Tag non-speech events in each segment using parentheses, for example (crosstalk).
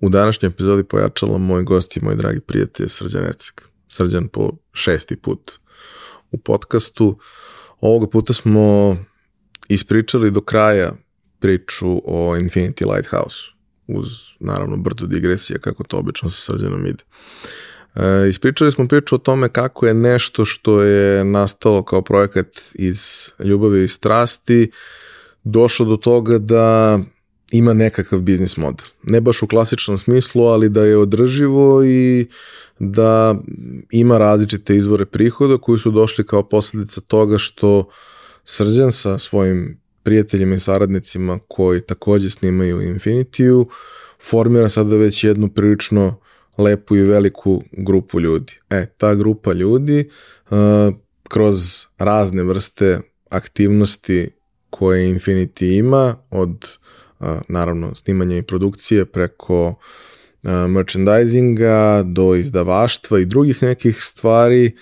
U današnjoj epizodi pojačalo moj gost i moj dragi prijatelj Srđan Ecek. Srđan po šesti put u podcastu. Ovoga puta smo ispričali do kraja priču o Infinity Lighthouse uz naravno brdo digresija kako to obično sa Srđanom ide. E, ispričali smo priču o tome kako je nešto što je nastalo kao projekat iz ljubavi i strasti došlo do toga da ima nekakav biznis model. Ne baš u klasičnom smislu, ali da je održivo i da ima različite izvore prihoda koji su došli kao posledica toga što Srđan sa svojim prijateljima i saradnicima koji takođe snimaju Infinitiju formira sada već jednu prilično lepu i veliku grupu ljudi. E, ta grupa ljudi uh, kroz razne vrste aktivnosti koje Infinity ima, od naravno snimanja i produkcije preko merchandisinga do izdavaštva i drugih nekih stvari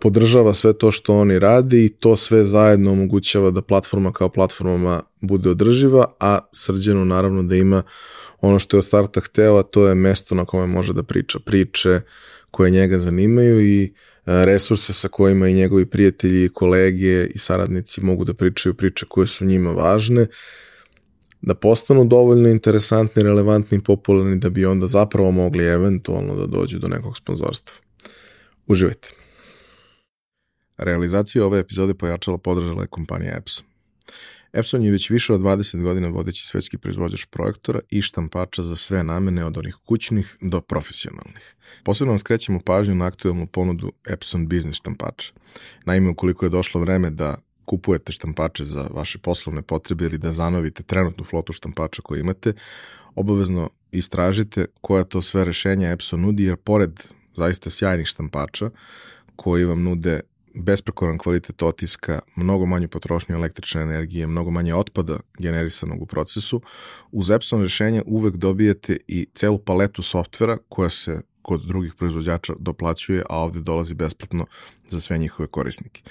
podržava sve to što oni rade i to sve zajedno omogućava da platforma kao platformama bude održiva, a srđeno naravno da ima ono što je od starta hteo, a to je mesto na kome može da priča priče koje njega zanimaju i resurse sa kojima i njegovi prijatelji, kolege i saradnici mogu da pričaju priče koje su njima važne da postanu dovoljno interesantni, relevantni i popularni da bi onda zapravo mogli eventualno da dođu do nekog sponzorstva. Uživajte. Realizaciju ove epizode pojačala podržala je kompanija Epson. Epson je već više od 20 godina vodeći svetski proizvođač projektora i štampača za sve namene od onih kućnih do profesionalnih. Posebno vam skrećemo pažnju na aktualnu ponudu Epson Business štampača. Naime, ukoliko je došlo vreme da kupujete štampače za vaše poslovne potrebe ili da zanovite trenutnu flotu štampača koju imate, obavezno istražite koja to sve rešenja Epson nudi, jer pored zaista sjajnih štampača koji vam nude besprekoran kvalitet otiska, mnogo manju potrošnju električne energije, mnogo manje otpada generisanog u procesu, uz Epson rešenje uvek dobijete i celu paletu softvera koja se kod drugih proizvođača doplaćuje, a ovde dolazi besplatno za sve njihove korisnike.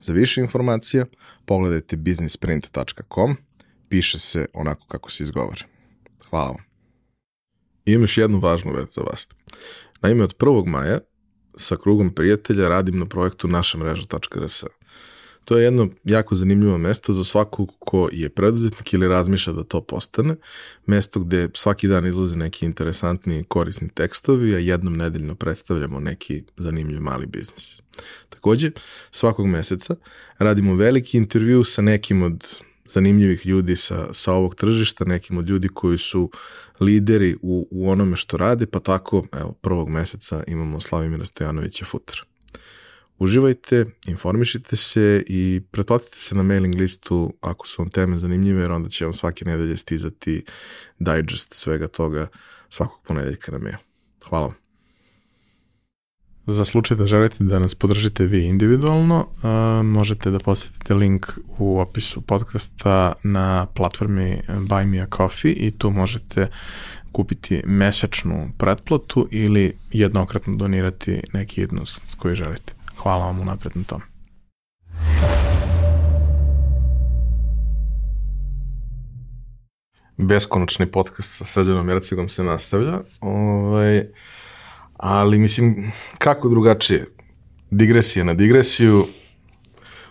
Za više informacija pogledajte businessprint.com, piše se onako kako se izgovara. Hvala vam. I imam još jednu važnu već za vas. Naime, od 1. maja sa krugom prijatelja radim na projektu naša mreža.rs. To je jedno jako zanimljivo mesto za svakog ko je preduzetnik ili razmišlja da to postane. Mesto gde svaki dan izlaze neki interesantni i korisni tekstovi, a jednom nedeljno predstavljamo neki zanimljiv mali biznis. Takođe, svakog meseca radimo veliki intervju sa nekim od zanimljivih ljudi sa, sa ovog tržišta, nekim od ljudi koji su lideri u, u onome što rade, pa tako, evo, prvog meseca imamo Slavimira Stojanovića Futra. Uživajte, informišite se i pretplatite se na mailing listu ako su vam teme zanimljive, jer onda će vam svake nedelje stizati digest svega toga svakog ponedeljka na mail. Hvala vam. Za slučaj da želite da nas podržite vi individualno, možete da posetite link u opisu podcasta na platformi Buy Me A Coffee i tu možete kupiti mesečnu pretplatu ili jednokratno donirati neki jednost koji želite. Hvala vam unapred na tom. Beskonačni podcast sa Srđanom Jercigom se nastavlja. Ovaj, ali mislim, kako drugačije? Digresija na digresiju,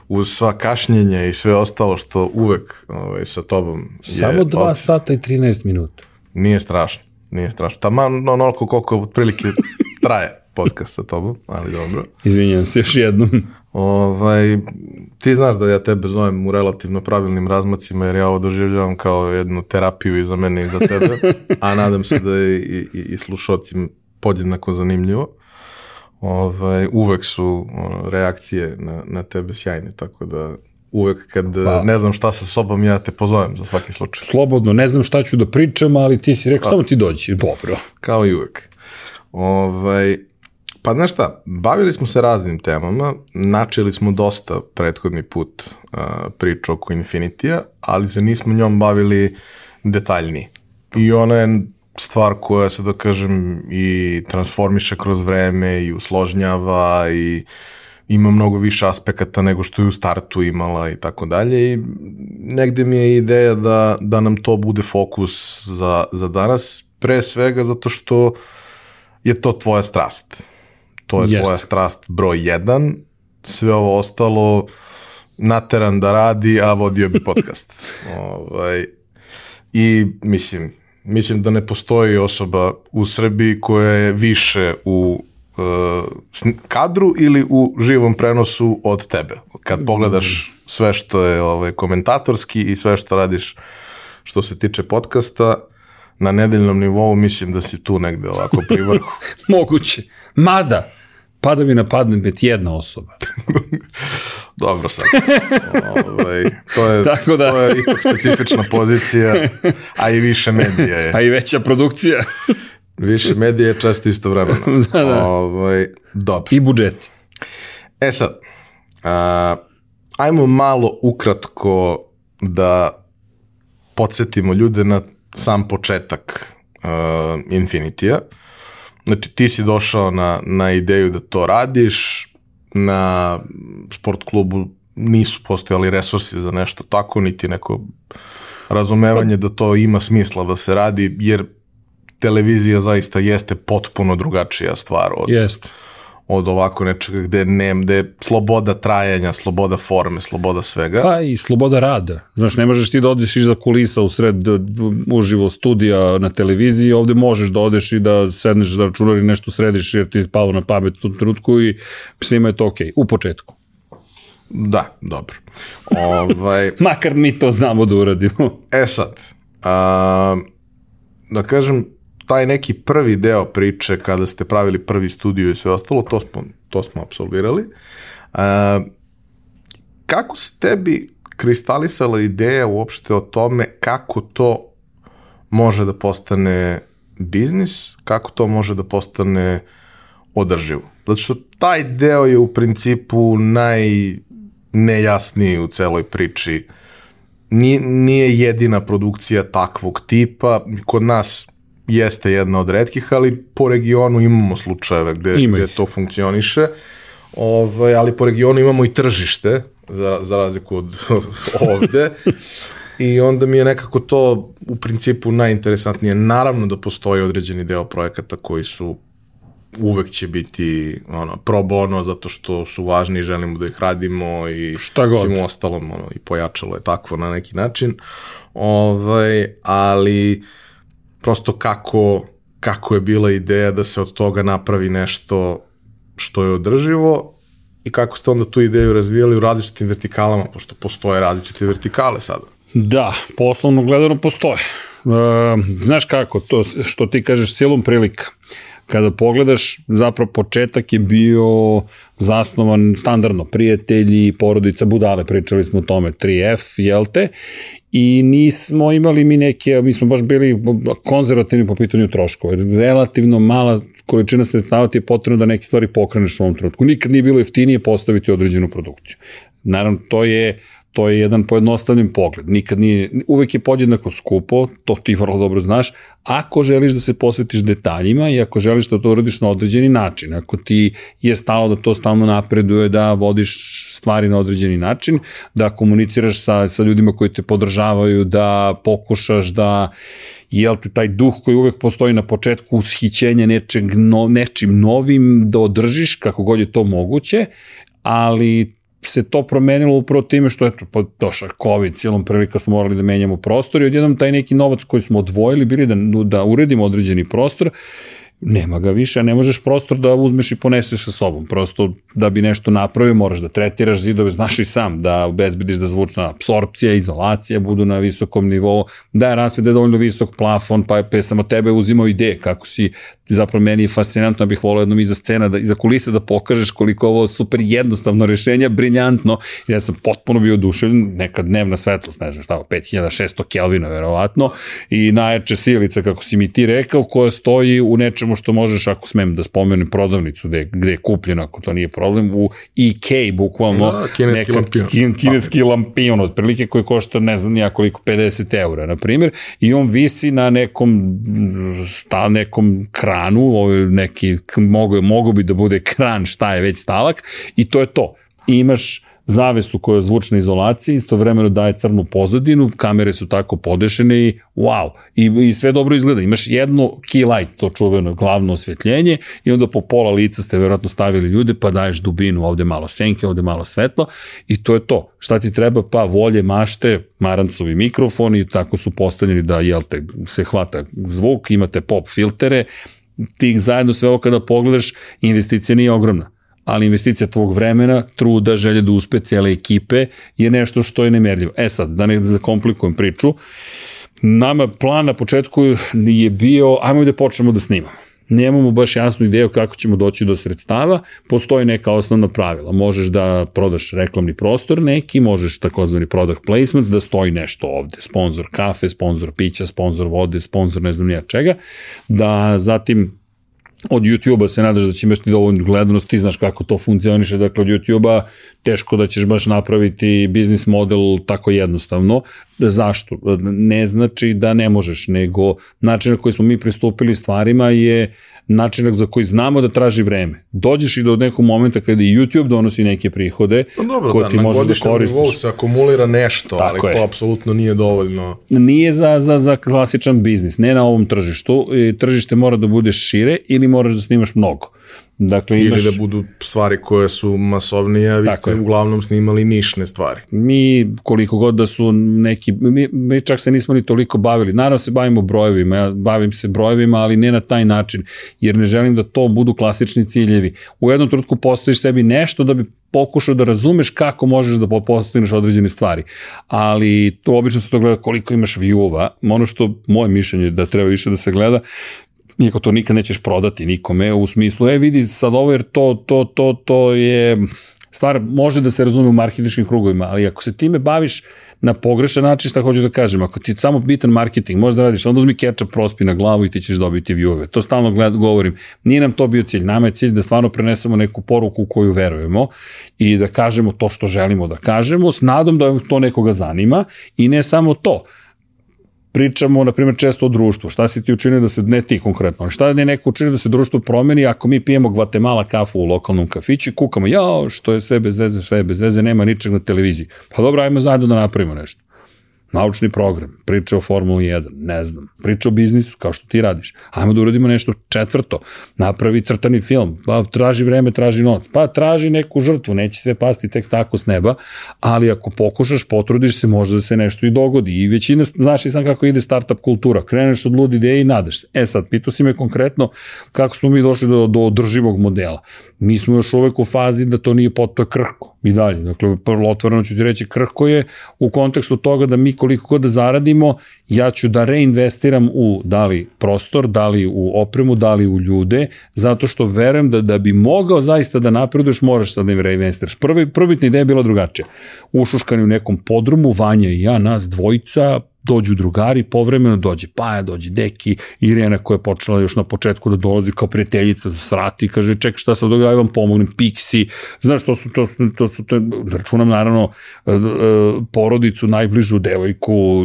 uz sva kašnjenja i sve ostalo što uvek ovaj, sa tobom je... Samo 2 sata i 13 minuta. Nije strašno, nije strašno. Taman onoliko koliko otprilike (laughs) traje podcast sa tobom, ali dobro. Izvinjam se još jednom. Ovaj, ti znaš da ja tebe zovem u relativno pravilnim razmacima, jer ja ovo doživljavam kao jednu terapiju i za mene i za tebe, a nadam se da je i, i, i slušocim podjednako zanimljivo. Ovaj, uvek su reakcije na, na tebe sjajne, tako da uvek kad pa. ne znam šta sa sobom, ja te pozovem za svaki slučaj. Slobodno, ne znam šta ću da pričam, ali ti si rekao, pa. samo ti dođi, dobro. Kao i uvek. Ovaj, Pa znaš šta, bavili smo se raznim temama, načeli smo dosta prethodni put uh, priču oko Infinitija, ali se nismo njom bavili detaljnije. I ona je stvar koja se, da kažem, i transformiše kroz vreme i usložnjava i ima mnogo više aspekata nego što je u startu imala i tako dalje i negde mi je ideja da, da nam to bude fokus za, za danas pre svega zato što je to tvoja strast. To je Jeste. tvoja strast broj jedan, sve ovo ostalo nateran da radi, a vodio bi podcast. (laughs) ovaj, I mislim, mislim da ne postoji osoba u Srbiji koja je više u uh, kadru ili u živom prenosu od tebe. Kad pogledaš sve što je ovaj, komentatorski i sve što radiš što se tiče podcasta, na nedeljnom nivou mislim da si tu negde ovako pri vrhu. (laughs) Moguće. Mada, pada mi na padnet jedna osoba. (laughs) Dobro sad. ovaj, to, je, (laughs) Tako da- to je ipak specifična pozicija, a i više medija je. (laughs) A i veća produkcija. Više medija je često isto vremena. Da, da. Ovaj, dobro. I budžeti. E sad, a, ajmo malo ukratko da podsjetimo ljude na sam početak uh, Infinitija. Znači, ti si došao na, na ideju da to radiš, na sport klubu nisu postojali resursi za nešto tako, niti neko razumevanje da to ima smisla da se radi, jer televizija zaista jeste potpuno drugačija stvar od, Jeste. Od ovako nečega gde, ne, gde je sloboda trajanja, sloboda forme, sloboda svega. Pa i sloboda rada. Znaš, ne možeš ti da odeš iza kulisa u sred uživo studija na televiziji, ovde možeš da odeš i da sedneš za računar i nešto središ jer ti je palo na pamet u tom trenutku i svima je to okej, u početku. Da, dobro. ovaj, (laughs) Makar mi to znamo da uradimo. e sad, a, da kažem, taj neki prvi deo priče kada ste pravili prvi studio i sve ostalo, to smo, to smo absolvirali. A, kako se tebi kristalisala ideja uopšte o tome kako to može da postane biznis, kako to može da postane održivo. Zato što taj deo je u principu najnejasniji u celoj priči. Nije, nije jedina produkcija takvog tipa. Kod nas jeste jedna od redkih, ali po regionu imamo slučajeve gde, Ima gde to funkcioniše. Ovaj, ali po regionu imamo i tržište, za, za razliku od (laughs) ovde. I onda mi je nekako to u principu najinteresantnije. Naravno da postoji određeni deo projekata koji su uvek će biti ono, pro bono zato što su važni i želimo da ih radimo i Šta god. svim ostalom ono, i pojačalo je takvo na neki način. Ovaj, ali prosto kako, kako je bila ideja da se od toga napravi nešto što je održivo i kako ste onda tu ideju razvijali u različitim vertikalama, pošto postoje različite vertikale sada. Da, poslovno gledano postoje. E, znaš kako, to što ti kažeš silom prilika. Kada pogledaš, zapravo početak je bio zasnovan standardno, prijatelji, porodica budale, pričali smo o tome, 3F, jel te? I nismo imali mi neke, mi smo baš bili konzervativni po pitanju troškova. Relativno mala količina sredstava ti je potrebno da neke stvari pokreneš u ovom trenutku. Nikad nije bilo jeftinije postaviti određenu produkciju. Naravno, to je to je jedan pojednostavljen pogled. Nikad nije, uvek je podjednako skupo, to ti vrlo dobro znaš, ako želiš da se posvetiš detaljima i ako želiš da to uradiš na određeni način, ako ti je stalo da to stalno napreduje, da vodiš stvari na određeni način, da komuniciraš sa, sa ljudima koji te podržavaju, da pokušaš da jel te taj duh koji uvek postoji na početku ushićenja nečeg, no, nečim novim da održiš kako god je to moguće, ali se to promenilo upravo time što je pa došao COVID, cijelom prilika smo morali da menjamo prostor i odjednom taj neki novac koji smo odvojili bili da, da uredimo određeni prostor, nema ga više, ne možeš prostor da uzmeš i poneseš sa sobom. Prosto da bi nešto napravio moraš da tretiraš zidove, (laughs) znaš i sam, da obezbediš da zvučna apsorpcija, izolacija budu na visokom nivou, da je rasvede dovoljno visok plafon, pa je samo tebe uzimao ideje kako si zapravo meni je fascinantno, bih volao jednom iza scena, da, iza kulisa da pokažeš koliko ovo super jednostavno rešenje, briljantno, ja sam potpuno bio oduševljen, neka dnevna svetlost, ne znam šta, 5600 Kelvina verovatno, i najjače silica, kako si mi ti rekao, koja stoji u nečemu što možeš, ako smem da spomenem prodavnicu gde, gde je kupljeno, ako to nije problem, u EK, bukvalno, Da, kineski lampion. kin, kineski lampion, otprilike koji košta, ne znam nija koliko, 50 eura, na primjer, i on visi na nekom, sta, nekom kranu, ovo je neki, mogo, mogo bi da bude kran, šta je već stalak, i to je to. I imaš zavesu koja je zvučna izolacija, istovremeno daje crnu pozadinu, kamere su tako podešene i wow, i, i sve dobro izgleda. Imaš jedno key light, to čuveno glavno osvetljenje i onda po pola lica ste verovatno stavili ljude pa daješ dubinu, ovde malo senke, ovde malo svetlo i to je to. Šta ti treba? Pa volje, mašte, marancovi mikrofoni, tako su postavljeni da jel te, se hvata zvuk, imate pop filtere, ti zajedno sve ovo kada pogledaš, investicija nije ogromna ali investicija tvog vremena, truda, želje da uspe cijele ekipe je nešto što je nemerljivo. E sad, da ne zakomplikujem priču, nama plan na početku je bio, ajmo da počnemo da snimamo nemamo baš jasnu ideju kako ćemo doći do sredstava, postoji neka osnovna pravila. Možeš da prodaš reklamni prostor neki, možeš takozvani product placement, da stoji nešto ovde, sponsor kafe, sponsor pića, sponsor vode, sponsor ne znam nija čega, da zatim od YouTube-a se nadaš da će imati dovoljnu gledanost, ti znaš kako to funkcioniše, dakle od YouTube-a teško da ćeš baš napraviti biznis model tako jednostavno. Zašto? Ne znači da ne možeš, nego način na koji smo mi pristupili stvarima je način za koji znamo da traži vreme. Dođeš i do nekog momenta kada i YouTube donosi neke prihode pa dobro, koje da, ti možeš da koristiš. Na se akumulira nešto, Tako ali je. to apsolutno nije dovoljno. Nije za, za, za klasičan biznis, ne na ovom tržištu. Tržište mora da bude šire ili moraš da snimaš mnogo. Dakle, imaš... Ili da budu stvari koje su masovnije, a vi ste je. uglavnom snimali nišne stvari. Mi, koliko god da su neki, mi, mi čak se nismo ni toliko bavili. Naravno se bavimo brojevima, ja bavim se brojevima, ali ne na taj način, jer ne želim da to budu klasični ciljevi. U jednom trenutku postojiš sebi nešto da bi pokušao da razumeš kako možeš da postigneš određene stvari. Ali to obično se to gleda koliko imaš view-ova. Ono što moje mišljenje da treba više da se gleda, Niko to nikad nećeš prodati nikome u smislu, e vidi sad ovo jer to, to, to, to je stvar može da se razume u marketinškim krugovima, ali ako se time baviš na pogrešan način, šta hoću da kažem, ako ti samo bitan marketing, možda radiš, onda uzmi ketchup, prospi na glavu i ti ćeš dobiti view-ove. To stalno gled, govorim. Nije nam to bio cilj. Nama je cilj da stvarno prenesemo neku poruku koju verujemo i da kažemo to što želimo da kažemo, s nadom da to nekoga zanima i ne samo to pričamo, na primjer, često o društvu. Šta si ti učinio da se, ne ti konkretno, šta je neko učinio da se društvo promeni ako mi pijemo Guatemala kafu u lokalnom kafiću i kukamo, jao, što je sve bez veze, sve je bez veze, nema ničeg na televiziji. Pa dobro, ajmo zajedno da napravimo nešto naučni program, priča o Formuli 1, ne znam, priča o biznisu, kao što ti radiš. Ajmo da uradimo nešto četvrto, napravi crtani film, pa traži vreme, traži noć, pa traži neku žrtvu, neće sve pasti tek tako s neba, ali ako pokušaš, potrudiš se, možda da se nešto i dogodi. I većina, znaš i sam kako ide startup kultura, kreneš od ludi ideje i nadaš se. E sad, pitu si me konkretno kako smo mi došli do, do održivog modela. Mi smo još uvek u fazi da to nije pot, to je krhko i dalje. Dakle, prvo otvoreno ću ti reći, krhko je u kontekstu toga da mi koliko god da zaradimo, ja ću da reinvestiram u da li prostor, da li u opremu, da li u ljude, zato što verujem da da bi mogao zaista da napreduješ, moraš sad da reinvestiraš. Prvi, prvitna ideja je bila drugačija. Ušuškani u nekom podrumu, Vanja i ja, nas dvojica, dođu drugari, povremeno dođe Paja, dođe Deki, Irena koja je počela još na početku da dolazi kao prijateljica, da svrati, kaže ček šta se događa, ja vam pomognem, Pixi, znaš, to su, to su, to su, to, računam naravno e, e, porodicu, najbližu devojku,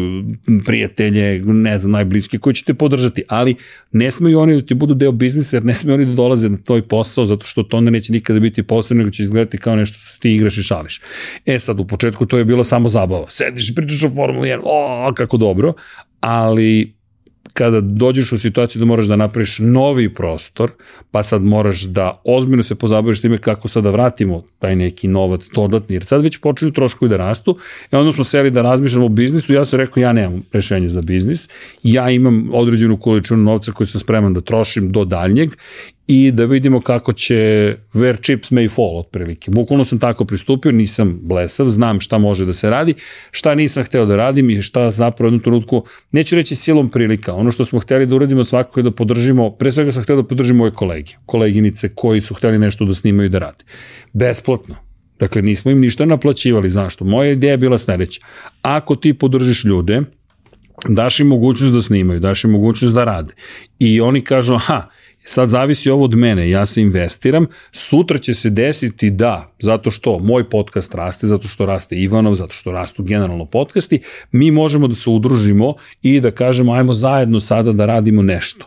prijatelje, ne znam, najbližke, koji će te podržati, ali ne smeju oni da ti budu deo biznisa, jer ne smeju oni da dolaze na tvoj posao, zato što to onda neće nikada biti posao, nego će izgledati kao nešto što ti igraš i šališ. E sad, u početku to je bilo samo zabava. Sediš pričaš o Formuli 1, o, kako dobro, ali kada dođeš u situaciju da moraš da napraviš novi prostor, pa sad moraš da ozbiljno se pozabaviš time kako sad da vratimo taj neki novac dodatni, jer sad već počinju troškovi da rastu, i onda smo seli da razmišljamo o biznisu, ja sam rekao ja nemam rešenje za biznis, ja imam određenu količinu novca koju sam spreman da trošim do daljnjeg i da vidimo kako će where chips may fall otprilike. Bukvalno sam tako pristupio, nisam blesav, znam šta može da se radi, šta nisam hteo da radim i šta zapravo jednu trenutku, neću reći silom prilika, ono što smo hteli da uradimo svakako je da podržimo, pre svega sam hteo da podržimo moje kolege, koleginice koji su hteli nešto da snimaju i da rade. Besplatno. Dakle, nismo im ništa naplaćivali, zašto? Moja ideja je bila sledeća. Ako ti podržiš ljude, daš im mogućnost da snimaju, daš im mogućnost da rade. I oni kažu, aha, Sad zavisi ovo od mene, ja se investiram, sutra će se desiti da, zato što moj podcast raste, zato što raste Ivanov, zato što rastu generalno podcasti, mi možemo da se udružimo i da kažemo ajmo zajedno sada da radimo nešto.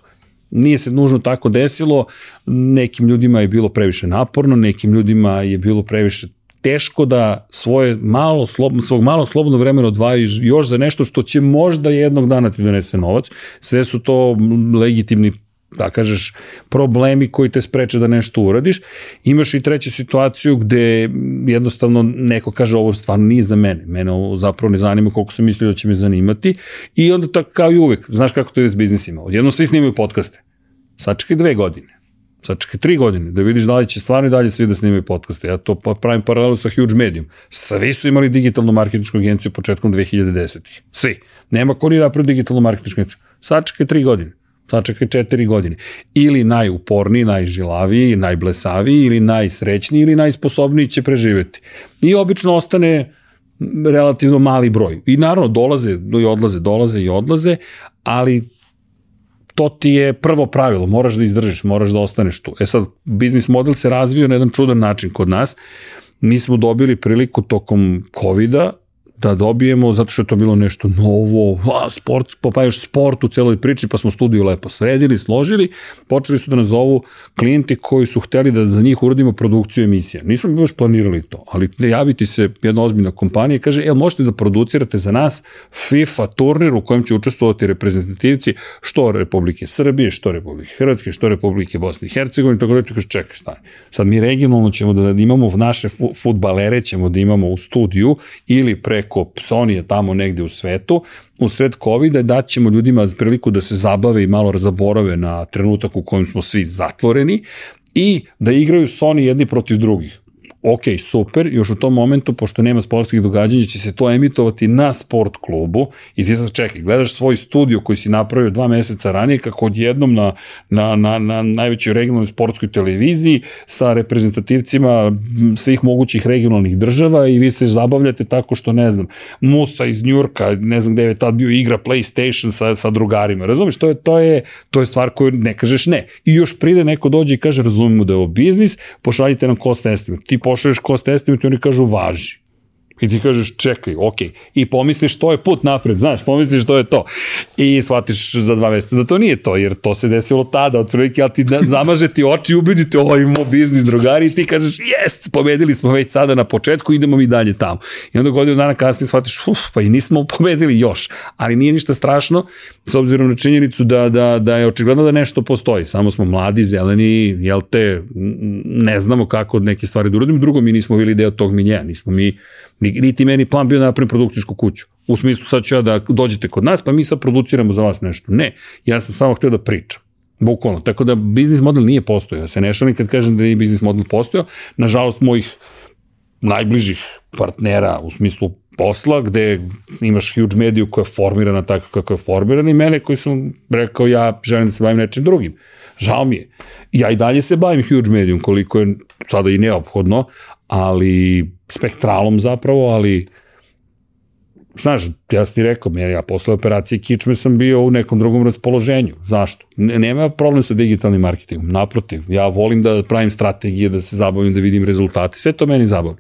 Nije se nužno tako desilo, nekim ljudima je bilo previše naporno, nekim ljudima je bilo previše teško da svoje malo slobodno, svog malo slobodno vremena odvajaju još za nešto što će možda jednog dana ti donese novac. Sve su to legitimni da kažeš, problemi koji te spreče da nešto uradiš. Imaš i treću situaciju gde jednostavno neko kaže ovo stvarno nije za mene. Mene ovo zapravo ne zanima koliko sam mislio da će me zanimati. I onda tako kao i uvek, znaš kako to je s biznisima. Odjedno svi snimaju podcaste. Sačekaj dve godine. Sačekaj tri godine, da vidiš da li će stvarno i dalje svi da snimaju podcaste. Ja to pa pravim paralelu sa Huge Medium. Svi su imali digitalnu marketinčku agenciju početkom 2010-ih. Svi. Nema ko ni napravio digitalnu marketinčku agenciju. Sačekaj tri godine sačekaj četiri godine. Ili najuporniji, najžilaviji, najblesaviji, ili najsrećniji, ili najsposobniji će preživeti. I obično ostane relativno mali broj. I naravno dolaze i odlaze, dolaze i odlaze, ali to ti je prvo pravilo, moraš da izdržiš, moraš da ostaneš tu. E sad, biznis model se razvio na jedan čudan način kod nas. Mi smo dobili priliku tokom COVID-a da dobijemo, zato što je to bilo nešto novo, a, sport, pa još sport u celoj priči, pa smo studiju lepo sredili, složili, počeli su da nas zovu klijenti koji su hteli da za njih uradimo produkciju emisija. Nismo baš planirali to, ali javiti se jedna ozbiljna kompanija i kaže, jel možete da producirate za nas FIFA turnir u kojem će učestvovati reprezentativci što Republike Srbije, što Republike Hrvatske, što Republike Bosne i Hercegovine, tako da ti kaže, čekaj, stani. Sad mi regionalno ćemo da imamo naše futbalere, ćemo da imamo u studiju ili pre preko Sonije tamo negde u svetu, u sred COVID-a daćemo ljudima priliku da se zabave i malo razaborave na trenutak u kojem smo svi zatvoreni i da igraju Sony jedni protiv drugih ok, super, još u tom momentu, pošto nema sportskih događanja, će se to emitovati na sport klubu i ti sad čekaj, gledaš svoj studio koji si napravio dva meseca ranije, kako odjednom na, na, na, na najvećoj regionalnoj sportskoj televiziji sa reprezentativcima svih mogućih regionalnih država i vi se zabavljate tako što, ne znam, Musa iz Njurka, ne znam gde je tad bio igra PlayStation sa, sa drugarima, razumiješ, to je, to, je, to je stvar koju ne kažeš ne. I još pride neko dođe i kaže, razumimo da je ovo biznis, pošaljite nam cost estimate. Ti pošalješ cost estimate oni kažu važi. I ti kažeš, čekaj, ok. I pomisliš to je put napred, znaš, pomisliš to je to. I shvatiš za dva meseca da to nije to, jer to se desilo tada, otprilike, ali ti zamaže ti oči, ubedite, ovo imamo biznis, drugari, i ti kažeš, jes, pobedili smo već sada na početku, idemo mi dalje tamo. I onda godinu dana kasnije shvatiš, uf, pa i nismo pobedili još. Ali nije ništa strašno, s obzirom na činjenicu da, da, da je očigledno da nešto postoji. Samo smo mladi, zeleni, jel te, ne znamo kako neke stvari da uradimo. Drugo, mi nismo bili deo tog minjeja, nismo mi Niti meni plan bio da napravim produkcijsku kuću. U smislu sad ću ja da dođete kod nas, pa mi sad produciramo za vas nešto. Ne, ja sam samo htio da pričam. Bukvalno. Tako da biznis model nije postojao. Ja se ne šalim kad kažem da nije biznis model postojao. Nažalost, mojih najbližih partnera u smislu posla, gde imaš huge mediju koja je formirana tako kako je formirana i mene koji sam rekao ja želim da se bavim nečim drugim. Žao mi je. Ja i dalje se bavim huge medijom koliko je sada i neophodno, ali spektralom zapravo, ali znaš, ja sam ti rekao, ja posle operacije kičme sam bio u nekom drugom raspoloženju. Zašto? Nema problem sa digitalnim marketingom, naprotiv. Ja volim da pravim strategije, da se zabavim, da vidim rezultate, sve to meni zabavno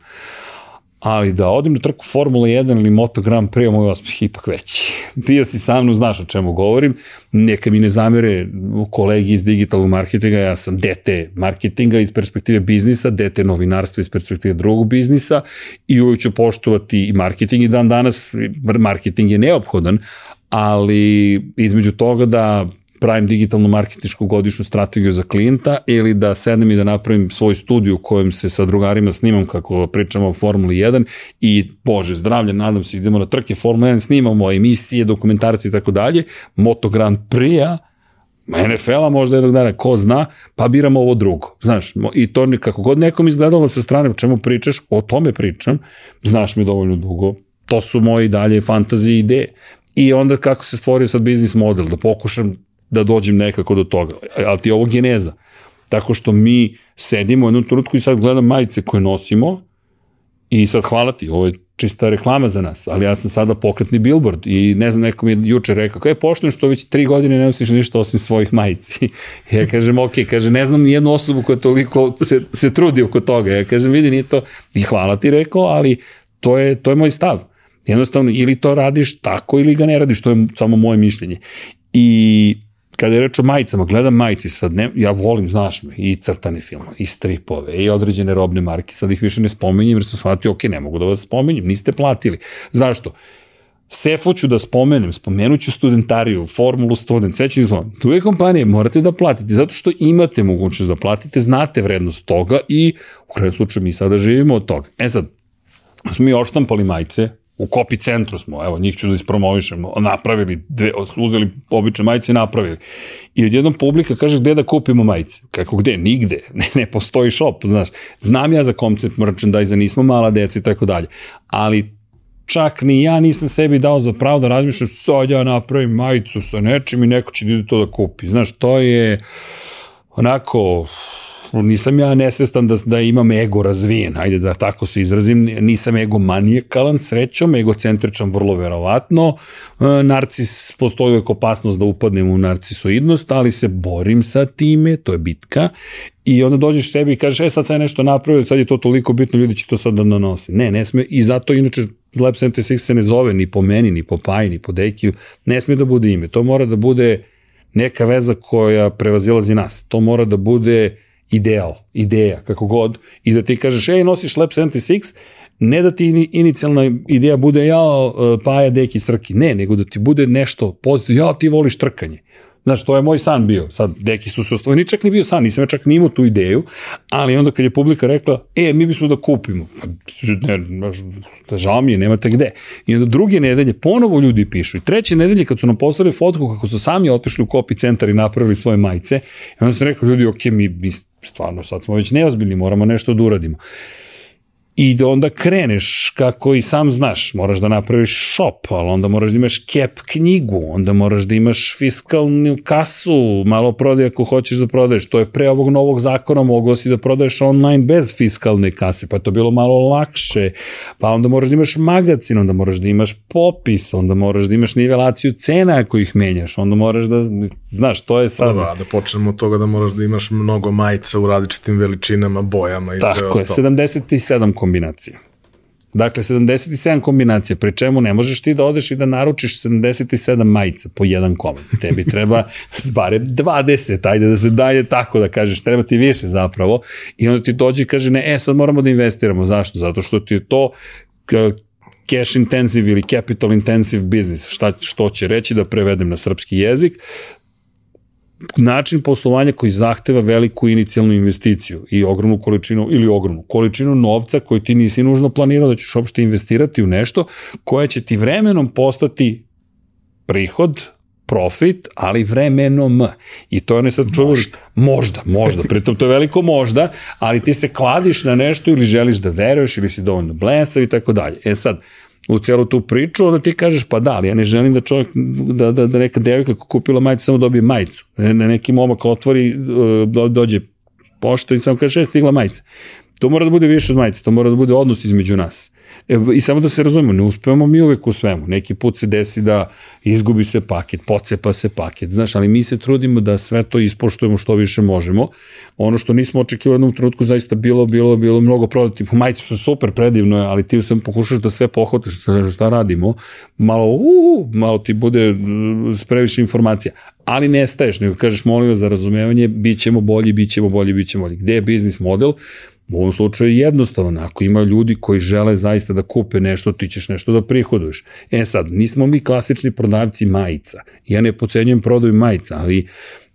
ali da odim na trku Formula 1 ili Moto Grand Prix, moj osmeh ipak veći. (laughs) Bio si sa mnom, znaš o čemu govorim, neka mi ne zamere kolegi iz digitalnog marketinga, ja sam dete marketinga iz perspektive biznisa, dete novinarstva iz perspektive drugog biznisa i uvijek ću poštovati i marketing i dan danas marketing je neophodan, ali između toga da pravim digitalnu marketičku godišnju strategiju za klijenta ili da sednem i da napravim svoj studiju u kojem se sa drugarima snimam kako pričamo o Formuli 1 i bože zdravlje, nadam se idemo na trke Formula 1, snimamo emisije, dokumentarci i tako dalje, Moto Grand Prix-a, NFL-a možda jednog dana, ko zna, pa biramo ovo drugo. Znaš, i to kako god nekom izgledalo sa strane, čemu pričaš, o tome pričam, znaš mi dovoljno dugo, to su moji dalje fantazije ideje. I onda kako se stvorio sad biznis model, da pokušam da dođem nekako do toga. Ali ti je ovo geneza. Tako što mi sedimo u jednom trenutku i sad gledam majice koje nosimo i sad hvala ti, ovo je čista reklama za nas, ali ja sam sada pokretni billboard i ne znam, neko mi je juče rekao, kaj je pošteno što već tri godine ne nosiš ništa osim svojih majici. (laughs) ja kažem, ok, kaže, ne znam ni jednu osobu koja toliko se, se trudi oko toga. Ja kažem, vidi, nije to, i hvala ti rekao, ali to je, to je moj stav. Jednostavno, ili to radiš tako ili ga ne radiš, to je samo moje mišljenje. I kada je reč o majicama, gledam majici sad, ne, ja volim, znaš me, i crtane filmove, i stripove, i određene robne marke, sad ih više ne spominjem jer sam shvatio, ok, ne mogu da vas spominjem, niste platili. Zašto? Sefo ću da spomenem, spomenut ću studentariju, formulu student, sve ću izgledati. Druge kompanije morate da platite, zato što imate mogućnost da platite, znate vrednost toga i u kraju slučaju mi sada živimo od toga. E sad, smo mi oštampali majice, u kopi centru smo, evo, njih ću da ispromovišem, napravili, dve, uzeli obične majice i napravili. I odjednom publika kaže gde da kupimo majice. Kako gde? Nigde. (laughs) Ne, ne postoji shop, znaš. Znam ja za content merchandise, nismo mala deca i tako dalje. Ali čak ni ja nisam sebi dao za pravo da razmišljam, sad ja napravim majicu sa nečim i neko će da to da kupi. Znaš, to je onako, nisam ja nesvestan da, da imam ego razvijen, ajde da tako se izrazim, nisam ego manijekalan srećom, egocentričan vrlo verovatno, e, narcis, postoji uvek opasnost da upadnem u narcisoidnost, ali se borim sa time, to je bitka, i onda dođeš sebi i kažeš, e sad sam nešto napravio, sad je to toliko bitno, ljudi će to sad da nanosi. Ne, ne sme, i zato inače Lab 76 se ne zove ni po meni, ni po Paji, ni po Dekiju, ne sme da bude ime, to mora da bude neka veza koja prevazilazi nas, to mora da bude ideal, ideja, kako god, i da ti kažeš, ej, nosiš Lab 76, ne da ti inicijalna ideja bude ja, e, Paja, Deki, Strki, ne, nego da ti bude nešto pozitivno, ja, ti voliš trkanje. Znaš, to je moj san bio. Sad, deki su se ostvojeni, čak ni bio san, nisam ja čak ni imao tu ideju, ali onda kad je publika rekla, e, mi bismo da kupimo, ne, da žao mi je, nemate gde. I onda druge nedelje ponovo ljudi pišu. I treće nedelje kad su nam poslali fotku kako su sami otišli u kopi centar i napravili svoje majice, i onda sam rekao, ljudi, ok, mi, mi stvarno sad smo već neozbiljni, moramo nešto da uradimo. I da onda kreneš, kako i sam znaš, moraš da napraviš shop, ali onda moraš da imaš cap knjigu, onda moraš da imaš fiskalnu kasu, malo prodaj ako hoćeš da prodaješ. To je pre ovog novog zakona moglo si da prodaješ online bez fiskalne kase, pa to bilo malo lakše. Pa onda moraš da imaš magazin, onda moraš da imaš popis, onda moraš da imaš nivelaciju cena ako ih menjaš, onda moraš da, znaš, to je sad... Da, da počnemo od toga da moraš da imaš mnogo majica u različitim veličinama, bojama i Tako sve ostalo. Tako je, 77 kombinacija. Dakle, 77 kombinacija, pri čemu ne možeš ti da odeš i da naručiš 77 majica po jedan komad. Tebi treba (laughs) zbare 20, ajde da se daje tako da kažeš, treba ti više zapravo. I onda ti dođe i kaže, ne, e, sad moramo da investiramo. Zašto? Zato što ti je to cash intensive ili capital intensive business, šta, što će reći da prevedem na srpski jezik, način poslovanja koji zahteva veliku inicijalnu investiciju i ogromnu količinu ili ogromnu količinu novca koju ti nisi nužno planirao da ćeš uopšte investirati u nešto koje će ti vremenom postati prihod, profit, ali vremenom. I to je ne sad čuvaš, možda. možda, možda, pritom to je veliko možda, ali ti se kladiš na nešto ili želiš da veruješ ili si dovoljno blesav i tako dalje. E sad, u celu tu priču, onda ti kažeš pa da, ali ja ne želim da čovjek, da, da, da neka devojka ko kupila majicu samo dobije majicu. Na neki momak otvori, do, dođe pošto i samo kaže, e, stigla majica. To mora da bude više od majice, to mora da bude odnos između nas. I samo da se razumemo, ne uspevamo mi uvek u svemu. Neki put se desi da izgubi se paket, pocepa se paket, znaš, ali mi se trudimo da sve to ispoštujemo što više možemo. Ono što nismo očekivali u jednom trenutku zaista bilo, bilo, bilo mnogo prodati. Majice što je super predivno je, ali ti sam pokušaš da sve pohvataš, šta radimo, malo, uh, malo ti bude previše informacija ali ne staješ, nego kažeš molim vas za razumevanje, bit ćemo bolji, bit ćemo bolji, bit ćemo bolji. Gde je biznis model? U ovom slučaju je jednostavan. Ako ima ljudi koji žele zaista da kupe nešto, ti ćeš nešto da prihoduješ. E sad, nismo mi klasični prodavci majica. Ja ne pocenjujem prodaju majica, ali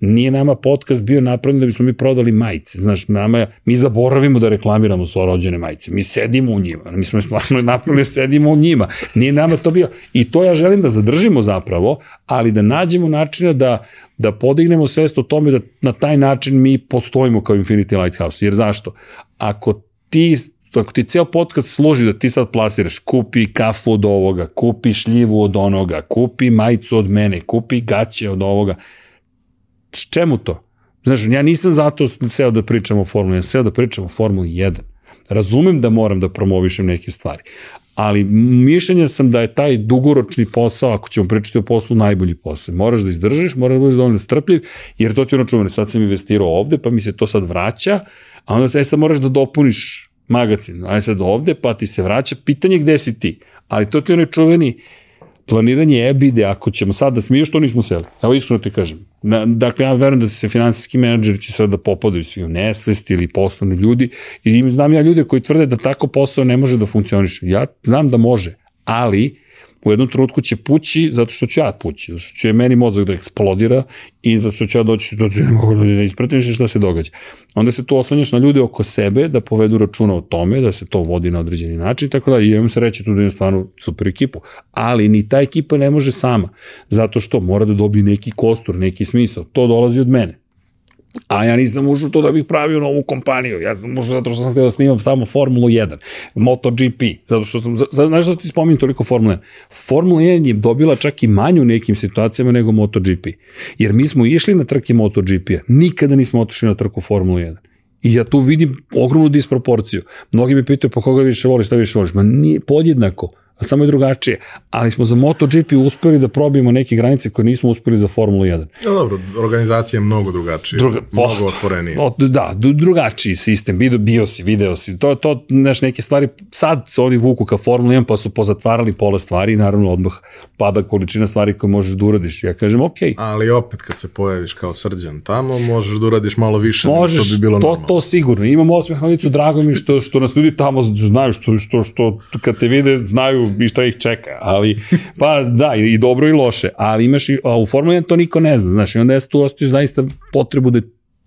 nije nama podcast bio napravljen da bismo mi prodali majice. Znaš, nama, mi zaboravimo da reklamiramo svoje rođene majice. Mi sedimo u njima. Mi smo stvarno napravili da sedimo u njima. Nije nama to bio. I to ja želim da zadržimo zapravo, ali da nađemo načina da da podignemo svest o tome da na taj način mi postojimo kao Infinity Lighthouse. Jer zašto? Ako ti ako ti ceo podcast služi da ti sad plasiraš, kupi kafu od ovoga, kupi šljivu od onoga, kupi majicu od mene, kupi gaće od ovoga, čemu to? Znaš, ja nisam zato seo da pričam o Formuli 1, seo da pričam o Formuli 1. Razumem da moram da promovišem neke stvari, ali mišljenja sam da je taj dugoročni posao, ako ćemo pričati o poslu, najbolji posao. Moraš da izdržiš, moraš da budeš dovoljno strpljiv, jer to ti ono čuvano, sad sam investirao ovde, pa mi se to sad vraća, a onda te sad moraš da dopuniš magazin, aj sad ovde, pa ti se vraća, pitanje gde si ti. Ali to ti ono čuveni, planiranje ebide, ako ćemo sad da smiješ, što nismo seli. Evo iskreno ti kažem. Na, dakle, ja verujem da se finansijski menadžer će sada da popadaju svi u nesvest ili poslovni ljudi i znam ja ljude koji tvrde da tako posao ne može da funkcioniše. Ja znam da može, ali u jednom trenutku će pući zato što ću ja pući, zato što će meni mozak da eksplodira i zato što ću ja doći do ne mogu da ispratim više šta se događa. Onda se tu oslanjaš na ljude oko sebe da povedu računa o tome, da se to vodi na određeni način, tako da i imam se reći tu da imam stvarno super ekipu. Ali ni ta ekipa ne može sama, zato što mora da dobije neki kostur, neki smisao. To dolazi od mene. A ja nisam ušao to da bih pravio novu kompaniju. Ja sam ušao zato što sam htio da snimam samo Formulu 1, MotoGP. Zato što sam, znaš što ti spominjem toliko Formula 1? Formula 1 je dobila čak i manju u nekim situacijama nego MotoGP. Jer mi smo išli na trke MotoGP-a. Nikada nismo otišli na trku Formula 1. I ja tu vidim ogromnu disproporciju. Mnogi mi pitaju po koga više voliš, šta više voliš. Ma nije podjednako samo je drugačije. Ali smo za MotoGP uspeli da probijemo neke granice koje nismo uspeli za Formulu 1. Ja, dobro, organizacija je mnogo drugačija, Druga, mnogo otvorenije. O, da, drugačiji sistem, bio, bio si, video si, to, to, znaš, neke stvari, sad su oni vuku ka Formulu 1 pa su pozatvarali pola stvari i naravno odmah pada količina stvari koje možeš da uradiš. Ja kažem, ok. Ali opet kad se pojaviš kao srđan tamo, možeš da uradiš malo više možeš, što bi bilo to, normalno. To sigurno. Imamo osmeh na licu, drago mi što, što nas ljudi tamo znaju, što, što, što kad te vide, znaju i šta ih čeka, ali, pa da, i dobro i loše, ali imaš i, a u Formula 1 to niko ne zna, znaš, i onda jeste tu ostaje zaista potrebu da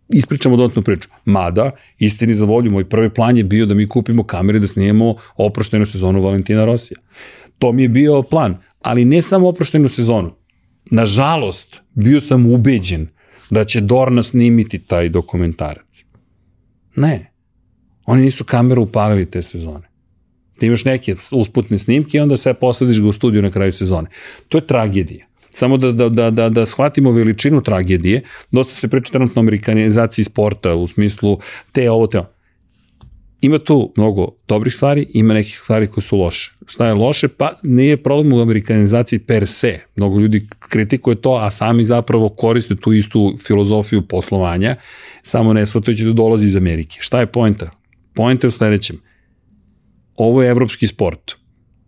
ispričamo dodatnu priču. Mada, istini za volju, moj prvi plan je bio da mi kupimo kamere da snijemo oproštenu sezonu Valentina Rosija. To mi je bio plan, ali ne samo oproštenu sezonu. Nažalost, bio sam ubeđen da će Dorna snimiti taj dokumentarac. Ne. Oni nisu kameru upalili te sezone. Ti imaš neke usputne snimke i onda sve poslediš ga u studiju na kraju sezone. To je tragedija. Samo da, da, da, da, da shvatimo veličinu tragedije, dosta se priča trenutno o amerikanizaciji sporta u smislu te ovo, te ovo. Ima tu mnogo dobrih stvari, ima nekih stvari koje su loše. Šta je loše? Pa nije problem u amerikanizaciji per se. Mnogo ljudi kritikuje to, a sami zapravo koriste tu istu filozofiju poslovanja, samo ne shvatajući da dolazi iz Amerike. Šta je poenta? Poenta je u sledećem ovo je evropski sport.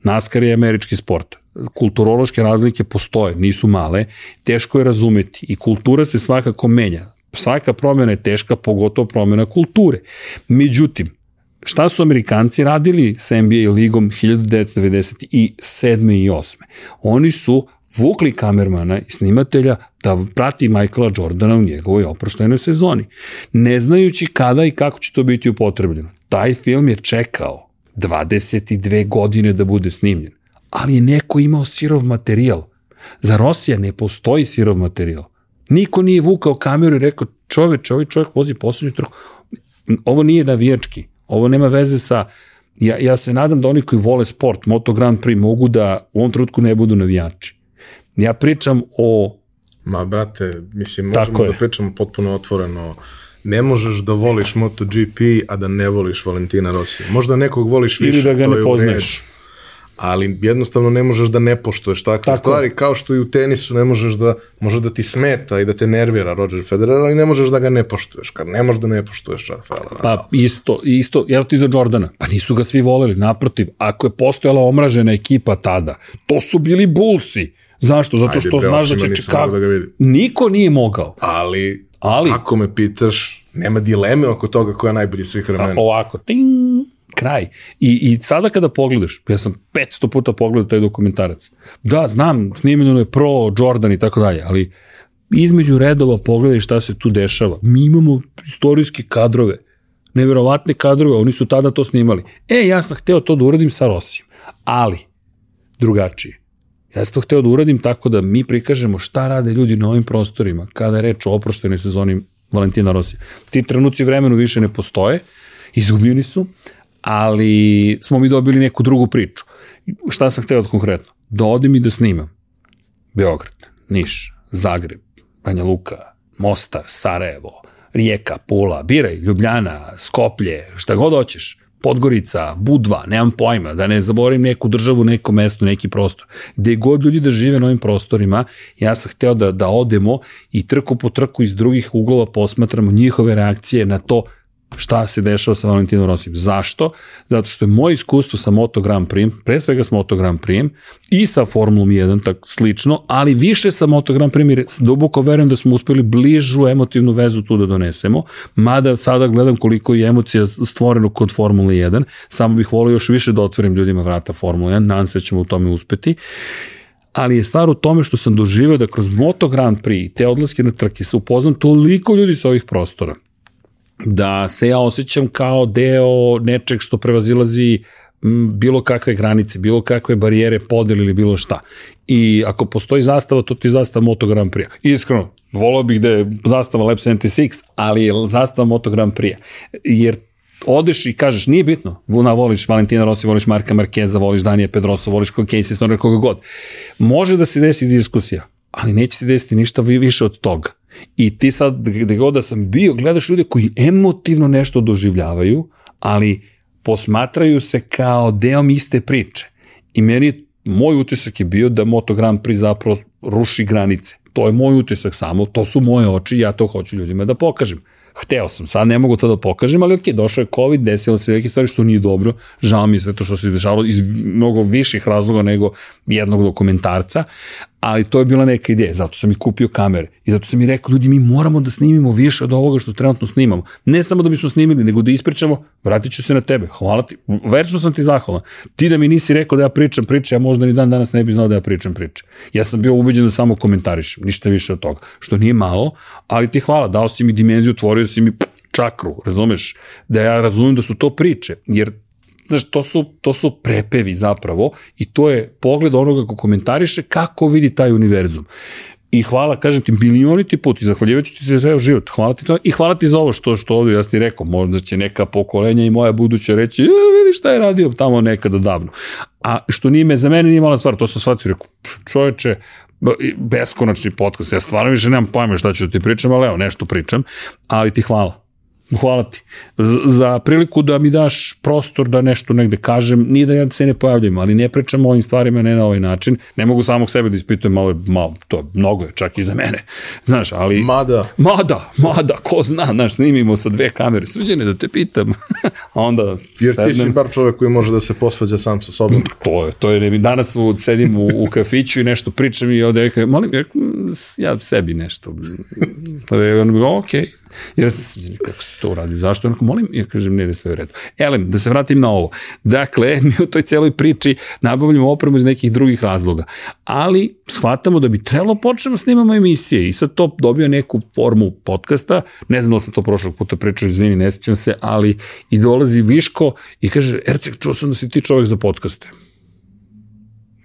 NASCAR je američki sport. Kulturološke razlike postoje, nisu male, teško je razumeti i kultura se svakako menja. Svaka promjena je teška, pogotovo promjena kulture. Međutim, šta su Amerikanci radili sa NBA ligom 1997. i 8. Oni su vukli kamermana i snimatelja da prati Michaela Jordana u njegovoj oproštenoj sezoni, ne znajući kada i kako će to biti upotrebljeno. Taj film je čekao 22 godine da bude snimljen. Ali je neko imao sirov materijal. Za Rosija ne postoji sirov materijal. Niko nije vukao kameru i rekao, čoveč, ovaj čovjek vozi poslednju trku. Ovo nije navijački. Ovo nema veze sa... Ja, ja se nadam da oni koji vole sport, Moto Grand Prix, mogu da u ovom trenutku ne budu navijači. Ja pričam o... Ma, brate, mislim, možemo da pričamo potpuno otvoreno ne možeš da voliš MotoGP, a da ne voliš Valentina Rossi. Možda nekog voliš više, Ili da ga ne poznaješ. Ali jednostavno ne možeš da ne poštuješ takve Tako. stvari, kao što i u tenisu ne možeš da, može da ti smeta i da te nervira Roger Federer, ali ne možeš da ga ne poštuješ, kad ne možeš da ne poštuješ Rafaela Nadal. Pa isto, isto, jer ti za Jordana, pa nisu ga svi voleli, naprotiv, ako je postojala omražena ekipa tada, to su bili Bullsi, Zašto? Zato što Ajde, znaš da će Chicago... Da Niko nije mogao. Ali Ali, ako me pitaš, nema dileme oko toga koja je najbolji svih vremena. Ovako, ting, kraj. I, I sada kada pogledaš, ja sam 500 puta pogledao taj dokumentarac. Da, znam, snimljeno je pro, Jordan i tako dalje, ali između redova pogledaj šta se tu dešava. Mi imamo istorijske kadrove, neverovatne kadrove, oni su tada to snimali. E, ja sam hteo to da uradim sa Rosijem, ali drugačije. Ja sam to hteo da uradim tako da mi prikažemo šta rade ljudi na ovim prostorima kada je reč o oproštenoj sezoni Valentina Rosija. Ti trenuci vremenu više ne postoje, izgubljeni su, ali smo mi dobili neku drugu priču. Šta sam hteo da konkretno? Da odim i da snimam. Beograd, Niš, Zagreb, Banja Luka, Mostar, Sarajevo, Rijeka, Pula, biraj, Ljubljana, Skoplje, šta god hoćeš. Podgorica, Budva, nemam pojma, da ne zaboravim neku državu, neko mesto, neki prostor. Gde god ljudi da žive na ovim prostorima, ja sam hteo da, da odemo i trku po trku iz drugih uglova posmatramo njihove reakcije na to šta se dešava sa Valentinom Rosijem. Zašto? Zato što je moje iskustvo sa Moto Grand Prix, pre svega sa Moto Grand Prix i sa Formulom 1, tako slično, ali više sa Moto Grand Prix, jer duboko verujem da smo uspeli bližu emotivnu vezu tu da donesemo, mada sada gledam koliko je emocija stvoreno kod Formule 1, samo bih volio još više da otvorim ljudima vrata Formule 1, nadam se da ćemo u tome uspeti ali je stvar u tome što sam doživeo da kroz Moto Grand Prix te odlaske na trke se upoznam toliko ljudi sa ovih prostora da se ja osjećam kao deo nečeg što prevazilazi bilo kakve granice, bilo kakve barijere, podeli ili bilo šta. I ako postoji zastava, to ti je zastava Moto Grand Prix. Iskreno, volao bih da je zastava Lab 76, ali je zastava Moto Grand Prix. Jer odeš i kažeš, nije bitno, na, voliš Valentina Rossi, voliš Marka Markeza, voliš Danija Pedrosa, voliš Casey Stoner, koga god. Može da se desi diskusija, ali neće se desiti ništa više od toga. I ti sad, gde god da sam bio, gledaš ljude koji emotivno nešto doživljavaju, ali posmatraju se kao deo iste priče. I meni, moj utisak je bio da Moto Grand Prix zapravo ruši granice. To je moj utisak samo, to su moje oči, ja to hoću ljudima da pokažem. Hteo sam, sad ne mogu to da pokažem, ali ok, došao je COVID, desilo se neke stvari što nije dobro, žao mi je sve to što se dešavalo iz mnogo viših razloga nego jednog dokumentarca, ali to je bila neka ideja, zato sam i kupio kamere i zato sam i rekao, ljudi, mi moramo da snimimo više od ovoga što trenutno snimamo. Ne samo da bismo snimili, nego da ispričamo, vratit ću se na tebe, hvala ti, večno sam ti zahvalan. Ti da mi nisi rekao da ja pričam priče, ja možda ni dan danas ne bi znao da ja pričam priče. Ja sam bio ubeđen da samo komentarišem, ništa više od toga, što nije malo, ali ti hvala, dao si mi dimenziju, otvorio si mi čakru, razumeš, da ja razumem da su to priče, jer znaš, to su, to su prepevi zapravo i to je pogled onoga ko komentariše kako vidi taj univerzum. I hvala, kažem ti, ti put i zahvaljivaću ti se sve život. Hvala ti i hvala ti za ovo što, što ovdje, ja ti rekao, možda će neka pokolenja i moja buduća reći, e, vidi šta je radio tamo nekada davno. A što nije me, za mene nije mala stvar, to sam shvatio, rekao, čoveče, beskonačni podcast, ja stvarno više nemam pojma šta ću da ti pričam, ali evo, nešto pričam, ali ti hvala Hvala ti. Za priliku da mi daš prostor da nešto negde kažem, nije da ja se ne pojavljam, ali ne pričam o ovim stvarima ne na ovaj način. Ne mogu samog sebe da ispitujem, malo, malo to mnogo je čak i za mene. Znaš, ali... Mada. Mada, mada, ko zna, znaš, snimimo sa dve kamere. Srđene, da te pitam. (laughs) A onda... Jer sednem, ti si bar čovek koji može da se posvađa sam sa sobom. To je, to je, danas u, sedim u, u kafiću i nešto pričam i ovde, molim, ja sebi nešto. Pa (laughs) je on, ok, Jer se kako se to uradi, zašto? Onako, molim, ja kažem, ne, ne, sve u redu. Elem, da se vratim na ovo. Dakle, mi u toj celoj priči nabavljamo opremu iz nekih drugih razloga, ali shvatamo da bi trebalo počnemo da snimamo emisije i sad to dobio neku formu podcasta, ne znam da sam to prošlog puta pričao, izvini, ne sjećam se, ali i dolazi Viško i kaže, Ercek, čuo sam da si ti čovjek za podcaste.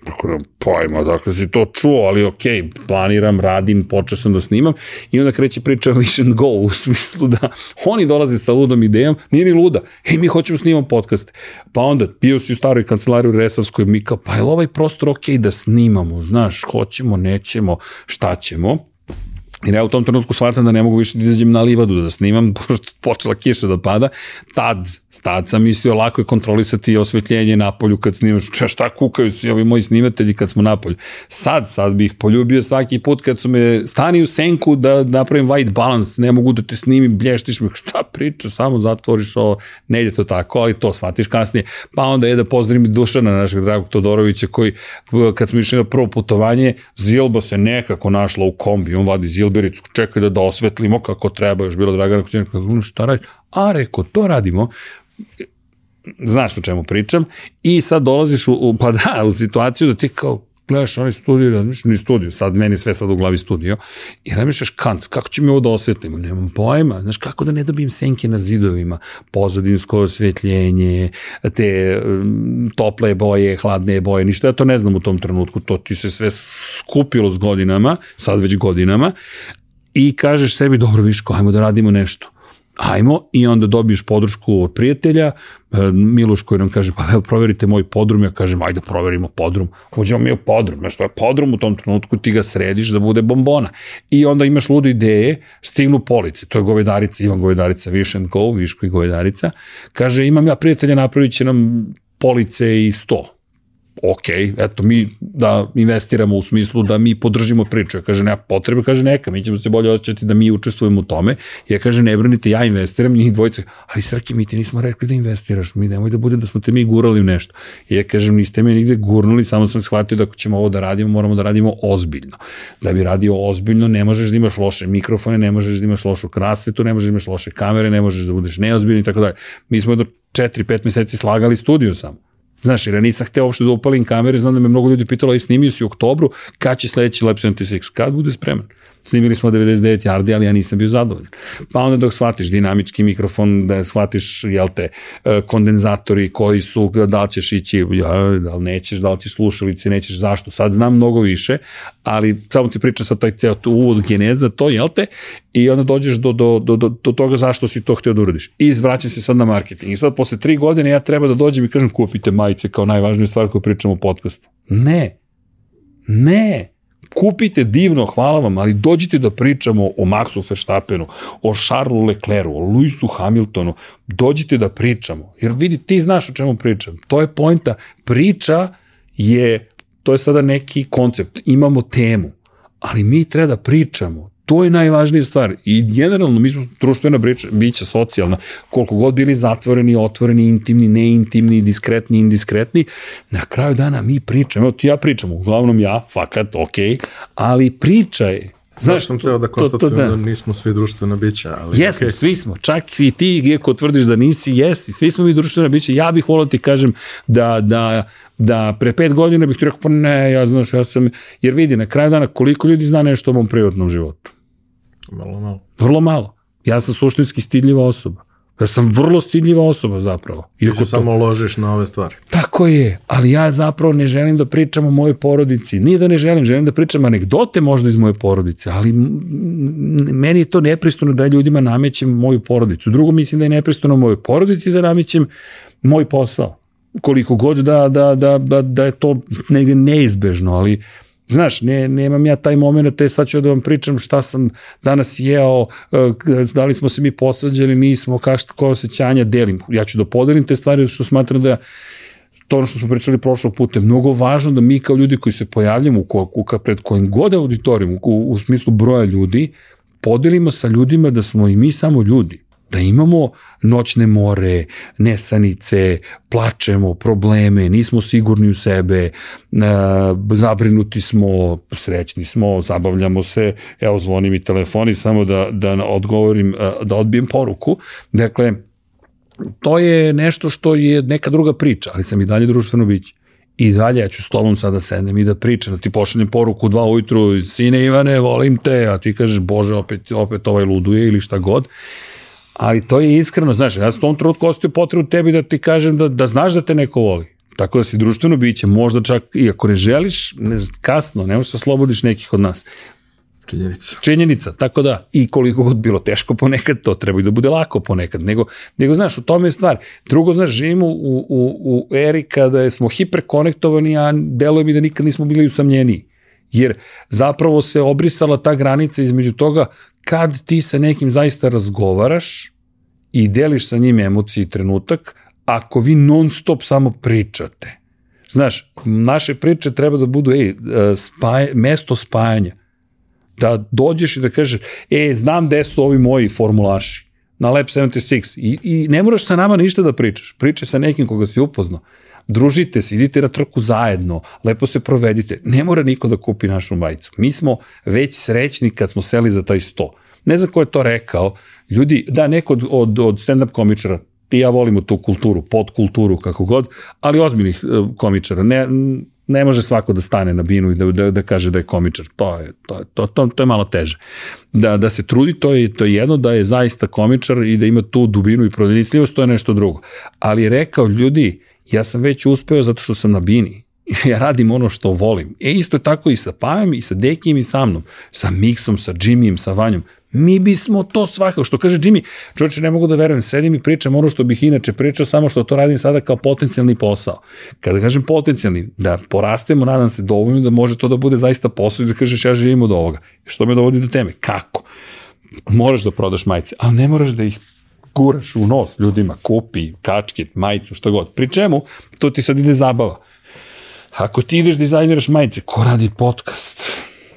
Tako da, pojma, dakle si to čuo, ali ok, planiram, radim, počeo sam da snimam i onda kreće priča Vision Go u smislu da oni dolaze sa ludom idejom, nije ni luda, hej, mi hoćemo snimam podcast. Pa onda, bio si u staroj kancelariji u Resavskoj, mi kao, pa je ovaj prostor ok da snimamo, znaš, hoćemo, nećemo, šta ćemo? Jer ja u tom trenutku shvatam da ne mogu više da izađem na livadu da snimam, (laughs) pošto počela kiša da pada. Tad, tad sam mislio lako je kontrolisati osvetljenje na polju kad snimaš. Če, šta kukaju svi ovi moji snimatelji kad smo na polju. Sad, sad bih poljubio svaki put kad su me stani u senku da napravim white balance, ne mogu da te snimim, blještiš me, šta priča, samo zatvoriš ovo, ne ide to tako, ali to shvatiš kasnije. Pa onda je da pozdravim Dušana, našeg dragog Todorovića, koji kad smo išli na prvo putovanje, Zilba se nekako našla u kombi, on vadi Zilba Silbericu, čekaj da, da osvetlimo kako treba, još bilo Dragana Kućina, kako šta radi? A, reko, to radimo, znaš o čemu pričam, i sad dolaziš u, u, pa da, u situaciju da ti kao gledaš onaj studio, razmišljaš, ni studio, sad meni sve sad u glavi studio, i razmišljaš kant, kako će mi ovo da osvetlimo, nemam pojma, znaš, kako da ne dobijem senke na zidovima, pozadinsko osvetljenje, te um, tople boje, hladne boje, ništa, ja to ne znam u tom trenutku, to ti se sve skupilo s godinama, sad već godinama, i kažeš sebi, dobro, viško, ajmo da radimo nešto ajmo i onda dobiješ podršku od prijatelja, e, Miloš koji nam kaže, pa evo proverite moj podrum, ja kažem, ajde proverimo podrum, uđemo mi u podrum, znaš što je podrum u tom trenutku, ti ga središ da bude bombona. I onda imaš ludo ideje, stignu police, to je govedarica, Ivan govedarica, Wish and Go, Viško i govedarica, kaže, imam ja prijatelja, napravit će nam police i sto. Ok, eto mi da investiramo u smislu da mi podržimo priču. Ja kaže, nema potrebe, kaže neka, mi ćemo se bolje osjećati da mi učestvujemo u tome. Ja kaže, ne brinite, ja investiram, njih dvojice, ali Srki, mi ti nismo rekli da investiraš, mi nemoj da bude da smo te mi gurali u nešto. Ja kažem, niste me nigde gurnuli, samo sam shvatio da ako ćemo ovo da radimo, moramo da radimo ozbiljno. Da bi radio ozbiljno, ne možeš da imaš loše mikrofone, ne možeš da imaš lošu krasvetu, ne možeš da imaš loše kamere, ne možeš da budeš neozbiljni i tako dalje. Mi smo do 4-5 meseci slagali studio samo Znaš, jer ja nisam hteo uopšte da upalim kamere, znam da me mnogo ljudi pitalo, i snimio si u oktobru, kad će sledeći Lab 76, kad bude spreman? Snimili smo 99 yardi, ali ja nisam bio zadovoljan. Pa onda dok shvatiš dinamički mikrofon, da shvatiš, jel te, e, kondenzatori koji su, da li ćeš ići, da li nećeš, da li ćeš slušalice, nećeš, zašto. Sad znam mnogo više, ali samo ti pričam sad taj ceo uvod geneza, to, jel te, i onda dođeš do, do, do, do, do toga zašto si to htio da uradiš. I vraćam se sad na marketing. I sad posle tri godine ja treba da dođem i kažem kupite majice kao najvažniju stvar koju pričamo u podcastu. Ne. Ne kupite divno, hvala vam, ali dođite da pričamo o Maxu Verstappenu, o Charlesu Leclercu, o Lewisu Hamiltonu, dođite da pričamo. Jer vidi, ti znaš o čemu pričam. To je pojnta. Priča je, to je sada neki koncept. Imamo temu, ali mi treba da pričamo. To je najvažnija stvar. I generalno, mi smo društvena bića, bića socijalna, koliko god bili zatvoreni, otvoreni, intimni, neintimni, diskretni, indiskretni, na kraju dana mi pričamo, evo ti ja pričam, uglavnom ja, fakat, ok, ali priča je Znaš, sam teo da konstatujem da. da nismo svi društvena bića. Ali Jesmo, okay. svi smo. Čak i ti, iako tvrdiš da nisi, jesi. Svi smo mi društvena bića. Ja bih volao da ti kažem da, da, da pre pet godina bih ti rekao, pa ne, ja znaš, ja sam... Jer vidi, na kraju dana, koliko ljudi zna nešto o mom privatnom životu? Malo, malo. Vrlo malo. Ja sam suštinski stidljiva osoba. Ja sam vrlo stidljiva osoba zapravo. Ti se to... samo ložiš na ove stvari. Tako je, ali ja zapravo ne želim da pričam o mojoj porodici. Nije da ne želim, želim da pričam anegdote možda iz moje porodice, ali meni je to nepristojno da ljudima namećem moju porodicu. Drugo, mislim da je nepristojno mojoj porodici da namećem moj posao. Koliko god da, da, da, da, da je to negde neizbežno, ali Znaš, ne, nemam ja taj moment, te sad ću da vam pričam šta sam danas jeo, e, da li smo se mi posvađali, nismo, kašto, koje osjećanja delim. Ja ću da podelim te stvari što smatram da to ono što smo pričali prošlog puta, je mnogo važno da mi kao ljudi koji se pojavljamo u, u, pred kojim god auditorijom, u, u smislu broja ljudi, podelimo sa ljudima da smo i mi samo ljudi da imamo noćne more, nesanice, plačemo, probleme, nismo sigurni u sebe, e, zabrinuti smo, srećni smo, zabavljamo se, evo zvoni mi telefoni samo da, da odgovorim, e, da odbijem poruku. Dakle, to je nešto što je neka druga priča, ali sam i dalje društveno biće. I dalje ja ću s tobom sada sednem i da pričam, da ti pošaljem poruku dva ujutru, sine Ivane, volim te, a ti kažeš, bože, opet, opet ovaj luduje ili šta god ali to je iskreno, znaš, ja sam tom trenutku ostio potrebu tebi da ti kažem da, da znaš da te neko voli. Tako da si društveno biće, možda čak i ako ne želiš, ne, kasno, ne možeš da slobodiš nekih od nas. Činjenica. Činjenica, tako da, i koliko god bilo teško ponekad, to treba i da bude lako ponekad, nego, nego znaš, u tome je stvar. Drugo, znaš, živimo u, u, u eri kada smo hiperkonektovani, a deluje mi da nikad nismo bili usamljeniji. Jer zapravo se obrisala ta granica između toga kad ti sa nekim zaista razgovaraš i deliš sa njim emocije i trenutak, ako vi non stop samo pričate. Znaš, naše priče treba da budu ej, spaj, mesto spajanja. Da dođeš i da kažeš, e, znam gde su ovi moji formulaši na Lab 76 I, i ne moraš sa nama ništa da pričaš. Pričaj sa nekim koga si upoznao družite se, idite na trku zajedno, lepo se provedite. Ne mora niko da kupi našu majicu. Mi smo već srećni kad smo seli za taj sto. Ne znam ko je to rekao. Ljudi, da, neko od, od, od stand-up komičara, ti ja volimo tu kulturu, podkulturu, kako god, ali ozbiljnih uh, komičara. Ne, ne može svako da stane na binu i da, da, da kaže da je komičar. To je, to, je, to, to, to je malo teže. Da, da se trudi, to je, to je jedno, da je zaista komičar i da ima tu dubinu i prodenicljivost, to je nešto drugo. Ali je rekao, ljudi, ja sam već uspeo zato što sam na bini. (laughs) ja radim ono što volim. E isto je tako i sa Pajom, i sa Dekijem, i sa mnom. Sa Miksom, sa Jimmyjem, sa Vanjom. Mi bismo to svakako, što kaže Jimmy, čovječe ne mogu da verujem, sedim i pričam ono što bih inače pričao, samo što to radim sada kao potencijalni posao. Kada kažem potencijalni, da porastemo, nadam se dovoljno da može to da bude zaista posao i da kažeš ja živim od ovoga. Što me dovodi do teme? Kako? Moraš da prodaš majice, ali ne moraš da ih guraš u nos ljudima, kupi, kačket, majicu, što god. Pri čemu, to ti sad ide zabava. Ako ti ideš dizajniraš majice, ko radi podcast?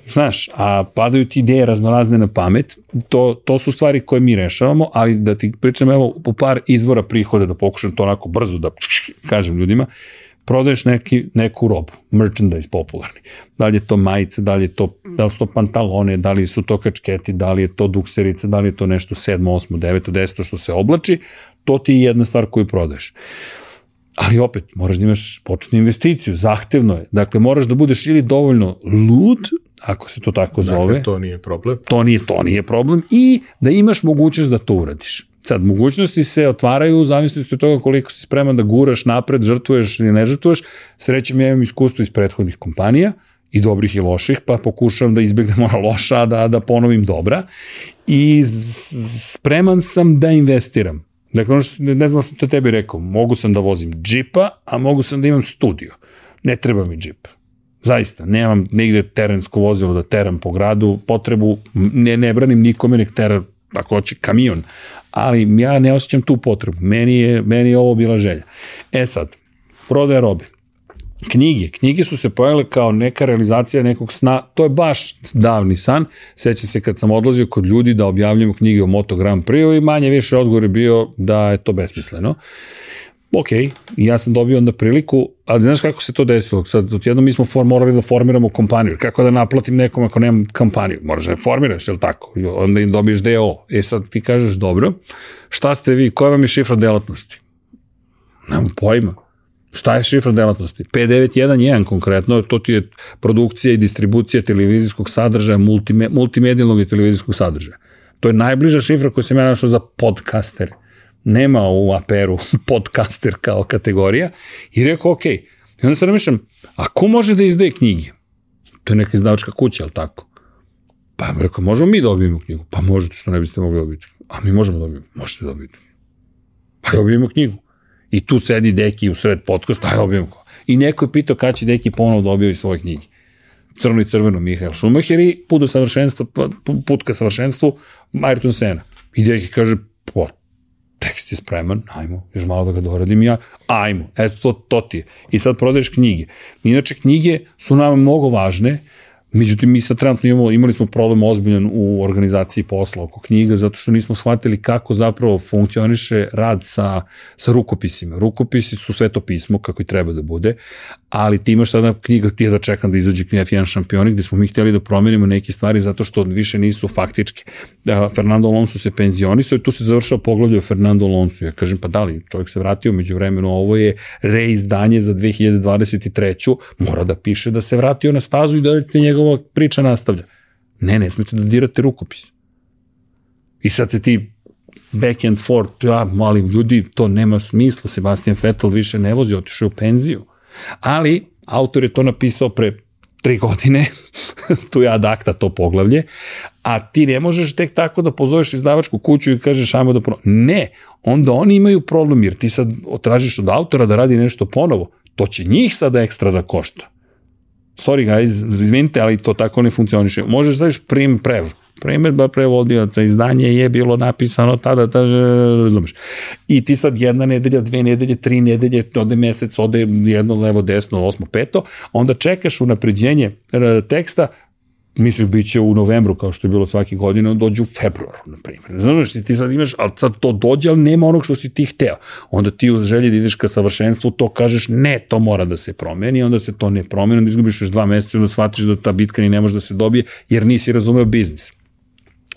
Znaš, a padaju ti ideje raznorazne na pamet, to, to su stvari koje mi rešavamo, ali da ti pričam evo po par izvora prihoda, da pokušam to onako brzo da kažem ljudima, prodaješ neki, neku robu, merchandise popularni. Da li je to majice, da li je to, da li su to pantalone, da li su to kačketi, da li je to dukserice, da li je to nešto 7, 8, 9, 10 što se oblači, to ti je jedna stvar koju prodaješ. Ali opet, moraš da imaš početnu investiciju, zahtevno je. Dakle, moraš da budeš ili dovoljno lud, ako se to tako dakle, zove. Dakle, to nije problem. To nije, to nije problem. I da imaš mogućnost da to uradiš. Sad, mogućnosti se otvaraju u zavisnosti od toga koliko si spreman da guraš napred, žrtvuješ ili ne žrtvuješ. Srećem, ja imam iskustvo iz prethodnih kompanija, i dobrih i loših, pa pokušavam da izbjegnem ona loša, da, da ponovim dobra. I spreman sam da investiram. Dakle, ono što, ne znam sam to tebi rekao, mogu sam da vozim džipa, a mogu sam da imam studio. Ne treba mi džip. Zaista, nemam negde terensko vozilo da teram po gradu, potrebu, ne, ne branim nikome nek tera ako hoće kamion, ali ja ne osjećam tu potrebu. Meni je, meni je ovo bila želja. E sad, prodaja robe. Knjige. Knjige su se pojavile kao neka realizacija nekog sna. To je baš davni san. Sećam se kad sam odlazio kod ljudi da objavljamo knjige o Moto Grand Prix i manje više odgovor je bio da je to besmisleno ok, ja sam dobio onda priliku, ali znaš kako se to desilo? Sad, odjedno mi smo for, morali da formiramo kompaniju. Kako da naplatim nekom ako nemam kompaniju? Moraš da formiraš, je li tako? I onda im dobiješ DO. E sad ti kažeš, dobro, šta ste vi, koja vam je šifra delatnosti? Nemam pojma. Šta je šifra delatnosti? 5911 konkretno, to ti je produkcija i distribucija televizijskog sadržaja, multime, multimedijalnog i televizijskog sadržaja. To je najbliža šifra koju sam ja našao za podcastere nema u APR-u (laughs) podcaster kao kategorija i rekao, ok, i onda sam ramišljam, a ko može da izdaje knjige? To je neka izdavačka kuća, ali tako? Pa mi rekao, možemo mi da dobijemo knjigu? Pa možete, što ne biste mogli dobiti. A mi možemo da dobiti. Možete dobiti. Pa dobijemo knjigu. I tu sedi Deki u sred podcasta, aj dobijemo. I neko je pitao kada će Deki ponovo da objavi svoje knjige. Crno i crveno Mihael Schumacher i put do savršenstva, put ka savršenstvu Ayrton Sena. I Deki kaže, pa tekst je spreman, ajmo, još malo da ga doradim ja, ajmo, eto, to, to ti je. I sad prodaješ knjige. Inače, knjige su nam mnogo važne, Međutim, mi sad trenutno imamo, imali smo problem ozbiljan u organizaciji posla oko knjiga, zato što nismo shvatili kako zapravo funkcioniše rad sa, sa rukopisima. Rukopisi su sve to pismo, kako i treba da bude, ali ti imaš sada knjiga, ti je da čekam da izađe knjiga F1 šampioni, gde smo mi htjeli da promenimo neke stvari zato što više nisu faktičke. Fernando Alonso se penzionisao i tu se završao poglavlje o Fernando Alonso. Ja kažem, pa da li, čovjek se vratio među vremenu, ovo je reizdanje za 2023. Mora da piše da se vratio na stazu i da se njegova priča nastavlja. Ne, ne smete da dirate rukopis. I sad te ti back and forth, ja, mali ljudi, to nema smisla, Sebastian Vettel više ne vozi, otišao u penziju ali autor je to napisao pre tri godine, (laughs) tu je adakta to poglavlje, a ti ne možeš tek tako da pozoveš izdavačku kuću i kažeš ajmo da pro... Ne, onda oni imaju problem jer ti sad tražiš od autora da radi nešto ponovo, to će njih sada ekstra da košta. Sorry guys, izvinite, ali to tako ne funkcioniše. Možeš da staviš prim prev, Primetba prevodioca, izdanje je bilo napisano tada, tada, razumeš. I ti sad jedna nedelja, dve nedelje, tri nedelje, ode mesec, ode jedno, levo, desno, osmo, peto, onda čekaš unapređenje teksta, misliš bit će u novembru kao što je bilo svake godine, dođe u februaru, na primjer. Znaš, ti sad imaš, ali sad to dođe, ali nema onog što si ti hteo. Onda ti u želji da ideš ka savršenstvu, to kažeš, ne, to mora da se promeni, onda se to ne promeni, onda izgubiš još dva meseca, onda shvatiš da ta bitka ni ne može da se dobije, jer nisi razumeo biznis.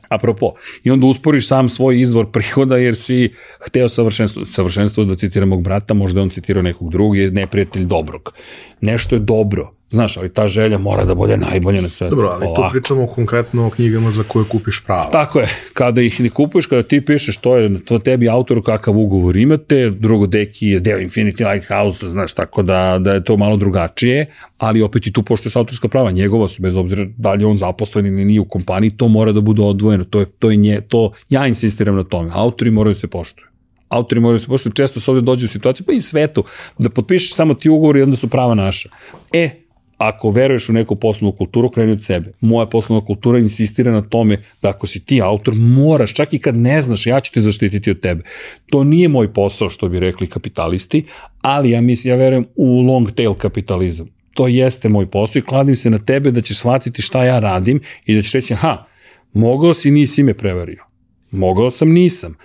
Apropo, i onda usporiš sam svoj izvor prihoda jer si hteo savršenstvo, savršenstvo da citira mog brata, možda on citirao nekog drugog, je neprijatelj dobrog. Nešto je dobro, Znaš, ali ta želja mora da bude najbolja na sve. Dobro, ali ovako. tu pričamo konkretno o knjigama za koje kupiš pravo. Tako je, kada ih ne kupuješ, kada ti pišeš, to je to tebi autoru kakav ugovor imate, drugo deki je deo Infinity Lighthouse, znaš, tako da, da je to malo drugačije, ali opet i tu poštuješ autorska prava, njegova su, bez obzira da li je on zaposlen ili nije u kompaniji, to mora da bude odvojeno, to je, to je nje, to, ja insistiram na tome, autori moraju da se poštuju autori moraju da se poštuju, često se ovde dođe u situaciju, pa i svetu, da potpišeš samo ti ugovor i onda su prava naša. E, ako veruješ u neku poslovnu kulturu, kreni od sebe. Moja poslovna kultura insistira na tome da ako si ti autor, moraš, čak i kad ne znaš, ja ću te zaštititi od tebe. To nije moj posao, što bi rekli kapitalisti, ali ja mislim, ja verujem u long tail kapitalizam. to jeste moj posao i kladim se na tebe da ćeš shvatiti šta ja radim i da ćeš reći, aha, mogao si, nisi me prevario. Mogao sam, nisam.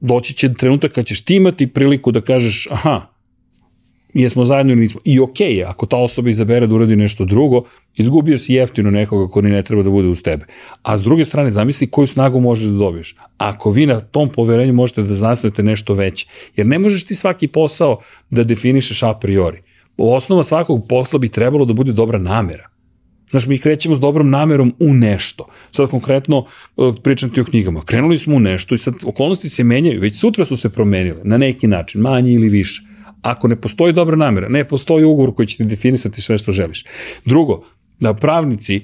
Doći će trenutak kad ćeš ti imati priliku da kažeš, aha, jesmo zajedno ili nismo. I okej okay, ako ta osoba izabere da uradi nešto drugo, izgubio si jeftino nekoga ko ni ne treba da bude uz tebe. A s druge strane, zamisli koju snagu možeš da dobiješ. Ako vi na tom poverenju možete da zasnujete nešto veće. Jer ne možeš ti svaki posao da definišeš a priori. Osnova svakog posla bi trebalo da bude dobra namera. Znaš, mi krećemo s dobrom namerom u nešto. Sad konkretno e, pričam ti o knjigama. Krenuli smo u nešto i sad okolnosti se menjaju, već sutra su se promenile na neki način, manje ili više. Ako ne postoji dobra namera, ne postoji ugovor koji će ti definisati sve što želiš. Drugo, da pravnici,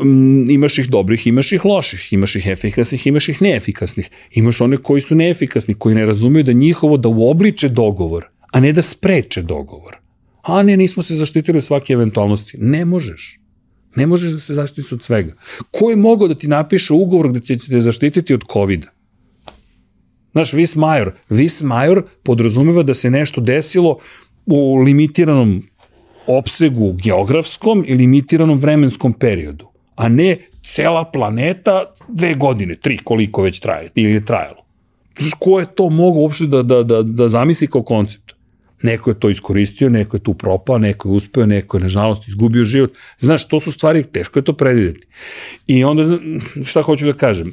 m, imaš ih dobrih, imaš ih loših, imaš ih efikasnih, imaš ih neefikasnih. Imaš one koji su neefikasni, koji ne razumeju da njihovo da uobliče dogovor, a ne da spreče dogovor. A ne, nismo se zaštitili od svake eventualnosti. Ne možeš. Ne možeš da se zaštitiš od svega. Ko je mogao da ti napiše ugovor gde će te zaštititi od COVID-a? Znaš, vis major. Vis major podrazumeva da se nešto desilo u limitiranom opsegu geografskom i limitiranom vremenskom periodu, a ne cela planeta dve godine, tri, koliko već traje, ili je trajalo. Znaš, ko je to mogao uopšte da, da, da, da zamisli kao koncept? Neko je to iskoristio, neko je tu propao, neko je uspeo, neko je, nažalost, izgubio život. Znaš, to su stvari, teško je to predvideti. I onda, šta hoću da kažem,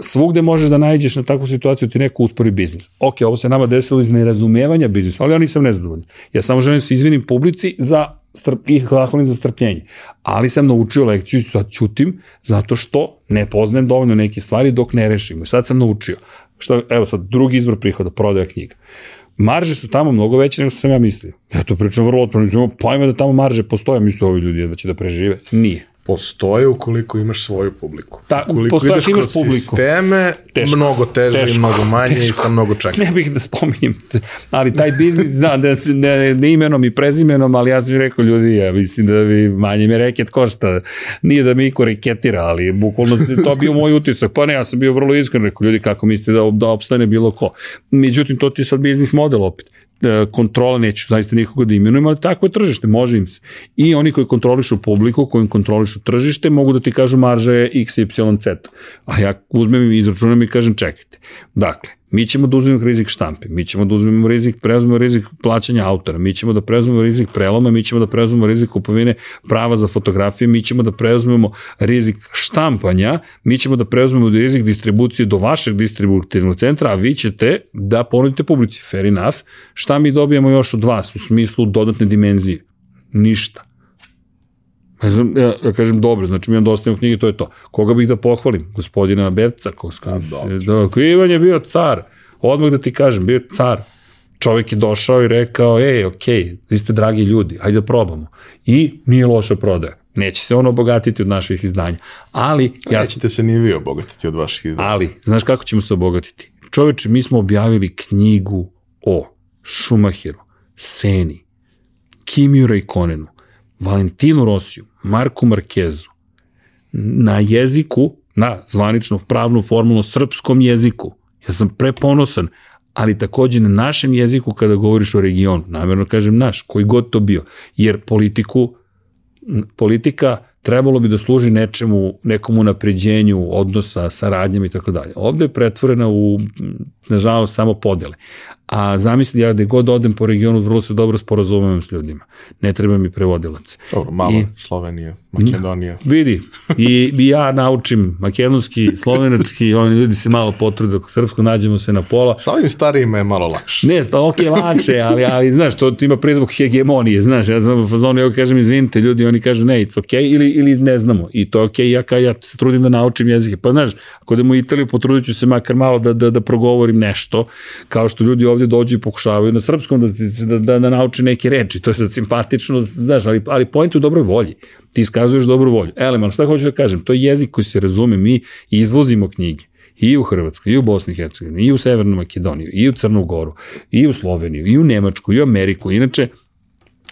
svugde možeš da nađeš na takvu situaciju ti neko uspori biznis. Ok, ovo se nama desilo iz nerazumevanja biznisa, ali ja nisam nezadovoljan. Ja samo želim da se izvinim publici za strp, i hvalim za strpljenje. Ali sam naučio lekciju i sad čutim zato što ne poznajem dovoljno neke stvari dok ne rešimo. Sad sam naučio. Što, evo sad, drugi izbor prihoda, prodaja knjiga. Marže su tamo mnogo veće nego što sam ja mislio. Ja to pričam vrlo otvoreno, pojma da tamo marže postoje, misle ovi ljudi da će da prežive. Nije postoje ukoliko imaš svoju publiku. Ta, ukoliko postoje, ideš imaš kroz publiku. sisteme, Teško. mnogo teže Teško. i mnogo manje Teško. i sa mnogo čekanja. Ne bih da spominjem, ali taj biznis, da, da se, ne, ne imenom i prezimenom, ali ja sam rekao ljudi, ja mislim da bi manje me reket košta. Nije da mi iko reketira, ali bukvalno to bio moj utisak. Pa ne, ja sam bio vrlo iskren, rekao ljudi kako mislite da, da opstane bilo ko. Međutim, to ti je sad biznis model opet kontrola, neću zaista nikoga da imenujem, ali tako je tržište, može im se. I oni koji kontrolišu publiku, koji kontrolišu tržište, mogu da ti kažu marža je x, y, z. A ja uzmem i izračunam i kažem čekajte. Dakle, mi ćemo da uzmemo rizik štampe, mi ćemo da uzmemo rizik, preuzmemo rizik plaćanja autora, mi ćemo da preuzmemo rizik preloma, mi ćemo da preuzmemo rizik kupovine prava za fotografije, mi ćemo da preuzmemo rizik štampanja, mi ćemo da preuzmemo rizik distribucije do vašeg distributivnog centra, a vi ćete da ponudite publici, fair enough. Šta mi dobijamo još od vas u smislu dodatne dimenzije? Ništa. Ne znam, ja, ja kažem dobro, znači mi imam dosta knjige, to je to. Koga bih da pohvalim? Gospodina Berca, ko, da, ko Ivan je bio car. Odmah da ti kažem, bio je car. Čovjek je došao i rekao, ej, okej, vi ste dragi ljudi, hajde da probamo. I nije loša prodaja. Neće se on obogatiti od naših izdanja. Ali, ja, Nećete se ni vi obogatiti od vaših izdanja. ali, znaš kako ćemo se obogatiti? Čoveče, mi smo objavili knjigu o Schumacheru, Seni, Kimiju Raikonenu, Valentinu Rosiju, Marku Markezu, na jeziku, na zvanično pravnu formulu srpskom jeziku. Ja sam preponosan, ali takođe na našem jeziku kada govoriš o regionu, namjerno kažem naš, koji god to bio, jer politiku, politika trebalo bi da služi nečemu, nekom unapređenju odnosa, saradnjama i tako dalje. Ovde je pretvorena u, nažalost, samo podele. A zamisli, ja gde god odem po regionu, vrlo se dobro sporazumevam s ljudima. Ne treba mi prevodilac. Dobro, malo, I-. Slovenija, Makedonija. Vidi, i, i ja naučim makedonski, slovenački, (laughs) oni ljudi se malo potrude, ako srpsko nađemo se na pola. Sa ovim starijima je malo lakše. Ne, sta, ok, lakše, ali, ali znaš, to ima prizvuk hegemonije, znaš, ja znam u fazonu, ja kažem, izvinite, ljudi, oni kažu, ne, it's ok, ili, ili ne znamo, i to je ok, ja, ka, ja se trudim da naučim jezike, pa znaš, ako idemo u Italiju, potrudit ću se makar malo da, da, da progovorim nešto, kao što ljudi ovdje dođu i pokušavaju na srpskom da, da, da, da nauče neke reči, to je sad simpatično, znaš, ali, ali point u dobroj volji, ti iskazuješ dobru volju. Eleman, šta hoću da kažem, to je jezik koji se razume, mi izvozimo knjige, i u Hrvatskoj, i u Bosni i Hercegovini, i u Severnu Makedoniju, i u Crnu Goru, i u Sloveniju, i u Nemačku, i u Ameriku. Inače,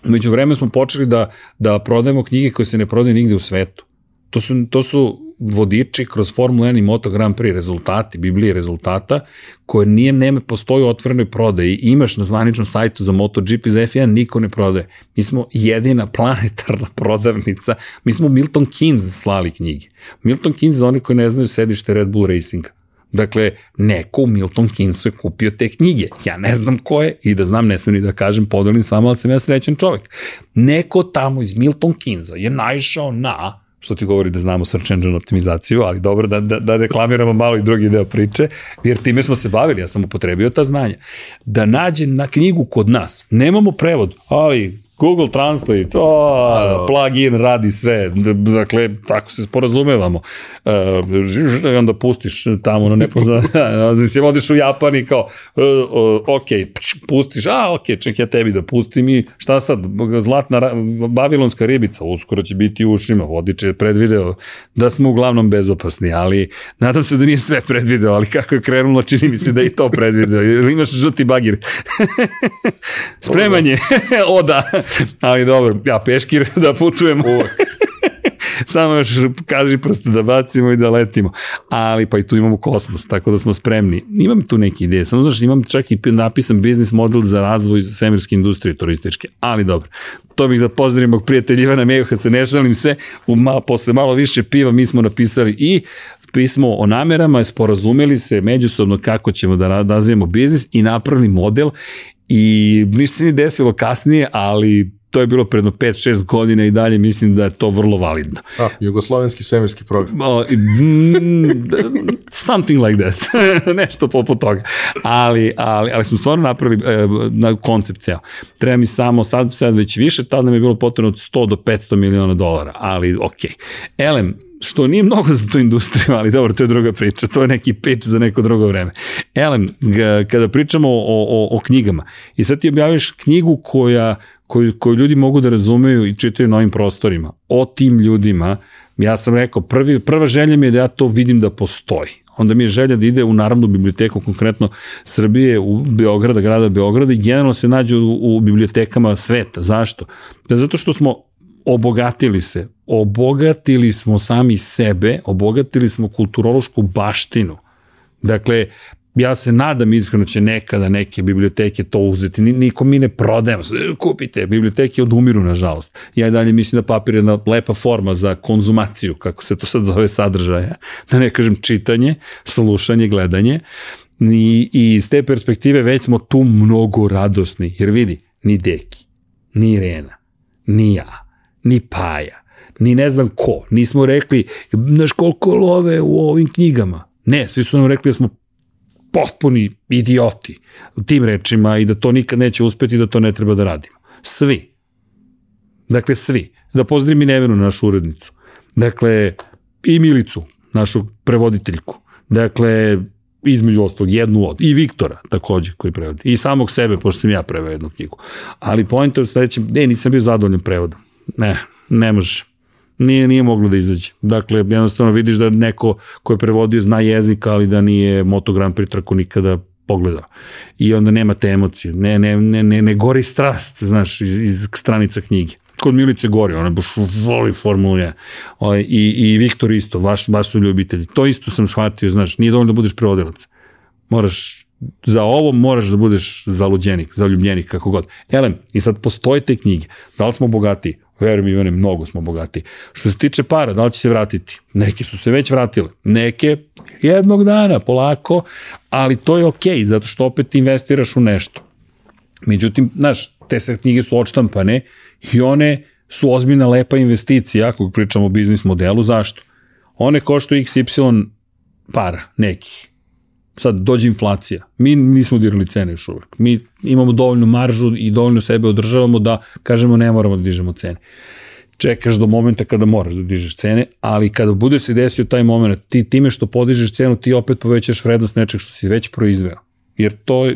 Među vreme smo počeli da, da prodajemo knjige koje se ne prodaju nigde u svetu. To su, to su vodiči kroz Formula 1 i Moto Grand Prix rezultati, biblije rezultata, koje nije, nema, postoji u otvorenoj prodaji. Imaš na zvaničnom sajtu za MotoGP za F1, niko ne prodaje. Mi smo jedina planetarna (laughs) prodavnica. Mi smo Milton Keynes slali knjige. Milton Keynes, oni koji ne znaju, sedište Red Bull Racinga. Dakle, neko u Milton Keynesu je kupio te knjige. Ja ne znam ko je i da znam, ne smem ni da kažem, podelim samo, ali sam ja srećan čovek. Neko tamo iz Milton Keynesa je naišao na što ti govori da znamo search engine optimizaciju, ali dobro da, da, da reklamiramo malo i drugi deo priče, jer time smo se bavili, ja sam upotrebio ta znanja. Da nađe na knjigu kod nas, nemamo prevod, ali Google Translate, o, plugin radi sve, dakle, tako se sporazumevamo. E, onda pustiš tamo na nepoznat, (laughs) si odiš u Japan i kao, e, ok, pustiš, a ok, ček ja tebi da pustim i šta sad, zlatna bavilonska ribica, uskoro će biti u ušima, vodiče je predvideo da smo uglavnom bezopasni, ali nadam se da nije sve predvideo, ali kako je krenulo, čini mi se da i to predvideo, ili imaš žuti bagir. (laughs) Spremanje, (laughs) o da, Ali dobro, ja peškir (laughs) da putujem. Uvek. (laughs) Samo još kaži prste da bacimo i da letimo. Ali pa i tu imamo kosmos, tako da smo spremni. Imam tu neke ideje, samo znaš, imam čak i napisan biznis model za razvoj svemirske industrije turističke, ali dobro. To bih da pozdravim mog prijatelja Ivana Mejuha, se ne šalim se, u ma, posle malo više piva mi smo napisali i pismo o namerama, sporazumeli se međusobno kako ćemo da razvijemo biznis i napravili model i ništa se ni desilo kasnije, ali to je bilo predno 5-6 godina i dalje mislim da je to vrlo validno. A, jugoslovenski svemirski program. O, mm, something like that. (laughs) Nešto poput toga. Ali, ali, ali smo stvarno napravili e, na koncept ceo. Treba mi samo, sad, sad već više, tada nam je bilo potrebno od 100 do 500 miliona dolara, ali ok. Elem, što nije mnogo za tu industriju, (laughs) ali dobro, to je druga priča, to je neki pitch za neko drugo vreme. Elem, kada pričamo o, o, o knjigama, i sad ti objaviš knjigu koja, koju, koju ljudi mogu da razumeju i čitaju na ovim prostorima, o tim ljudima, ja sam rekao, prvi, prva želja mi je da ja to vidim da postoji. Onda mi je želja da ide u Narodnu biblioteku, konkretno Srbije, u Beograda, grada Beograda i generalno se nađe u, u bibliotekama sveta. Zašto? Da zato što smo obogatili se, obogatili smo sami sebe, obogatili smo kulturološku baštinu. Dakle, ja se nadam iskreno će nekada neke biblioteke to uzeti. Niko mi ne prodajemo. Kupite, biblioteke odumiru, nažalost. Ja i dalje mislim da papir je jedna lepa forma za konzumaciju, kako se to sad zove sadržaja. Da ne kažem čitanje, slušanje, gledanje. I, I iz te perspektive već smo tu mnogo radosni. Jer vidi, ni Deki, ni Rena, ni ja, ni Paja, ni ne znam ko. Nismo rekli, znaš koliko love u ovim knjigama. Ne, svi su nam rekli da smo potpuni idioti tim rečima i da to nikad neće uspeti da to ne treba da radimo. Svi. Dakle, svi. Da pozdravim i Nevenu, našu urednicu. Dakle, i Milicu, našu prevoditeljku. Dakle, između ostalog, jednu od, i Viktora takođe koji prevodi, i samog sebe, pošto sam ja preveo jednu knjigu. Ali pojent je u sledećem, ne, nisam bio zadovoljan prevodom. Ne, ne može. Nije, nije moglo da izađe. Dakle, jednostavno vidiš da neko ko je prevodio zna jezik, ali da nije Moto Grand Prix trku nikada pogledao. I onda nema te emocije. Ne, ne, ne, ne, ne gori strast, znaš, iz, iz stranica knjige. Kod Milice gori, ona baš voli Formulu 1. Ovaj, I, I Viktor isto, baš, baš su ljubitelji. To isto sam shvatio, znaš, nije dovoljno da budeš prevodilac. Moraš za ovo moraš da budeš zaluđenik, zaljubljenik, kako god. Elem, i sad postoje te knjige. Da li smo bogati? Verujem Ivane, mnogo smo bogati. Što se tiče para, da li će se vratiti? Neke su se već vratile. Neke jednog dana, polako, ali to je okej, okay, zato što opet investiraš u nešto. Međutim, znaš, te sve knjige su odštampane i one su ozbiljna lepa investicija, ako pričamo o biznis modelu, zašto? One koštuju XY para, nekih sad dođe inflacija. Mi nismo dirali cene još uvek. Mi imamo dovoljnu maržu i dovoljno sebe održavamo da kažemo ne moramo da dižemo cene. Čekaš do momenta kada moraš da dižeš cene, ali kada bude se desio taj moment, ti time što podižeš cenu, ti opet povećaš vrednost nečeg što si već proizveo. Jer to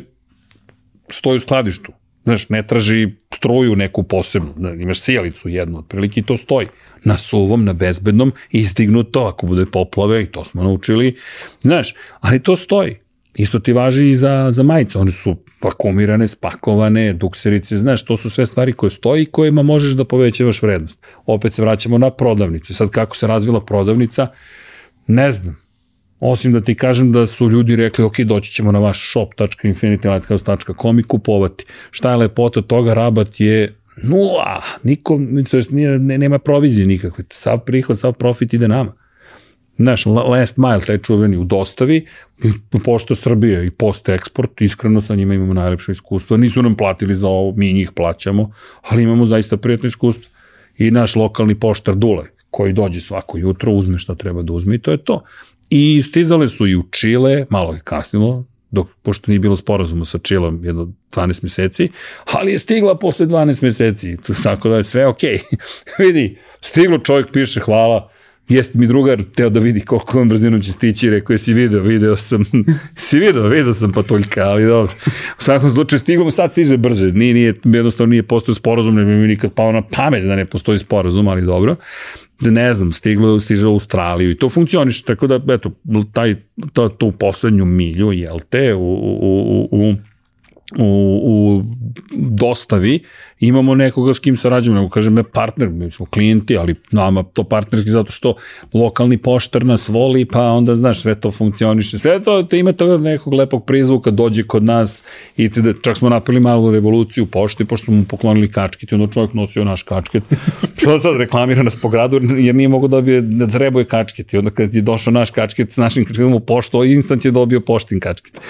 stoji u skladištu. Znaš, ne traži struju neku posebnu, imaš sjelicu jednu, otprilike i to stoji. Na suvom, na bezbednom, izdignuto, ako bude poplave, i to smo naučili, znaš, ali to stoji. Isto ti važi i za, za majice, one su pakumirane, spakovane, dukserice, znaš, to su sve stvari koje stoji i kojima možeš da povećavaš vrednost. Opet se vraćamo na prodavnicu. Sad kako se razvila prodavnica, Ne znam. Osim da ti kažem da su ljudi rekli, ok, doći ćemo na vaš shop.infinitylighthouse.com i kupovati. Šta je lepota toga? Rabat je nula. Niko, to jest, nije, ne, nema provizije nikakve. Sav prihod, sav profit ide nama. Znaš, last mile, taj čuveni u dostavi, pošto Srbije i post eksport, iskreno sa njima imamo najlepše iskustvo. Nisu nam platili za ovo, mi njih plaćamo, ali imamo zaista prijatno iskustvo. I naš lokalni poštar Dule, koji dođe svako jutro, uzme šta treba da uzme i to je to. I stizale su i u Čile, malo je kasnilo, dok, pošto nije bilo sporazuma sa Čilom jedno 12 meseci, ali je stigla posle 12 meseci, tako da je sve okej. Okay. (laughs) Vidi, stiglo čovjek piše hvala, jeste mi drugar teo da vidi koliko on brzinom će stići, rekao je si video, video sam, (laughs) si video, video sam patuljka, ali dobro. U svakom slučaju stiglo, sad stiže brže, nije, nije, jednostavno nije postoji sporazum, ne bi mi nikad pao na pamet da ne postoji sporazum, ali dobro. Ne znam, stiglo, stiže u Australiju i to funkcioniše, tako da, eto, taj, to, tu poslednju milju, jel te, u, u, u, u u, u dostavi imamo nekoga s kim sarađujemo, nego kažem partner, mi smo klijenti, ali nama to partnerski zato što lokalni poštar nas voli, pa onda znaš sve to funkcioniše, sve to te ima toga nekog lepog prizvuka, dođe kod nas i te, da, čak smo napravili malu revoluciju pošti, pošto smo mu poklonili kačket onda čovjek nosio naš kačket, (laughs) što sad reklamira nas po gradu, jer nije mogo dobije, da trebuje kačket i onda kad je došao naš kačket s našim kačketom u poštu, instant je dobio poštin kačket.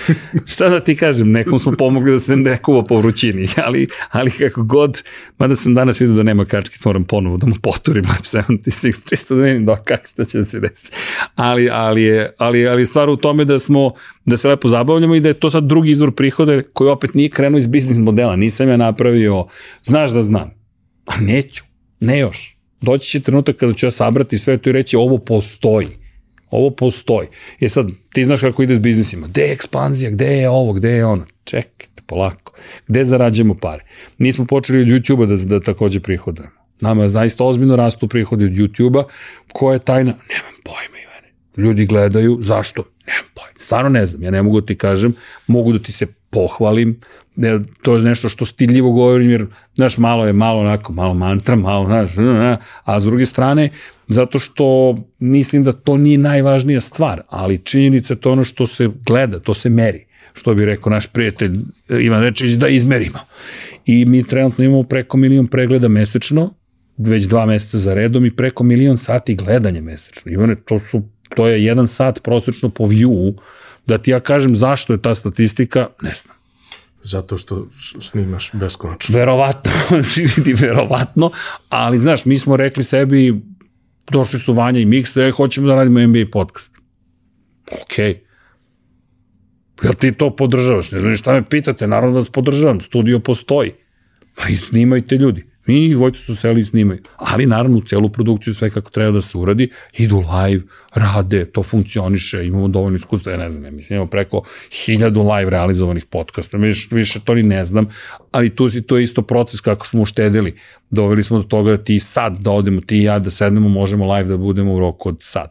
Šta da ti kažem, nekom smo pomogli da se ne kuva po vrućini, (laughs) ali, ali kako god, mada sam danas vidio da nema kačket, moram ponovo da mu poturim (laughs) Lab 76, čisto da vidim da kako šta će da se desi. Ali, ali, je, ali, ali stvar u tome da smo, da se lepo zabavljamo i da je to sad drugi izvor prihoda koji opet nije krenuo iz biznis modela, nisam ja napravio, znaš da znam, a neću, ne još. Doći će trenutak kada ću ja sabrati sve to i reći ovo postoji. Ovo postoji. Je sad, ti znaš kako ide s biznisima. Gde je ekspanzija, gde je ovo, gde je ono? Čekajte, polako. Gde zarađujemo pare? Nismo počeli od YouTube-a da, da takođe prihodujemo. Nama zaista ozbiljno rastu prihodi od YouTube-a. Koja je tajna? Nemam pojma, Ivane. Ljudi gledaju, zašto? Nemam pojma. Stvarno ne znam, ja ne mogu da ti kažem, mogu da ti se pohvalim, ne, to je nešto što stiljivo govorim, jer, znaš, malo je malo onako, malo mantra, malo, znaš, a s druge strane, zato što mislim da to nije najvažnija stvar, ali činjenica je to ono što se gleda, to se meri što bi rekao naš prijatelj Ivan Rečić, da izmerimo. I mi trenutno imamo preko milion pregleda mesečno, već dva meseca za redom i preko milion sati gledanja mesečno. Ivane, to, su, to je jedan sat prosečno po view, da ti ja kažem zašto je ta statistika, ne znam. Zato što snimaš beskonačno. Verovatno, (laughs) vidi, verovatno, ali znaš, mi smo rekli sebi, došli su Vanja i Miksa, e, hoćemo da radimo NBA podcast. Okej. Okay. Jel ti to podržavaš? Ne znam šta me pitate, naravno da vas podržavam, studio postoji. Pa i snimajte ljudi. Mi njih dvojte su seli i snimaju. Ali naravno u celu produkciju sve kako treba da se uradi, idu live, rade, to funkcioniše, imamo dovoljno iskustva, ja ne znam, ja mislim, imamo preko hiljadu live realizovanih podcasta, više, više to ni ne znam, ali tu si to je isto proces kako smo uštedili. Doveli smo do toga da ti sad, da odemo ti i ja, da sednemo, možemo live da budemo u roku od sad.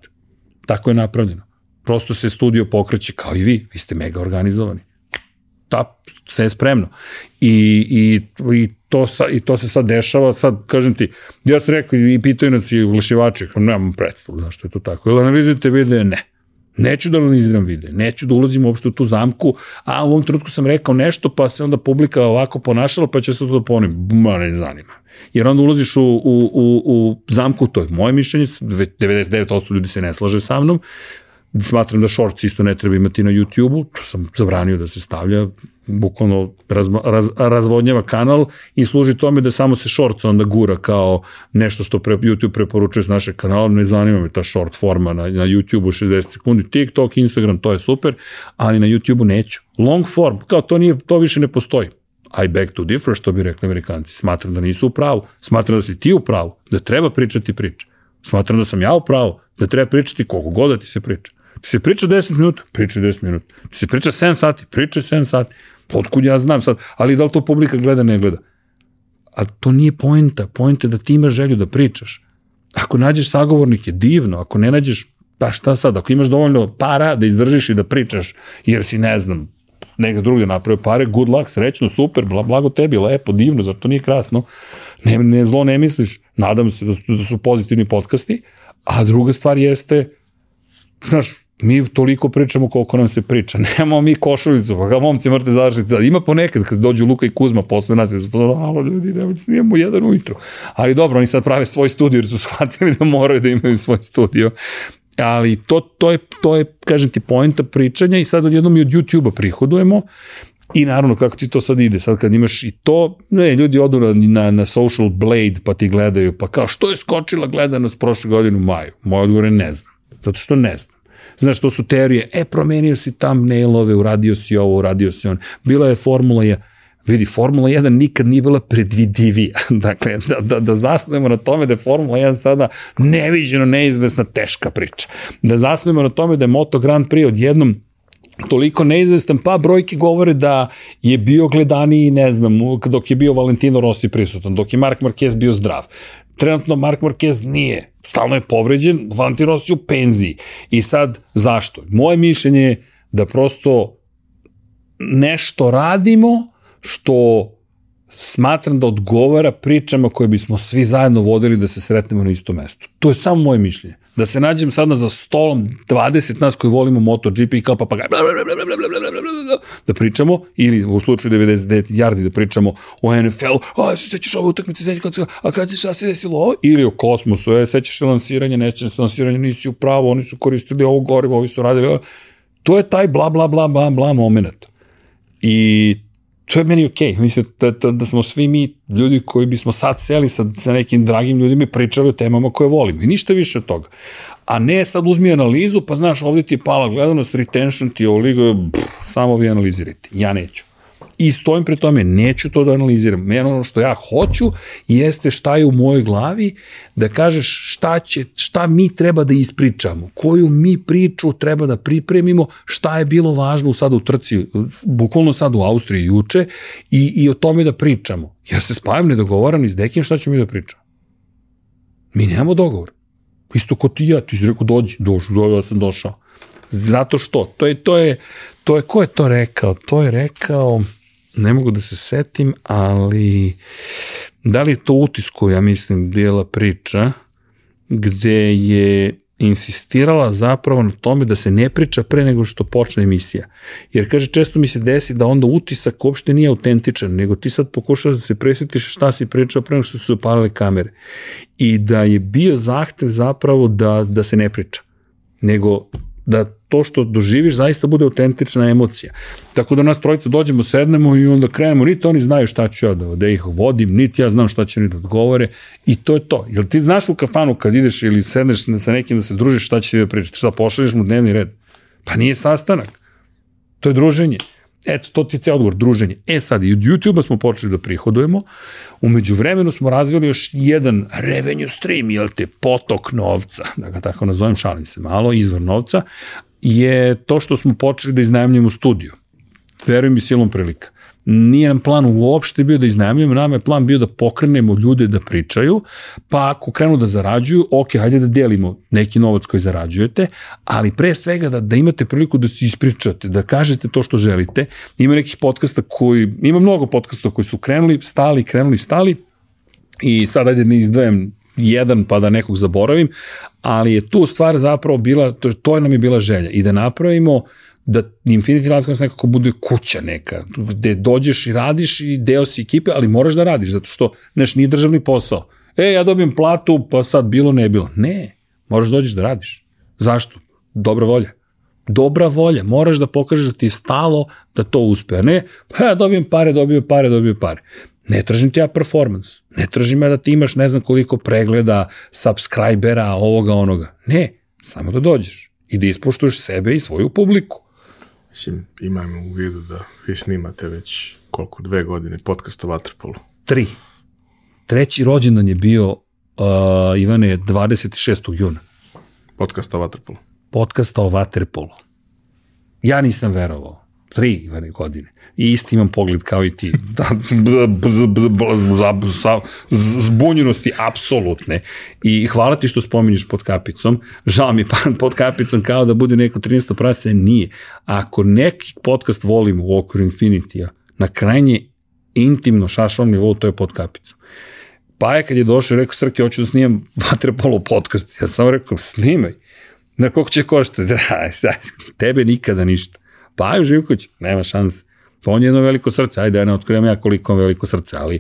Tako je napravljeno. Prosto se studio pokreće kao i vi, vi ste mega organizovani. Ta, sve je spremno. I, i, i, to sa, I to se sad dešava, sad kažem ti, ja sam rekao i pitaju nas i oglašivači, nemam predstavu zašto je to tako. Ili analizujete videe? Ne. Neću da analiziram videe, neću da ulazim uopšte u tu zamku, a u ovom trenutku sam rekao nešto, pa se onda publika ovako ponašala, pa će se to da ponovim. Ma ne zanima. Jer onda ulaziš u, u, u, u zamku, to je moje mišljenje, 99% ljudi se ne slaže sa mnom, Smatram da shorts isto ne treba imati na YouTube-u, to sam zabranio da se stavlja, bukvalno raz, raz, razvodnjava kanal i služi tome da samo se shorts onda gura kao nešto što pre, YouTube preporučuje s našeg kanala, ne zanima me ta short forma na, na YouTube-u 60 sekundi, TikTok, Instagram, to je super, ali na YouTube-u neću. Long form, kao to, nije, to više ne postoji. I beg to differ, što bi rekli amerikanci. Smatram da nisu u pravu, smatram da si ti u pravu, da treba pričati priče. Smatram da sam ja u pravu, da treba pričati koliko god da ti se priča. Ti se priča 10 minuta, priča 10 minuta. Ti se priča 7 sati, priča 7 sati. Otkud ja znam sad, ali da li to publika gleda, ne gleda. A to nije poenta, poenta je da ti imaš želju da pričaš. Ako nađeš sagovornike, divno, ako ne nađeš, pa šta sad, ako imaš dovoljno para da izdržiš i da pričaš, jer si, ne znam, neka druga napravio pare, good luck, srećno, super, blago tebi, lepo, divno, zato nije krasno, ne, ne zlo ne misliš, nadam se da su, da su pozitivni podcasti, a druga stvar jeste, znaš, mi toliko pričamo koliko nam se priča. (laughs) Nemamo mi košulicu, pa kao momci morate završiti. Da, ima ponekad kad dođu Luka i Kuzma posle nas, su alo ljudi, nemojte snijemo jedan ujutru. Ali dobro, oni sad prave svoj studio jer su (laughs) shvatili da moraju da imaju svoj studio. Ali to, to, je, to je, kažem ti, poenta pričanja i sad odjednom i od YouTube-a prihodujemo I naravno kako ti to sad ide, sad kad imaš i to, ne, ljudi odu na, na, na Social Blade pa ti gledaju, pa kao što je skočila gledanost prošle godine u maju? Moj odgovor je ne znam, zato što ne znam. Znaš, to su teorije, e, promenio si thumbnailove, uradio si ovo, uradio si on. Bila je Formula 1, vidi, Formula 1 nikad nije bila predvidivija. (laughs) dakle, da, da, da zasnujemo na tome da je Formula 1 sada neviđeno neizvesna teška priča. Da zasnujemo na tome da je Moto Grand Prix odjednom toliko neizvestan, pa brojke govore da je bio gledaniji, ne znam, dok je bio Valentino Rossi prisutan, dok je Mark Marquez bio zdrav. Trenutno Mark Marquez nije, stalno je povređen, Valentino Rossi u penziji. I sad, zašto? Moje mišljenje je da prosto nešto radimo što smatram da odgovara pričama koje bismo svi zajedno vodili da se sretnemo na istom mestu. To je samo moje mišljenje. Da se nađem sada za stolom 20 nas koji volimo MotoGP i kao papagaj da pričamo, ili u slučaju 99 yardi da pričamo o NFL, a se sećaš ove utakmice, sećaš kad, a kad se šta se desilo ovo, ili o kosmosu, e, sećaš se lansiranja, neće se lansiranje, nisi u pravo, oni su koristili ovo gorivo, ovi su radili ovo. To je taj bla bla bla bla bla moment. I to je meni okej. Okay. Mislim da, da, da smo svi mi ljudi koji bismo sad seli sa, sa nekim dragim ljudima i pričali o temama koje volimo. I ništa više od toga. A ne sad uzmi analizu, pa znaš, ovdje ti je pala gledanost, retention ti je ovoliko, samo vi analizirajte. Ja neću i stojim pre tome, neću to da analiziram. Mene ono što ja hoću jeste šta je u mojoj glavi, da kažeš šta, će, šta mi treba da ispričamo, koju mi priču treba da pripremimo, šta je bilo važno sad u trci, bukvalno sad u Austriji juče, i, i o tome da pričamo. Ja se spavim nedogovoran i s dekim šta ću mi da pričam. Mi nemamo dogovor. Isto ko ti ja, ti si rekao dođi, došao, do, ja sam došao. Zato što, to je, to je, to je, ko je to rekao? To je rekao, ne mogu da se setim, ali da li je to utisku, ja mislim, bijela priča, gde je insistirala zapravo na tome da se ne priča pre nego što počne emisija. Jer kaže, često mi se desi da onda utisak uopšte nije autentičan, nego ti sad pokušaš da se presjetiš šta si pričao pre nego što su upalile kamere. I da je bio zahtev zapravo da, da se ne priča, nego da to što doživiš zaista bude autentična emocija. Tako da nas trojica dođemo, sednemo i onda krenemo, niti oni znaju šta ću ja da, da ih vodim, niti ja znam šta će oni da odgovore i to je to. Jel ti znaš u kafanu kad ideš ili sedneš sa nekim da se družiš, šta će ti da pričati, šta pošalješ mu dnevni red? Pa nije sastanak. To je druženje. Eto, to ti je ceo odgovor, druženje. E sad, i od YouTube-a smo počeli da prihodujemo, umeđu vremenu smo razvili još jedan revenue stream, jel te, potok novca, da ga tako nazovem, šalim se malo, izvor novca, je to što smo počeli da iznajemljamo studiju. Verujem mi silom prilika. Nije nam plan uopšte bio da iznajemljamo, nama je plan bio da pokrenemo ljude da pričaju, pa ako krenu da zarađuju, ok, hajde da delimo neki novac koji zarađujete, ali pre svega da, da imate priliku da se ispričate, da kažete to što želite. Ima nekih podcasta koji, ima mnogo podcasta koji su krenuli, stali, krenuli, stali, i sad ajde ne izdvajem jedan pa da nekog zaboravim, ali je tu stvar zapravo bila, to, to nam je bila želja i da napravimo da Infinity Lighthouse nekako bude kuća neka, gde dođeš i radiš i deo si ekipe, ali moraš da radiš, zato što, znaš, nije državni posao. E, ja dobijem platu, pa sad bilo, ne bilo. Ne, moraš da dođeš da radiš. Zašto? Dobra volja. Dobra volja, moraš da pokažeš da ti je stalo da to uspe, a ne, pa ja dobijem pare, dobijem pare, dobijem pare. Ne tražim ti ja performance. Ne tražim ja da ti imaš ne znam koliko pregleda, subscribera, ovoga, onoga. Ne, samo da dođeš i da ispoštuješ sebe i svoju publiku. Mislim, imajmo u vidu da vi snimate već koliko, dve godine podcast o Waterpolu. Tri. Treći rođendan je bio, uh, Ivane, 26. juna. Podcast o Waterpolu. Podcast o Waterpolu. Ja nisam verovao. Tri Ivane godine i isti imam pogled kao i ti. (laughs) Da, zbunjenosti apsolutne. I hvala ti što spominješ pod kapicom. Žao mi (laughs) pa pod kapicom kao da bude neko 13. prase, nije. Ako neki podcast volimo u okviru Infinity-a, na krajnje intimno šašvom nivou, to je pod kapicom. Pa je kad je došao i rekao, Srke, hoću da snimam vaterpolo podcast. Ja sam rekao, snimaj. Na koliko će koštati? (laughs) Da, tebe nikada ništa. Paju Živković, nema šanse. Pa on je jedno veliko srce, ajde ja ne otkrivam ja koliko on veliko srce, ali,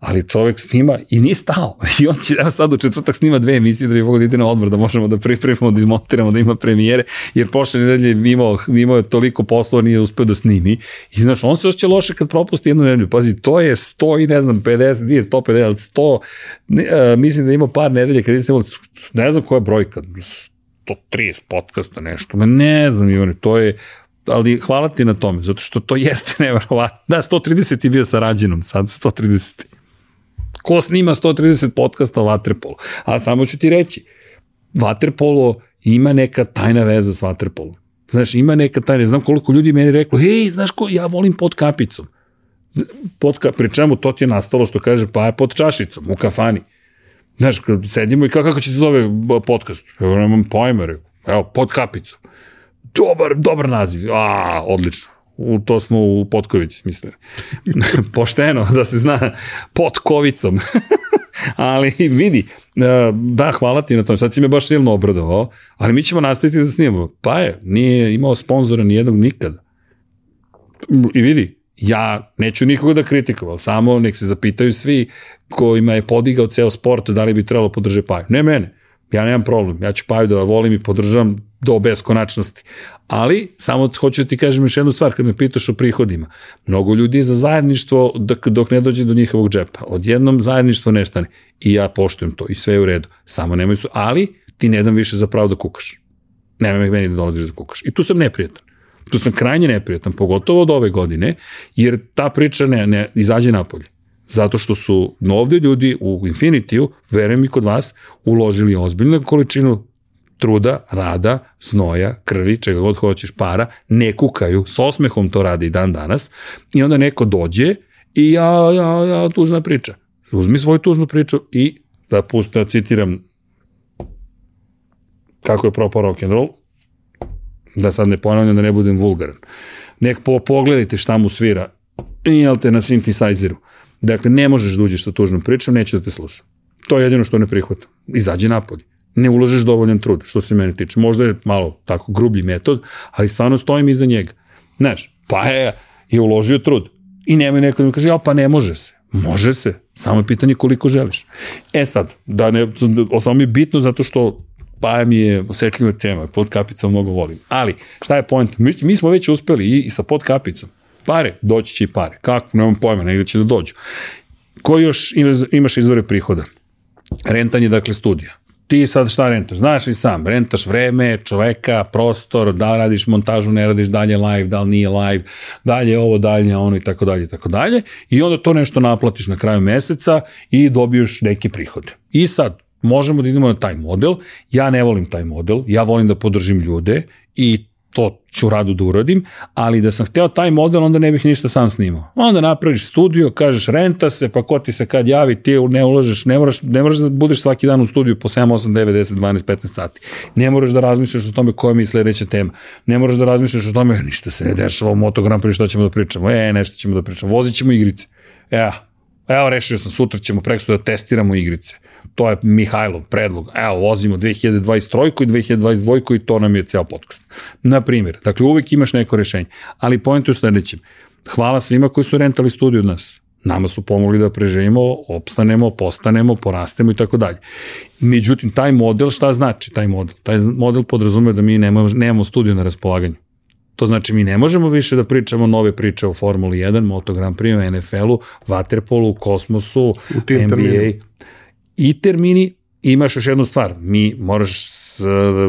ali čovek snima i nije stao. (laughs) I on će, evo sad u četvrtak snima dve emisije da bi mogo da ide na odmor, da možemo da pripremimo, da izmontiramo, da ima premijere, jer prošle nedelje imao, imao toliko poslova, nije uspeo da snimi. I znaš, on se osjeća loše kad propusti jednu nedelju. Pazi, to je 100 i ne znam, 50, nije 150, ali 100, ne, a, mislim da ima par nedelje kad nisam ne znam koja je brojka, 130 podcasta, nešto, ne znam, Ivane, to je ali hvala ti na tome, zato što to jeste (laughs) neverovatno. Da, 130 je bio sa rađenom, sad 130. Ko snima 130 podcasta o Vatrepolu? A samo ću ti reći, Vatrepolo ima neka tajna veza s Vatrepolom. Znaš, ima neka tajna, znam koliko ljudi meni reklo, hej, znaš ko, ja volim pod kapicom. Pod ka, pri čemu to ti je nastalo što kaže, pa je pod čašicom, u kafani. Znaš, sedimo i kako, kako će se zove podcast? Evo, nemam pojma, rekao. Evo, pod kapicom dobar, dobar naziv. A, odlično. U, to smo u Potkovici smislili. (laughs) Pošteno, da se zna, Potkovicom. (laughs) ali vidi, e, da, hvala ti na tom, sad si me baš silno obradovao, ali mi ćemo nastaviti da snimamo. Pa je, nije imao sponzora ni jednog nikada. I vidi, ja neću nikoga da kritikujem, samo nek se zapitaju svi kojima je podigao ceo sport da li bi trebalo podržati Paju. Ne mene, ja nemam problem, ja ću Paju da volim i podržam do beskonačnosti. Ali, samo hoću da ti kažem još jednu stvar, kad me pitaš o prihodima. Mnogo ljudi je za zajedništvo dok, dok ne dođe do njihovog džepa. Odjednom zajedništvo nestane. I ja poštujem to i sve je u redu. Samo nemoj su, ali ti ne dam više za pravo da kukaš. Nema meni da dolaziš da kukaš. I tu sam neprijatan. Tu sam krajnje neprijatan, pogotovo od ove godine, jer ta priča ne, ne izađe napolje. Zato što su ovde ljudi u Infinitiju, verujem i kod vas, uložili ozbiljnu količinu truda, rada, znoja, krvi, čega god hoćeš, para, ne kukaju, s osmehom to radi dan danas i onda neko dođe i ja, ja, ja, tužna priča. Uzmi svoju tužnu priču i da pusti, da citiram kako je propao rock and roll, da sad ne ponavljam da ne budem vulgaran. Nek po, pogledajte šta mu svira, jel te na synthesizeru. Dakle, ne možeš da uđeš sa tužnom pričom, neće da te slušam. To je jedino što ne prihvatam. Izađi napolje ne uložiš dovoljan trud, što se mene tiče. Možda je malo tako grublji metod, ali stvarno stojim iza njega. Znaš, pa je, je uložio trud. I nemoj neko da mi kaže, ja, pa ne može se. Može se, samo je pitanje koliko želiš. E sad, da ne, samo mi je bitno zato što pa mi je osetljiva tema, pod kapicom mnogo volim. Ali, šta je point? Mi, mi smo već uspeli i, i sa pod kapicom. Pare, doći će i pare. Kako? Nemam pojma, negde će da dođu. Koji još imaš izvore prihoda? Rentanje, dakle, studija ti sad šta rentaš? Znaš i sam, rentaš vreme, čoveka, prostor, da radiš montažu, ne radiš dalje live, da li nije live, dalje ovo, dalje ono i tako dalje i tako dalje. I onda to nešto naplatiš na kraju meseca i dobiješ neki prihod. I sad, možemo da idemo na taj model. Ja ne volim taj model, ja volim da podržim ljude i to ću rado da uradim, ali da sam hteo taj model, onda ne bih ništa sam snimao. Onda napraviš studio, kažeš renta se, pa ko ti se kad javi, ti ne ulažeš, ne moraš, ne moraš da budeš svaki dan u studiju po 7, 8, 9, 10, 12, 15 sati. Ne moraš da razmišljaš o tome koja mi je sledeća tema. Ne moraš da razmišljaš o tome, ništa se ne dešava u Moto Grand što ćemo da pričamo. E, nešto ćemo da pričamo. Vozit ćemo igrice. Evo, evo rešio sam, sutra ćemo preksto da testiramo igrice to je Mihajlov predlog, evo, vozimo 2023 i 2022 i to nam je ceo podcast. Na primjer, dakle, uvek imaš neko rešenje, ali point je u sledećem. Hvala svima koji su rentali studiju od nas. Nama su pomogli da preživimo, opstanemo, postanemo, porastemo i tako dalje. Međutim, taj model, šta znači taj model? Taj model podrazume da mi nemamo, nemamo studiju na raspolaganju. To znači mi ne možemo više da pričamo nove priče o Formuli 1, Moto Grand Prix, NFL-u, Waterpolu, Kosmosu, NBA. Terminu i termini, imaš još jednu stvar, mi moraš,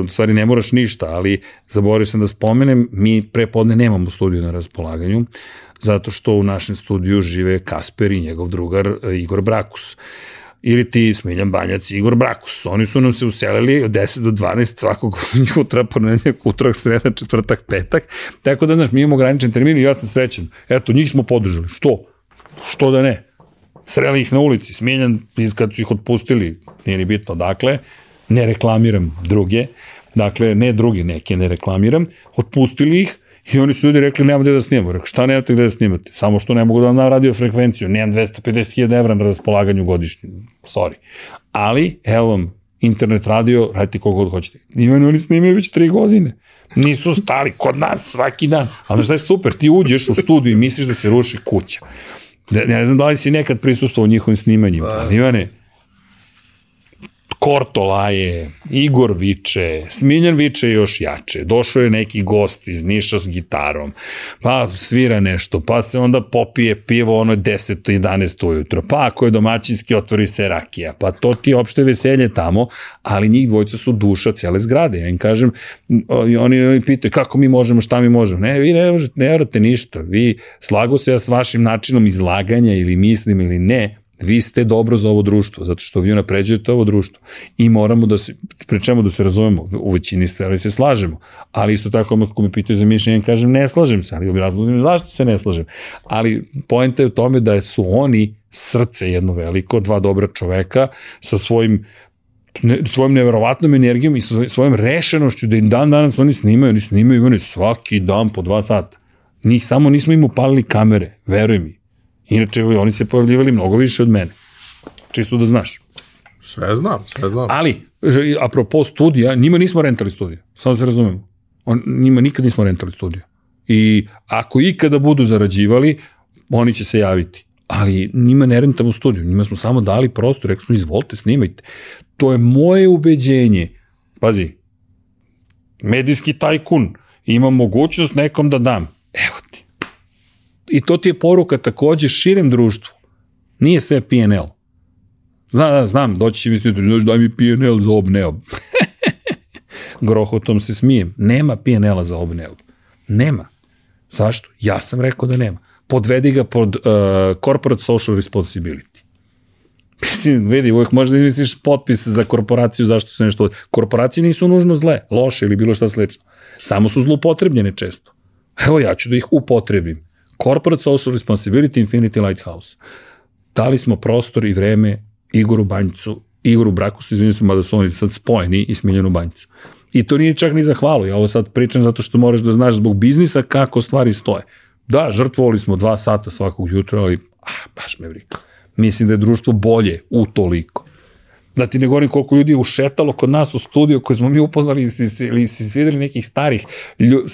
u stvari ne moraš ništa, ali zaboravio sam da spomenem, mi prepodne nemamo studiju na raspolaganju, zato što u našem studiju žive Kasper i njegov drugar e, Igor Brakus ili ti Smiljan Banjac Igor Brakus. Oni su nam se uselili od 10 do 12 svakog jutra, ponednjak, utorak, sreda, četvrtak, petak. Tako da, znaš, mi imamo ograničen termin i ja sam srećen. Eto, njih smo podržali. Što? Što da ne? Sreli ih na ulici, smijenjan kad su ih otpustili, nije ni bitno, dakle, ne reklamiram druge, dakle, ne druge, neke ne reklamiram, otpustili ih, I oni su ljudi rekli, nemamo gde da snimamo. Rekao, šta nemate gde da snimate? Samo što ne mogu da vam radio frekvenciju. Nemam 250.000 evra na raspolaganju godišnje. Sorry. Ali, evo vam internet radio, radite koliko god hoćete. Imaju oni snimaju već tri godine. Nisu stali kod nas svaki dan. Ali šta je super, ti uđeš u studiju i misliš da se ruši kuća. Ne, ne znam da li si nekad prisustuo u njihovim snimanjima, ali Ivane, Korto laje, Igor viče, Smiljan viče još jače, došao je neki gost iz Niša s gitarom, pa svira nešto, pa se onda popije pivo ono 10. 11. ujutro, pa ako je domaćinski otvori se rakija, pa to ti je opšte veselje tamo, ali njih dvojca su duša cele zgrade, ja im kažem, oni, oni pitaju kako mi možemo, šta mi možemo, ne, vi ne, možete, ne morate ništa, vi slago se ja s vašim načinom izlaganja ili mislim ili ne, vi ste dobro za ovo društvo, zato što vi napređujete ovo društvo i moramo da se, pričemo da se razumemo, u većini stvari se slažemo, ali isto tako ako me pitaju za mišljenje, kažem ne slažem se, ali obrazlazim zašto se ne slažem. Ali poenta je u tome da su oni srce jedno veliko, dva dobra čoveka sa svojim ne, svojom neverovatnom energijom i svojom rešenošću da im dan danas oni snimaju, oni snimaju oni svaki dan po dva sata. Njih samo nismo im upalili kamere, veruj mi. Inače, oni se pojavljivali mnogo više od mene. Čisto da znaš. Sve znam, sve znam. Ali, apropo studija, njima nismo rentali studiju. Samo se razumemo. On, njima nikad nismo rentali studiju. I ako ikada budu zarađivali, oni će se javiti. Ali njima ne rentamo studiju, njima smo samo dali prostor, rekli smo izvolite, snimajte. To je moje ubeđenje. Pazi, medijski tajkun, ima mogućnost nekom da dam. I to ti je poruka takođe širem društvu. Nije sve PNL. Zna, znam, doći će misliti, znaš daj mi PNL za obneob. (laughs) Grohotom se smijem. Nema PNL-a za obneob. Nema. Zašto? Ja sam rekao da nema. Podvedi ga pod uh, corporate social responsibility. (laughs) Mislim, vidi, uvijek možeš da izmisliš potpis za korporaciju zašto se nešto... Korporacije nisu nužno zle, loše ili bilo šta slično. Samo su zlupotrebljene često. Evo ja ću da ih upotrebim. Corporate Social Responsibility Infinity Lighthouse. Dali smo prostor i vreme Igoru Banjcu, Igoru Brakusu, izvinjam se, mada su oni sad spojeni i Smiljanu Banjcu. I to nije čak ni za hvalu, ja ovo sad pričam zato što moraš da znaš zbog biznisa kako stvari stoje. Da, žrtvovali smo dva sata svakog jutra, ali ah, baš me vrika. Mislim da je društvo bolje u toliko. Da ti ne govorim koliko ljudi je ušetalo kod nas u studiju koje smo mi upoznali ili si svideli nekih starih,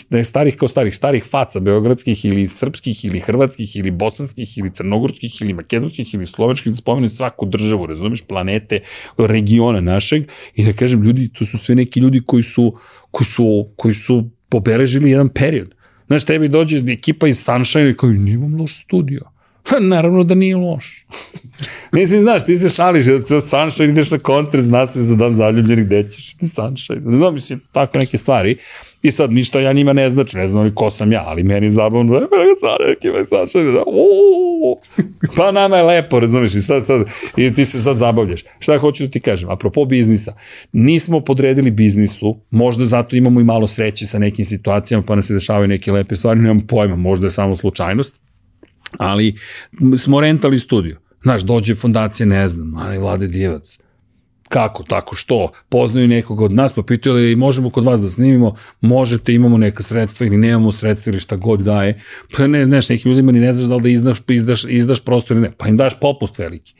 ne starih kao starih, starih faca beogradskih ili srpskih ili hrvatskih ili bosanskih ili crnogorskih ili makedonskih ili slovačkih, da spomenem svaku državu, razumeš, planete, regiona našeg i da kažem ljudi, to su sve neki ljudi koji su, koji su, koji su pobeležili jedan period. Znaš, tebi dođe ekipa iz Sunshine i kao, nimam loš studio Pa naravno da nije loš. (laughs) Mislim, znaš, ti se šališ, da se Sunshine ideš na koncert, zna se za dan zaljubljenih, gde ćeš ti Sunshine. Ne znam, mislim, tako neke stvari. I sad ništa ja njima ne znači, ne znam ni ko sam ja, ali meni je zabavno, da neki me Sunshine, da, pa nama je lepo, razumiješ, i sad, sad, i ti se sad zabavljaš. Šta hoću da ti kažem, apropo biznisa, nismo podredili biznisu, možda zato imamo i malo sreće sa nekim situacijama, pa nas se dešavaju neke lepe stvari, nemam pojma, možda je samo slučajnost, ali smo rentali studiju. Znaš, dođe fondacija, ne znam, ali Vlade Dijevac. Kako, tako, što? Poznaju nekoga od nas, pa pitaju li možemo kod vas da snimimo, možete, imamo neka sredstva ili nemamo sredstva ili šta god daje. Pa ne, znaš, nekim ljudima ni ne znaš da li da izdaš, izdaš, izdaš prostor ili ne. Pa im daš popust veliki.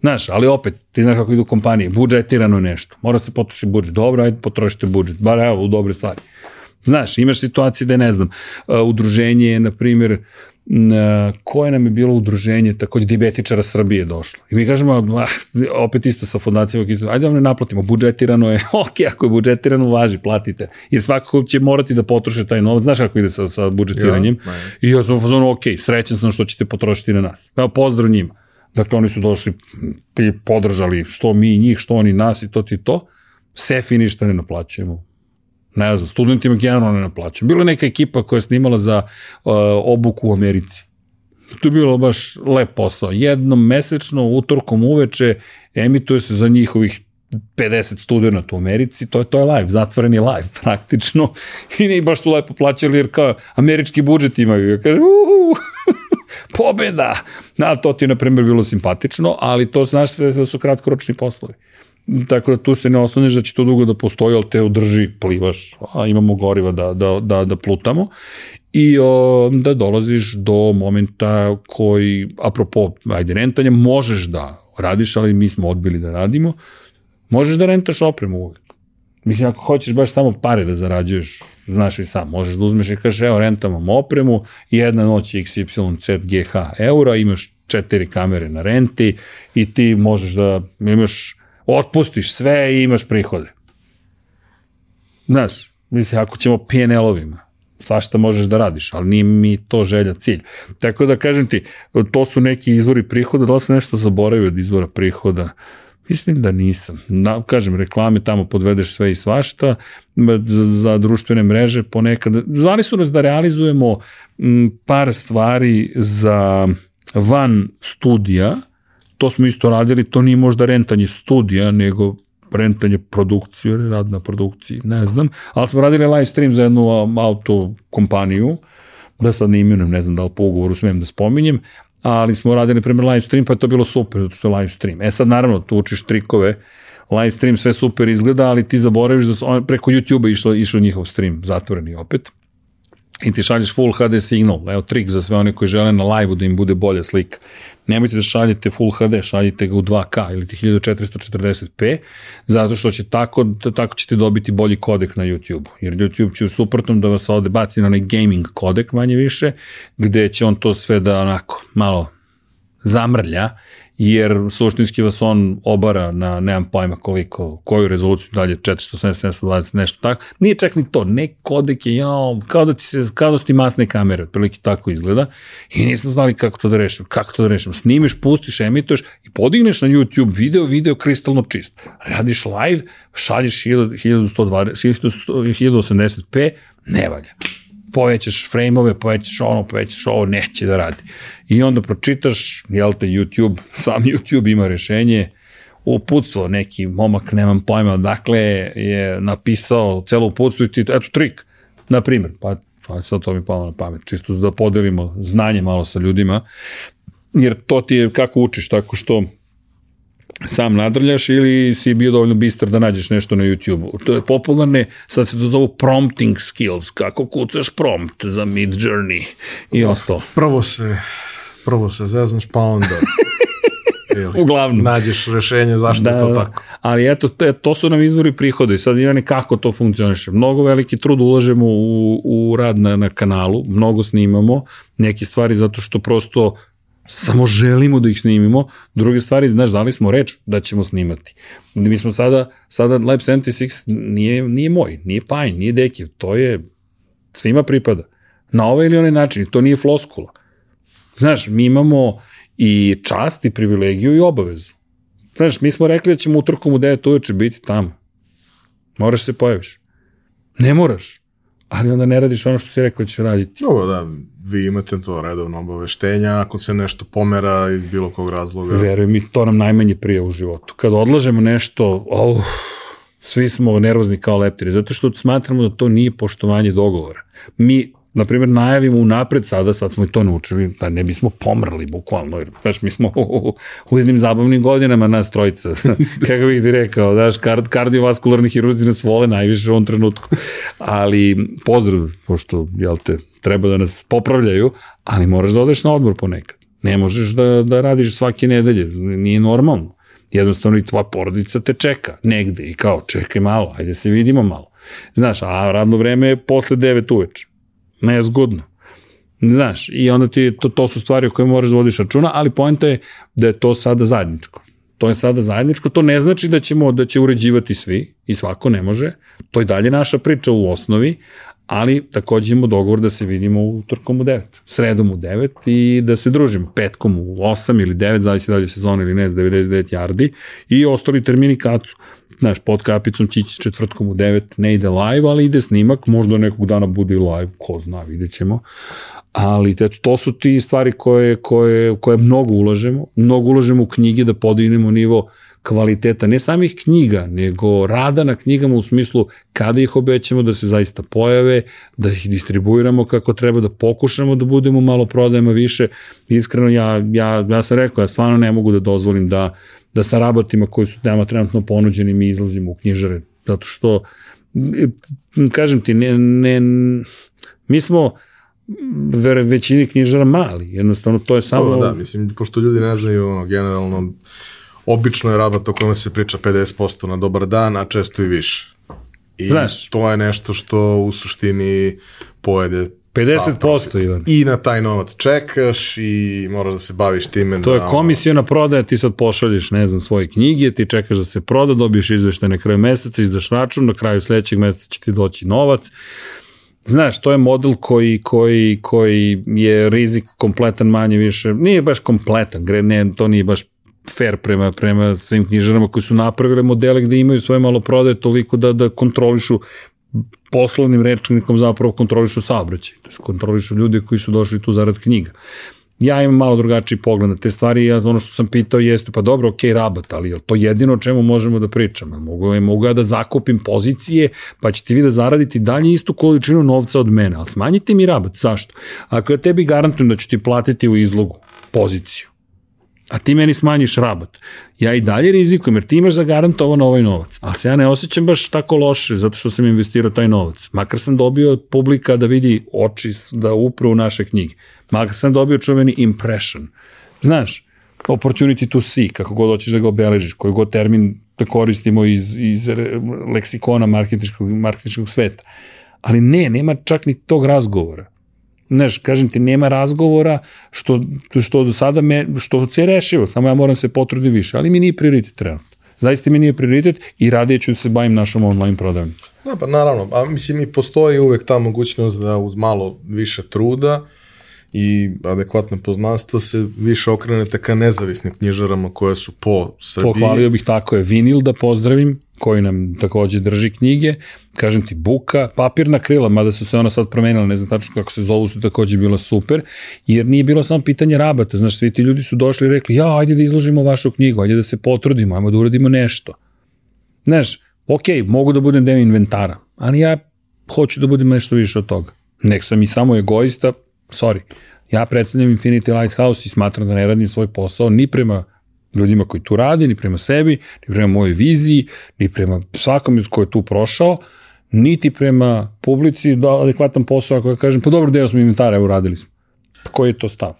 Znaš, ali opet, ti znaš kako idu kompanije, budžetirano nešto. Mora se potrošiti budžet. Dobro, ajde potrošite budžet. Bar evo, u dobre stvari. Znaš, imaš situacije da ne znam, uh, udruženje, na primjer, na koje nam je bilo udruženje takođe diabetičara Srbije došlo. I mi kažemo, ah, opet isto sa fondacijom, ajde vam ne naplatimo, budžetirano je, (laughs) ok, ako je budžetirano, važi, platite. Jer svakako će morati da potroše taj novac, znaš kako ide sa, sa budžetiranjem. Yes, yes. I ja sam u fazonu, ok, srećan sam što ćete potrošiti na nas. Evo, pozdrav njima. Dakle, oni su došli i podržali što mi njih, što oni nas i to ti to. Sefi ništa ne naplaćujemo ne znam, studentima generalno ne naplaćam. Bila je neka ekipa koja je snimala za uh, obuku u Americi. To je bilo baš lep posao. Jednom mesečno, utorkom uveče, emituje se za njihovih 50 studenta u Americi, to je, to je live, zatvoreni live (laughs) praktično. I ne baš su lepo plaćali jer kao američki budžet imaju. Ja kažem, uhu, (laughs) pobeda! Na, to ti je, na primjer, bilo simpatično, ali to znaš da su kratkoročni poslovi. Tako da tu se ne osloniš da će to dugo da postoji, ali te održi, plivaš, a imamo goriva da, da, da, da plutamo i o, da dolaziš do momenta koji, apropo, ajde, rentanja, možeš da radiš, ali mi smo odbili da radimo, Možeš da rentaš opremu uvek. Mislim, ako hoćeš baš samo pare da zarađuješ, znaš i sam, možeš da uzmeš i kažeš, evo, rentam opremu, jedna noć XYZ GH eura, imaš četiri kamere na renti i ti možeš da imaš, otpustiš sve i imaš prihode. Znaš, mislim, ako ćemo PNL-ovima, svašta možeš da radiš, ali nije mi to želja cilj. Tako da kažem ti, to su neki izvori prihoda, da li se nešto zaboravio od izvora prihoda? Mislim da nisam. Na, kažem, reklame tamo podvedeš sve i svašta, za, za društvene mreže ponekad. Zvali su nas da realizujemo m, par stvari za van studija, to smo isto radili, to nije možda rentanje studija, nego rentanje produkcije, rad na produkciji, ne znam, ali smo radili live stream za jednu auto kompaniju, da sad ne imenujem, ne znam da li po ugovoru smijem da spominjem, ali smo radili primjer live stream, pa je to bilo super, zato što je live stream. E sad naravno, tu učiš trikove, live stream sve super izgleda, ali ti zaboraviš da su, preko YouTube-a išlo, išlo njihov stream, zatvoreni opet i ti šalješ full HD signal, evo trik za sve one koji žele na live-u da im bude bolja slika. Nemojte da šaljete full HD, šaljite ga u 2K ili ti 1440p, zato što će tako, tako ćete dobiti bolji kodek na YouTube. Jer YouTube će u suprotnom da vas ovde baci na onaj gaming kodek manje više, gde će on to sve da onako malo zamrlja jer suštinski vas on obara na, nemam pojma koliko, koju rezoluciju dalje, 470, 720, nešto tako. Nije čak ni to, ne kodek je, jao, kao da ti se, kao da su ti masne kamere, otprilike tako izgleda, i nismo znali kako to da rešim, kako to da rešim. Snimiš, pustiš, emituješ i podigneš na YouTube video, video kristalno čist. Radiš live, šalješ 1120, 1080p, ne valja povećaš frame-ove, povećaš ono, povećaš ovo, neće da radi. I onda pročitaš, jel te, YouTube, (laughs) sam YouTube ima rešenje, uputstvo, neki momak, nemam pojma, dakle je napisao celo uputstvo i ti, eto, trik, na primjer, pa, pa sad to mi palo na pamet, čisto da podelimo znanje malo sa ljudima, jer to ti je kako učiš, tako što sam nadrljaš ili si bio dovoljno bistar da nađeš nešto na YouTube-u. To je popularne, sad se to zovu prompting skills, kako kucaš prompt za Mid Journey i ostalo. Prvo se, prvo se zeznaš, pa onda (laughs) Ili, Uglavnom. Nađeš rešenje zašto da, je to da. tako. Ali eto, te, to su nam izvori prihoda i sad ima kako to funkcioniše. Mnogo veliki trud ulažemo u, u rad na, na kanalu, mnogo snimamo, neke stvari zato što prosto samo želimo da ih snimimo. Druge stvari, znaš, dali smo reč da ćemo snimati. Mi smo sada, sada Lab 76 nije, nije moj, nije Pine, nije Dekiv, to je, svima pripada. Na ovaj ili onaj način, to nije floskula. Znaš, mi imamo i čast i privilegiju i obavezu. Znaš, mi smo rekli da ćemo utorkom u 9 uveče biti tamo. Moraš se pojaviš. Ne moraš ali onda ne radiš ono što si rekao da ćeš raditi. Dobro, da, vi imate to redovno obaveštenja, ako se nešto pomera iz bilo kog razloga. Veruj mi, to nam najmanje prije u životu. Kad odlažemo nešto, oh, svi smo nervozni kao leptiri, zato što smatramo da to nije poštovanje dogovora. Mi na primjer, najavimo unapred sada, sad smo i to naučili, da ne bismo pomrli bukvalno, jer, znaš, mi smo u, (laughs) u jednim zabavnim godinama nas trojica, (laughs) kako bih ti rekao, znaš, kard, kardiovaskularni hirurzi nas vole najviše u ovom trenutku, ali pozdrav, pošto, jel te, treba da nas popravljaju, ali moraš da odeš na odmor ponekad. Ne možeš da, da radiš svake nedelje, nije normalno. Jednostavno i tvoja porodica te čeka negde i kao čekaj malo, ajde se vidimo malo. Znaš, a radno vreme je posle 9 uveče nezgodno. Znaš, i onda ti, to, to su stvari o koje moraš da vodiš računa, ali poenta je da je to sada zajedničko. To je sada zajedničko, to ne znači da ćemo da će uređivati svi i svako ne može. To je dalje naša priča u osnovi, ali takođe imamo dogovor da se vidimo utorkom u 9, sredom u 9 i da se družimo petkom u 8 ili 9, zavisi da li je sezona ili ne, 99 yardi i ostali termini kad su znaš, pod kapicom Čići četvrtkom u 9 ne ide live, ali ide snimak, možda nekog dana bude i live, ko zna, vidjet ćemo. Ali eto, to su ti stvari koje, koje, koje mnogo ulažemo, mnogo ulažemo u knjige da podignemo nivo kvaliteta, ne samih knjiga, nego rada na knjigama u smislu kada ih obećamo da se zaista pojave, da ih distribuiramo kako treba, da pokušamo da budemo malo prodajemo više. Iskreno, ja, ja, ja sam rekao, ja stvarno ne mogu da dozvolim da da sa rabatima koji su nama trenutno ponuđeni mi izlazimo u knjižare, zato što, kažem ti, ne, ne, mi smo ver, većini knjižara mali, jednostavno to je samo... Dobro, da, mislim, pošto ljudi ne znaju, ono, generalno, obično je rabat o kome se priča 50% na dobar dan, a često i više. I Znaš. to je nešto što u suštini pojede 50% Ivan. I na taj novac čekaš i moraš da se baviš time. To da, je komisijona prodaja, ti sad pošalješ, ne znam, svoje knjige, ti čekaš da se proda, dobiješ izveštaj na kraju meseca, izdaš račun, na kraju sledećeg meseca će ti doći novac. Znaš, to je model koji, koji, koji je rizik kompletan manje više, nije baš kompletan, gre, ne, to nije baš fair prema, prema svim knjižarama koji su napravile modele gde imaju svoje malo prodaje toliko da, da kontrolišu poslovnim rečnikom zapravo kontrolišu saobraćaj, to je kontrolišu ljudi koji su došli tu zarad knjiga. Ja imam malo drugačiji pogled na te stvari ja ono što sam pitao jeste, pa dobro, ok, rabat, ali je to jedino o čemu možemo da pričamo? Mogu, mogu ja da zakupim pozicije, pa ćete vi da zaraditi dalje istu količinu novca od mene, ali smanjite mi rabat, zašto? Ako ja tebi garantujem da ću ti platiti u izlogu poziciju, a ti meni smanjiš rabat, ja i dalje rizikujem, jer ti imaš zagarantovan ovaj novac, ali se ja ne osjećam baš tako loše zato što sam investirao taj novac. Makar sam dobio od publika da vidi oči, da upru u naše knjige. Makar sam dobio čuveni impression. Znaš, opportunity to see, kako god hoćeš da ga obeležiš, koji god termin da koristimo iz, iz leksikona marketinškog, marketinškog sveta. Ali ne, nema čak ni tog razgovora. Znaš, kažem ti, nema razgovora što, što do sada me, što se je rešivo, samo ja moram se potruditi više, ali mi nije prioritet trenutno. Zaista mi nije prioritet i radije ću da se bavim našom online prodavnicom. Da, pa naravno, a mislim i postoji uvek ta mogućnost da uz malo više truda i adekvatne poznanstva se više okrenete ka nezavisnim knjižarama koje su po Srbiji. Pohvalio bih tako je Vinil da pozdravim, koji nam takođe drži knjige, kažem ti Buka, papirna krila, mada su se ona sad promenila, ne znam tačno kako se zovu, su takođe bila super, jer nije bilo samo pitanje rabata, znaš, svi ti ljudi su došli i rekli, ja, ajde da izložimo vašu knjigu, ajde da se potrudimo, ajmo da uradimo nešto. Znaš, ok, mogu da budem deo inventara, ali ja hoću da budem nešto više od toga. Nek sam i samo egoista, sorry, ja predstavljam Infinity Lighthouse i smatram da ne radim svoj posao ni prema ljudima koji tu radi, ni prema sebi, ni prema mojoj viziji, ni prema svakom ko je tu prošao, niti prema publici da adekvatan posao ako ja kažem, pa dobro deo smo inventara, evo radili smo. Pa koji je to stav?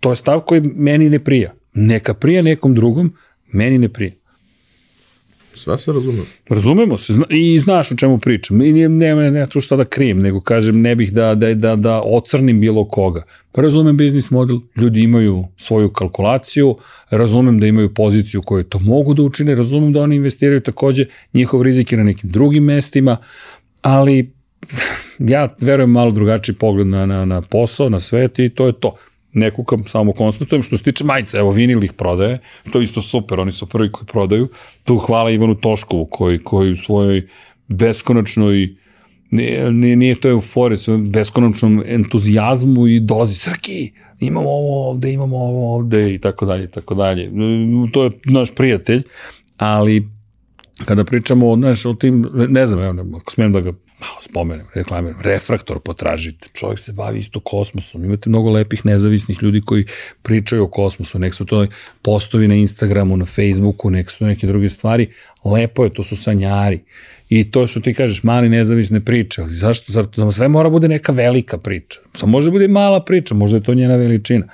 To je stav koji meni ne prija. Neka prija nekom drugom, meni ne prija. Sve se razume. Razumemo se zna, i znaš o čemu pričam. I ne, ne, ne, ne tu šta da krijem, nego kažem ne bih da, da, da, da ocrnim bilo koga. Pa razumem biznis model, ljudi imaju svoju kalkulaciju, razumem da imaju poziciju koju to mogu da učine, razumem da oni investiraju takođe, njihov rizik na nekim drugim mestima, ali (laughs) ja verujem malo drugačiji pogled na, na, na posao, na svet i to je to ne kukam, samo konstatujem. Što se tiče majica, evo Vinil ih prodaje, to je isto super, oni su prvi koji prodaju. Tu hvala Ivanu Toškovu koji, koji u svojoj beskonačnoj nije, nije, to euforija, svojom beskonačnom entuzijazmu i dolazi Srki, imamo ovo ovde, imamo ovo ovde i tako dalje, i tako dalje. To je naš prijatelj, ali kada pričamo o, znaš, o tim, ne znam, evo, ako smijem da ga malo spomenem, reklamiram, refraktor potražite, čovjek se bavi isto kosmosom, imate mnogo lepih nezavisnih ljudi koji pričaju o kosmosu, nek su to postovi na Instagramu, na Facebooku, nek su neke druge stvari, lepo je, to su sanjari. I to što ti kažeš, mali nezavisne priče, zašto, zašto, sve mora bude neka velika priča. Samo može da bude mala priča, možda je to njena veličina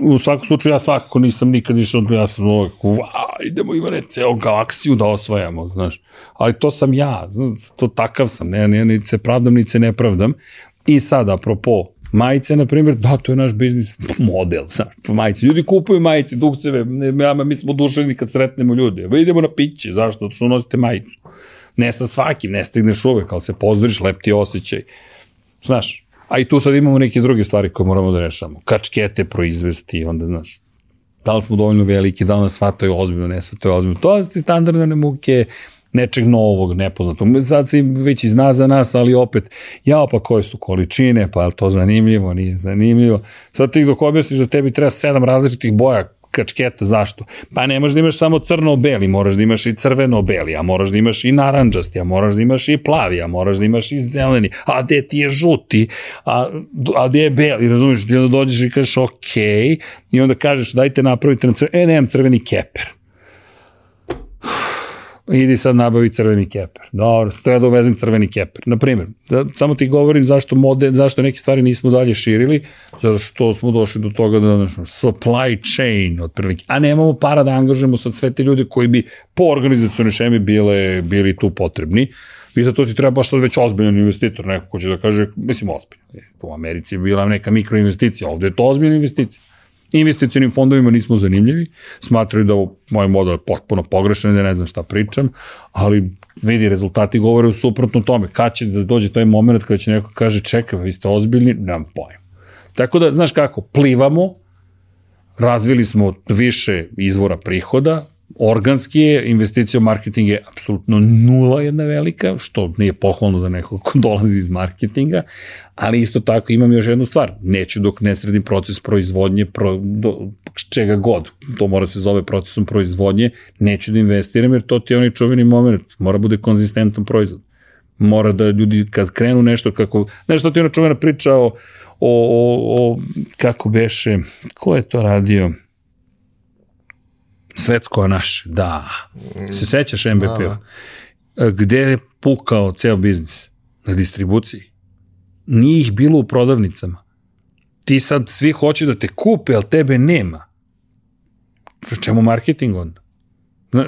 u svakom slučaju ja svakako nisam nikad išao, ja sam uvek, idemo Ivane, ceo galaksiju da osvajamo, znaš. Ali to sam ja, to takav sam, ne, ne, ni se pravdam, ni se ne pravdam. I sad, apropo, majice, na primjer, da, to je naš biznis model, znaš, majice. Ljudi kupuju majice, dukseve, ne, mi smo duševni kad sretnemo ljudi. Evo idemo na piće, zašto? Što nosite majicu. Ne sa svakim, ne stigneš uvek, ali se pozdoriš, lep ti osjećaj. Znaš, A i tu sad imamo neke druge stvari koje moramo da rešamo. Kačkete proizvesti, onda, znaš, da li smo dovoljno veliki, da li nas shvataju ozbiljno, ne shvataju ozbiljno. To su standardne muke nečeg novog, nepoznatog. Sad se već i zna za nas, ali opet, ja pa koje su količine, pa je to zanimljivo, nije zanimljivo. Sad ti dok objasniš da tebi treba sedam različitih boja kačketa, zašto? Pa ne možeš da imaš samo crno-beli, moraš da imaš i crveno-beli, a moraš da imaš i naranđasti, a moraš da imaš i plavi, a moraš da imaš i zeleni, a gde ti je žuti, a, a gde je beli, razumiješ, ti onda dođeš i kažeš ok, i onda kažeš dajte napravite na crveni, e nemam crveni keper. Idi sad nabavi crveni keper. Dobro, treba da uvezem crveni keper. Naprimjer, da, samo ti govorim zašto, mode, zašto neke stvari nismo dalje širili, zato što smo došli do toga da znači, supply chain otprilike, a nemamo para da angažujemo sad sve te ljude koji bi po organizacijone šemi bile, bili tu potrebni. I za to ti treba baš sad već ozbiljan investitor, neko ko će da kaže, mislim ozbiljan. U Americi je bila neka mikroinvesticija, ovde je to ozbiljna investicija. Investicionim fondovima nismo zanimljivi, smatraju da moj model je potpuno pogrešan, da ne znam šta pričam, ali vidi, rezultati govore u suprotno tome. Kad će da dođe taj moment kada će neko kaže čekaj, vi ste ozbiljni, nemam pojma. Tako da, znaš kako, plivamo, razvili smo više izvora prihoda, organski je, investicija u marketing je apsolutno nula jedna velika, što nije pohvalno za nekog ko dolazi iz marketinga, ali isto tako imam još jednu stvar, neću dok ne sredim proces proizvodnje, pro, do, čega god, to mora se zove procesom proizvodnje, neću da investiram jer to ti je onaj čuveni moment, mora bude konzistentan proizvod. Mora da ljudi kad krenu nešto kako, nešto ti je ona čuvena priča o, o, o, o kako beše, ko je to radio? Svetsko naš, da. Se sećaš MVP-a? Da, da. Gde je pukao ceo biznis? Na distribuciji. Nije ih bilo u prodavnicama. Ti sad svi hoće da te kupe, ali tebe nema. Čemu marketing onda?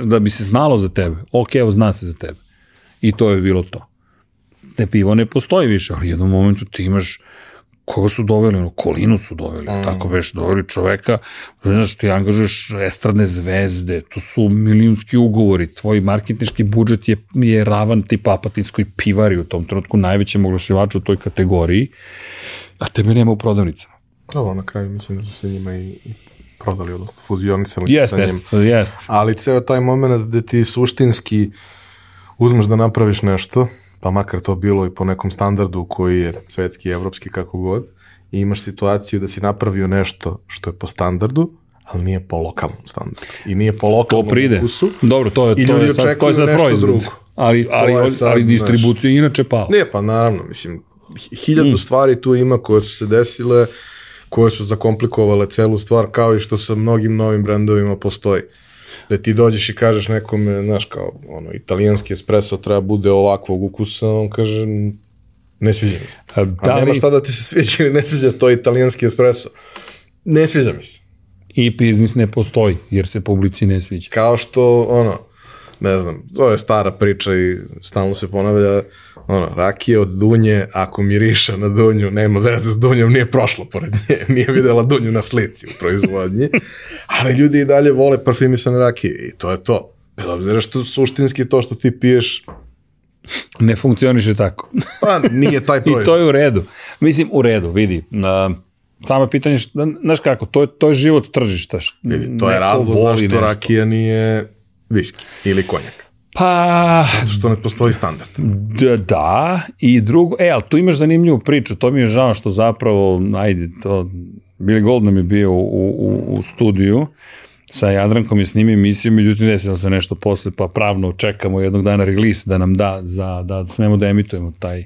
Da bi se znalo za tebe. Ok, evo zna se za tebe. I to je bilo to. Ne pivo ne postoji više, ali u jednom momentu ti imaš koga su doveli, ono, Kolinu su doveli, mm. tako već, doveli čoveka, znaš, ti angažuješ estradne zvezde, to su milijunski ugovori, tvoj marketnički budžet je, je ravan ti papatinskoj pivari u tom trenutku, najvećem oglašivaču u toj kategoriji, a tebe nema u prodavnicama. Ovo, na kraju mislim da su se njima i, i prodali, odnosno fuzionisali yes, sa njim. Yes, yes. Ali ceo taj moment gde ti suštinski uzmeš da napraviš nešto, pa makar to bilo i po nekom standardu koji je svetski, evropski, kako god, i imaš situaciju da si napravio nešto što je po standardu, ali nije po lokalnom standardu. I nije po lokalnom to pride. ukusu. Dobro, to je, I to ljudi je sad, to je sad proizvod. drugo. Ali, ali, ali, sad, ali distribucija je inače pala. Nije, pa naravno, mislim, hiljadu mm. stvari tu ima koje su se desile, koje su zakomplikovale celu stvar, kao i što sa mnogim novim brendovima postoji da ti dođeš i kažeš nekome, znaš, kao, ono, italijanski espresso treba bude ovakvog ukusa, on kaže, ne sviđa mi se. A, da A nema šta da ti se sviđa ili ne sviđa, to je italijanski espresso. Ne sviđa mi se. I biznis ne postoji, jer se publici ne sviđa. Kao što, ono, ne znam, to je stara priča i stalno se ponavlja, ono, rakija od dunje, ako miriša na dunju, nema veze s dunjom, nije prošla pored nje, (laughs) nije videla dunju na slici u proizvodnji, ali ljudi i dalje vole parfimisane rakije i to je to. Bez obzira što suštinski to što ti piješ ne funkcioniše tako. (laughs) pa nije taj proizvod. (laughs) I to je u redu. Mislim, u redu, vidi. Na, samo pitanje, znaš kako, to je, to je život tržišta. Vidi, to je razlog zašto nešto. rakija nije viski ili konjak. Pa... Zato što ne postoji standard. Da, da, i drugo, e, ali tu imaš zanimljivu priču, to mi je žao što zapravo, ajde, to, Billy Gold nam je bio u, u, u studiju, sa Jadrankom je snimio emisiju, međutim desilo se nešto posle, pa pravno čekamo jednog dana release da nam da, za, da smemo da emitujemo taj,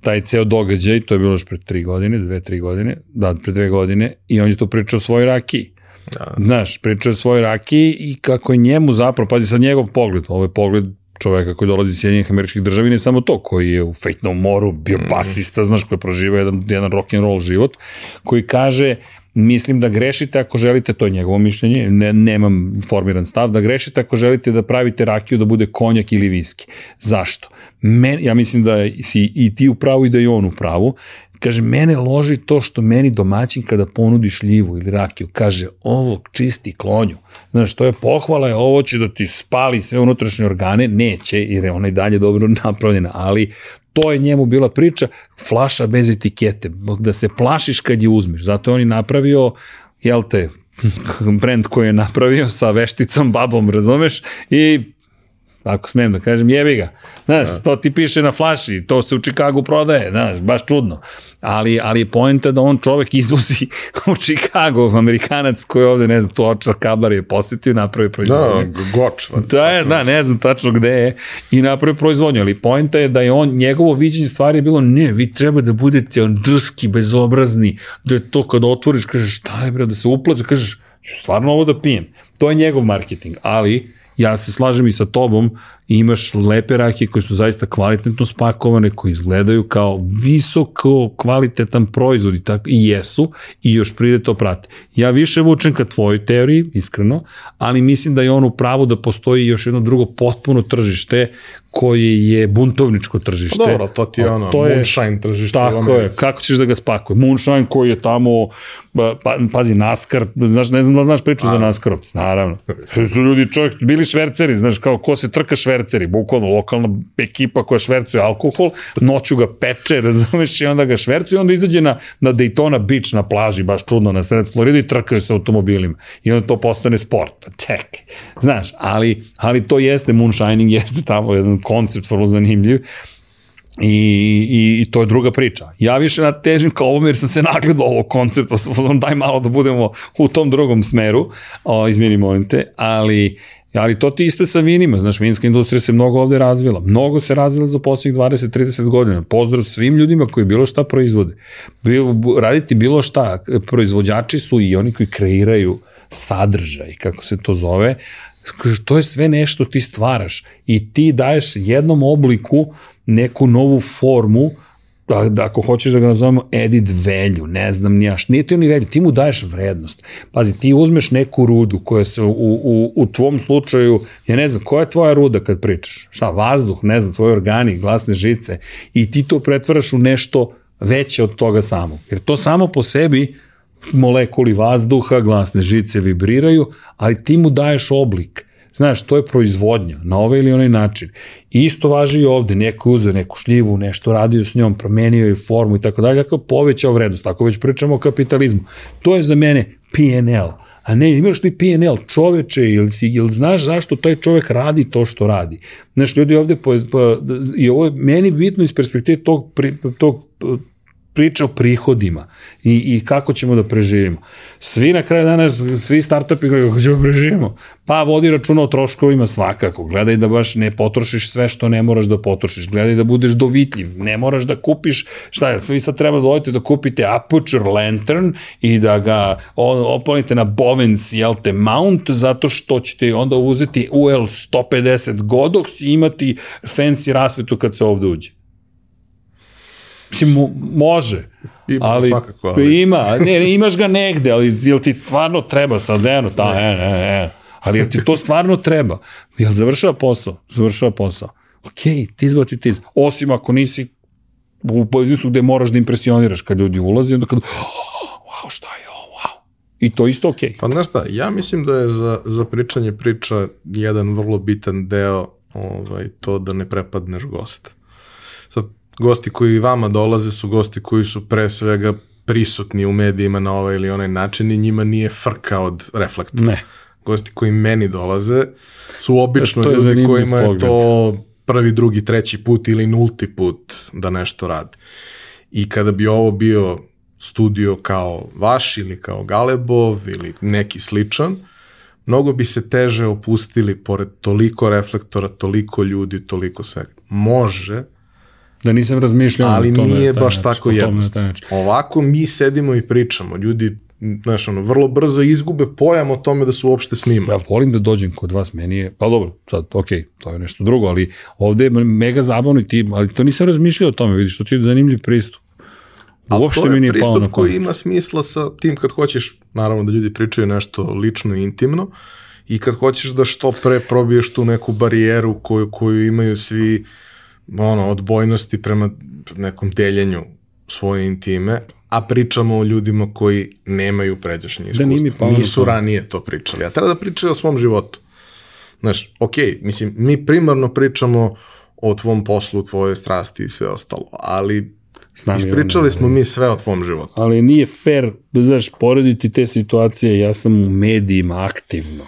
taj ceo događaj, to je bilo još pre tri godine, dve, tri godine, da, pre dve godine, i on je tu pričao o svojoj rakiji. Da. Znaš, pričao o svojoj rakiji i kako je njemu zapravo, pazi sad njegov pogled, ovo je pogled čoveka koji dolazi iz Sjedinjenih američkih država i ne samo to, koji je u Fate No More-u bio mm. basista, znaš, koji je proživao jedan, jedan rock and roll život, koji kaže, mislim da grešite ako želite, to je njegovo mišljenje, ne, nemam formiran stav, da grešite ako želite da pravite rakiju da bude konjak ili viski. Zašto? Men, ja mislim da si i ti u pravu i da je on u pravu, Kaže, mene loži to što meni domaćin kada ponudi šljivu ili rakiju, kaže, ovo čisti klonju. Znaš, to je pohvala, je ovo će da ti spali sve unutrašnje organe, neće, jer je ona i dalje dobro napravljena, ali to je njemu bila priča, flaša bez etikete, da se plašiš kad je uzmeš. Zato je on i napravio, jel te, (laughs) brend koji je napravio sa vešticom, babom, razumeš, i ako smem da kažem, jebi ga. Znaš, da. to ti piše na flaši, to se u Čikagu prodaje, znaš, baš čudno. Ali, ali je pojenta da on čovek izvozi u Čikagu, Amerikanac koji ovde, ne znam, to očar kablar je posetio i napravi proizvodnju. Da, goč. Da, je, da, ne znam tačno gde je i napravi proizvodnju, ali pojenta je da je on, njegovo viđenje stvari je bilo, ne, vi treba da budete on drski, bezobrazni, da je to kad otvoriš, kažeš, šta je bre, da se uplače, kažeš, stvarno ovo da pijem. To je njegov marketing, ali ja se slažem i sa tobom, imaš lepe rakije koje su zaista kvalitetno spakovane, koje izgledaju kao visoko kvalitetan proizvod i, tako, i jesu i još pride to prate. Ja više vučem ka tvojoj teoriji, iskreno, ali mislim da je on u pravu da postoji još jedno drugo potpuno tržište koje je buntovničko tržište. Pa dobro, to ti je ono, to je, moonshine tržište. Tako je, kako ćeš da ga spakuje? Moonshine koji je tamo, pa, pazi, NASCAR, znaš, ne znam da znaš priču A. za NASCAR, naravno. Su ljudi čovjek, bili šverceri, znaš, kao ko se trka šverceri, bukvalno lokalna ekipa koja švercuje alkohol, noću ga peče, razumeš, i onda ga švercuje, onda izađe na, na Daytona Beach na plaži, baš čudno, na sred Florida i trkaju se automobilima. I onda to postane sport. Pa ček, znaš, ali, ali to jeste, moonshining jeste tamo jedan koncept vrlo zanimljiv. I, i, I to je druga priča. Ja više na težim kao ovom jer sam se nagledao ovog koncepta, daj malo da budemo u tom drugom smeru, o, izmini molim te, ali Ali to ti isto sa vinima, znaš, vinska industrija se mnogo ovde razvila. Mnogo se razvila za posljednjih 20-30 godina. Pozdrav svim ljudima koji bilo šta proizvode. Raditi bilo šta, proizvođači su i oni koji kreiraju sadržaj, kako se to zove, to je sve nešto ti stvaraš i ti daješ jednom obliku neku novu formu da, da ako hoćeš da ga nazovemo edit value, ne znam nijaš, nije ti ni value, ti mu daješ vrednost. Pazi, ti uzmeš neku rudu koja se u, u, u tvom slučaju, ja ne znam, koja je tvoja ruda kad pričaš? Šta, vazduh, ne znam, tvoje organi, glasne žice i ti to pretvaraš u nešto veće od toga samog. Jer to samo po sebi molekuli vazduha, glasne žice vibriraju, ali ti mu daješ oblik. Znaš, to je proizvodnja, na ovaj ili onaj način. I isto važi i ovde, neko je uzeo neku šljivu, nešto radio s njom, promenio je formu i tako dalje, tako povećao vrednost, tako već pričamo o kapitalizmu. To je za mene PNL, a ne, imaš li PNL čoveče ili, ili znaš zašto taj čovek radi to što radi. Znaš, ljudi ovde, po, po, i ovo je meni bitno iz perspektive tog, tog priča o prihodima i, i kako ćemo da preživimo. Svi na kraju dana, svi startupi kako ćemo da preživimo, pa vodi računa o troškovima svakako, gledaj da baš ne potrošiš sve što ne moraš da potrošiš, gledaj da budeš dovitljiv, ne moraš da kupiš, šta je, svi sad treba da odete da kupite Aperture Lantern i da ga opalite na Bovens, jel te, mount, zato što ćete onda uzeti UL 150 Godox i imati fancy rasvetu kad se ovde uđe. Mislim, može. Ima ali, svakako. Ali. Ima, ne, ne, imaš ga negde, ali jel ti stvarno treba sad, eno, ta, ne, ne, ne. Ali jel ti to stvarno treba? Jel završava posao? Završava posao. Ok, tiz what it is. Osim ako nisi u biznisu gde moraš da impresioniraš kad ljudi ulaze, onda kad, oh, wow, šta je ovo, wow. I to isto ok. Pa znaš šta, ja mislim da je za, za pričanje priča jedan vrlo bitan deo ovaj, to da ne prepadneš gosta gosti koji vama dolaze su gosti koji su pre svega prisutni u medijima na ovaj ili onaj način i njima nije frka od reflektora. Ne. Gosti koji meni dolaze su obično to ljudi kojima je to prvi, drugi, treći put ili nulti put da nešto rade. I kada bi ovo bio studio kao vaš ili kao Galebov ili neki sličan, mnogo bi se teže opustili pored toliko reflektora, toliko ljudi, toliko svega. Može, Da nisam razmišljao Ali tome nije baš način, tako jednostavno. Ovako mi sedimo i pričamo. Ljudi znaš, ono, vrlo brzo izgube pojam o tome da su uopšte snimali. Ja volim da dođem kod vas, meni je, pa dobro, sad, ok, to je nešto drugo, ali ovde je mega zabavno i ti, ali to nisam razmišljao o tome, vidiš, to ti je zanimljiv pristup. Uopšte mi nije palo na pristup koji ima smisla sa tim kad hoćeš, naravno da ljudi pričaju nešto lično i intimno, i kad hoćeš da što pre probiješ tu neku barijeru koju, koju imaju svi ono, odbojnosti prema nekom deljenju svoje intime, a pričamo o ljudima koji nemaju pređašnje da, iskustvo. Da Nisu ranije to pričali. A treba da pričaju o svom životu. Znaš, ok, mislim, mi primarno pričamo o tvom poslu, tvojoj strasti i sve ostalo, ali Znam ispričali smo mi sve o tvom životu. Ali nije fair, znaš, porediti te situacije, ja sam u medijima aktivno.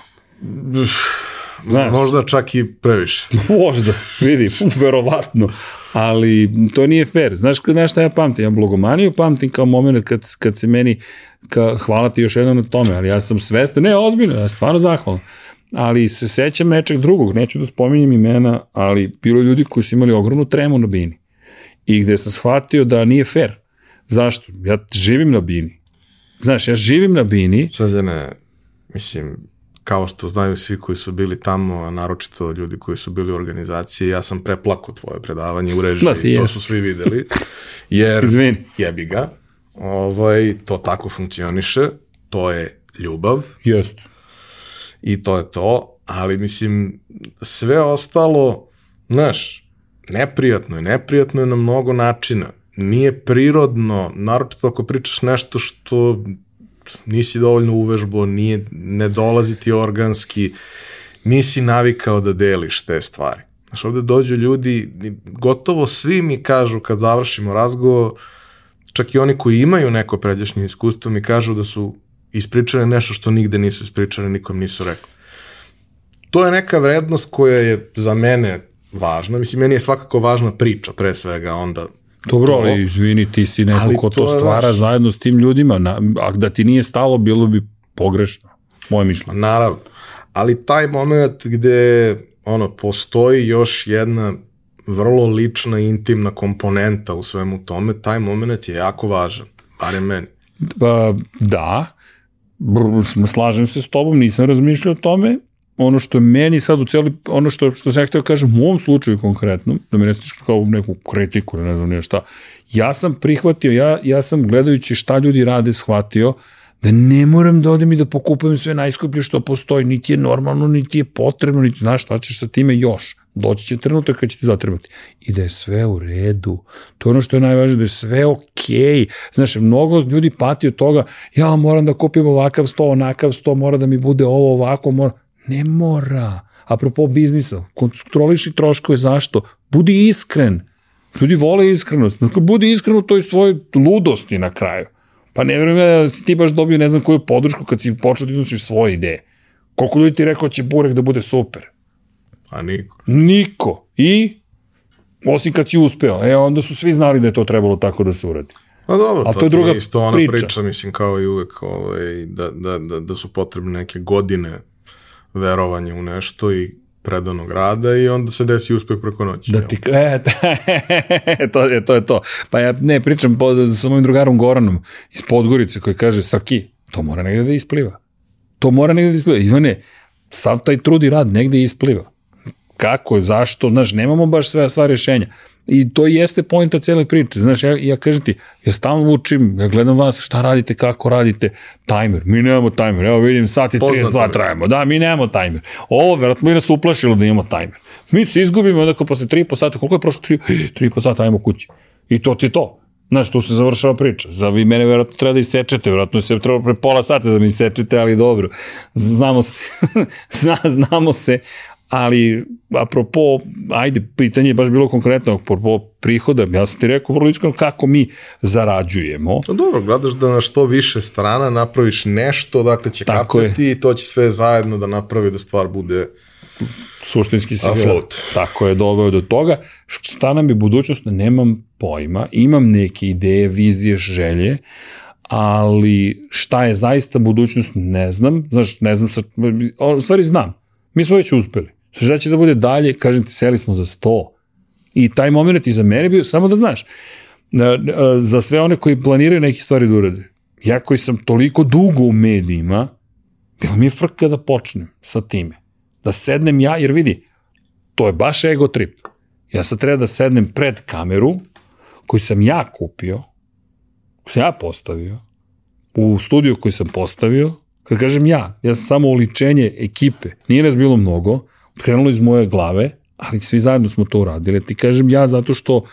Znaš, Možda čak i previše. (laughs) Možda, vidi, verovatno. Ali to nije fair. Znaš, znaš šta ja pamtim? Ja blogomaniju pamtim kao moment kad, kad se meni, ka, hvala ti još jednom na tome, ali ja sam svestan, ne, ozbiljno, ja stvarno zahvalan. Ali se sećam nečeg drugog, neću da spominjem imena, ali bilo ljudi koji su imali ogromnu tremu na bini. I gde sam shvatio da nije fair. Zašto? Ja živim na bini. Znaš, ja živim na bini. Sad ne, mislim, kao što znaju svi koji su bili tamo, a naročito ljudi koji su bili u organizaciji, ja sam preplako tvoje predavanje u režiji, Da, to su svi videli, jer Izvini. jebi ga, ovaj, to tako funkcioniše, to je ljubav Jeste. i to je to, ali mislim, sve ostalo, znaš, neprijatno je, neprijatno je na mnogo načina, nije prirodno, naročito ako pričaš nešto što nisi dovoljno uvežbo, nije, ne dolazi ti organski, nisi navikao da deliš te stvari. Znaš, ovde dođu ljudi, gotovo svi mi kažu kad završimo razgovor, čak i oni koji imaju neko pređašnje iskustvo mi kažu da su ispričali nešto što nigde nisu ispričali, nikom nisu rekli. To je neka vrednost koja je za mene važna. Mislim, meni je svakako važna priča, pre svega, onda Dobro, to. ali izvini, ti si neko ko to to stvara znaš- zajedno s tim ljudima, na, a da ti nije stalo, bilo bi pogrešno. Moje mišljenje. Naravno. Ali taj moment gde ono, postoji još jedna vrlo lična, intimna komponenta u svemu tome, taj moment je jako važan, barem meni. Pa, da, Br- slažem se s tobom, nisam razmišljao o tome. Ono što meni sad u celi, ono što, što sam ja htio kažem u ovom slučaju konkretno, da me ne stiš kao neku kritiku, ne znam nije šta, ja sam prihvatio, ja, ja sam gledajući šta ljudi rade, shvatio da ne moram da odem i da pokupujem sve najskuplje što postoji, niti je normalno, niti je potrebno, niti znaš šta ćeš sa time još. Doći će trenutak kad će ti zatrebati. I da je sve u redu. To je ono što je najvažnije, da je sve okej. Okay. Znaš, mnogo ljudi pati od toga, ja moram da kupim ovakav sto, onakav sto, mora da mi bude ovo ovako, mora. Ne mora. Apropo biznisa, kontroliši troškove, zašto? Budi iskren. Ljudi vole iskrenost. Dakle, budi iskren u toj svojoj ludosti na kraju. Pa ne verujem ja da si ti baš dobio ne znam koju podršku kad si počeo da iznosiš svoje ideje. Koliko ljudi ti rekao da će burek da bude super? A niko. Niko. I? Osim kad si uspeo. E, onda su svi znali da je to trebalo tako da se uradi. A dobro, to, to je druga isto ona priča. priča. mislim, kao i uvek, ovaj, da, da, da, da su potrebne neke godine verovanja u nešto i predanog rada i onda se desi uspeh preko noći. Da ti, (laughs) e, to je to. Je to. Pa ja ne pričam po, sa mojim drugarom Goranom iz Podgorice koji kaže, Srki, to mora negde da ispliva. To mora negde da ispliva. Ivane, sav taj trud i rad negde ispliva. Kako, zašto, znaš, nemamo baš sve, sva rješenja. I to jeste pojenta cele priče. Znaš, ja, ja kažem ti, ja stalno učim, ja gledam vas, šta radite, kako radite, tajmer. Mi nemamo tajmer. Evo vidim, sat Poznato 32 mi. trajemo. Da, mi nemamo tajmer. Ovo, verovatno bi nas uplašilo da imamo tajmer. Mi se izgubimo, onda posle 3,5 sata, koliko je prošlo 3, 3,5 sata, ajmo kući. I to ti je to. Znaš, tu se završava priča. Za vi mene verovatno treba da isečete, verovatno se treba pre pola sata da mi isečete, ali dobro. Znamo se. (laughs) Zna, znamo se, ali apropo, ajde, pitanje je baš bilo konkretno, apropo prihoda, ja sam ti rekao vrlo iskreno kako mi zarađujemo. No dobro, gledaš da na što više strana napraviš nešto, dakle će Tako je. kapati i to će sve zajedno da napravi da stvar bude suštinski se Afloat. tako je doveo do toga. Šta nam je budućnost, nemam pojma, imam neke ideje, vizije, želje, ali šta je zaista budućnost, ne znam, znaš, ne znam, sa, u stvari znam, mi smo već uspeli. Šta će da bude dalje, kažem ti, seli smo za sto. I taj moment i za mene bio, samo da znaš, za sve one koji planiraju neke stvari da urade, ja koji sam toliko dugo u medijima, bilo mi je frka da počnem sa time. Da sednem ja, jer vidi, to je baš ego trip. Ja sad treba da sednem pred kameru, koju sam ja kupio, koju sam ja postavio, u studiju koji sam postavio, kad kažem ja, ja sam samo oličenje ekipe, nije nas bilo mnogo, krenulo iz moje glave, ali svi zajedno smo to uradili. Ti kažem ja zato što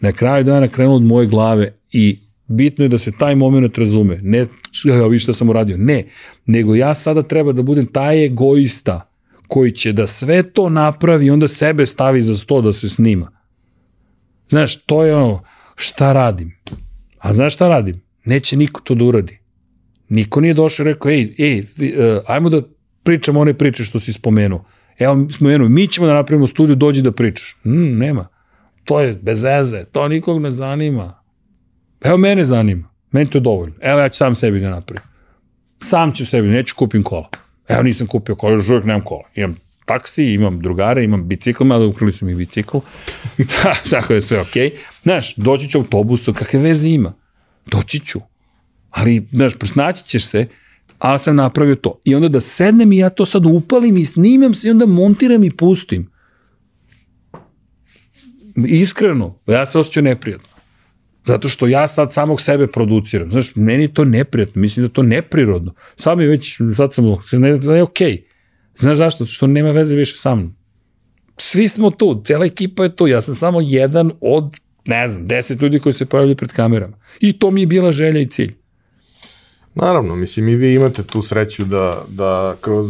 na kraju dana krenulo od moje glave i bitno je da se taj moment razume. Ne, ja vi šta sam uradio, ne, nego ja sada treba da budem taj egoista koji će da sve to napravi i onda sebe stavi za sto da se snima. Znaš, to je ono, šta radim? A znaš šta radim? Neće niko to da uradi. Niko nije došao i rekao, ej, ej, uh, ajmo da pričamo one priče što si spomenuo. Evo, spomenuo, mi ćemo da napravimo studiju, dođi da pričaš. Mm, nema. To je bez veze, to nikog ne zanima. Evo, mene zanima. Meni to je dovoljno. Evo, ja ću sam sebi da napravim. Sam ću sebi, neću kupim kola. Evo, nisam kupio kola, još uvijek nemam kola. Imam taksi, imam drugare, imam bicikl, mada ukrali su mi bicikl. (laughs) Tako je sve okej. Okay. Znaš, doći ću autobusu, kakve veze ima? Doći ću. Ali, znaš, presnaći ćeš se, ali sam napravio to. I onda da sednem i ja to sad upalim i snimam se i onda montiram i pustim. Iskreno, ja se osjećam neprijatno. Zato što ja sad samog sebe produciram. Znaš, meni je to neprijatno, mislim da to neprirodno. Sad mi već, sad sam, ne, je okej. Okay. Znaš zašto? Što nema veze više sa mnom. Svi smo tu, cijela ekipa je tu, ja sam samo jedan od, ne znam, deset ljudi koji se pojavljaju pred kamerama. I to mi je bila želja i cilj. Naravno, mislim i vi imate tu sreću da, da kroz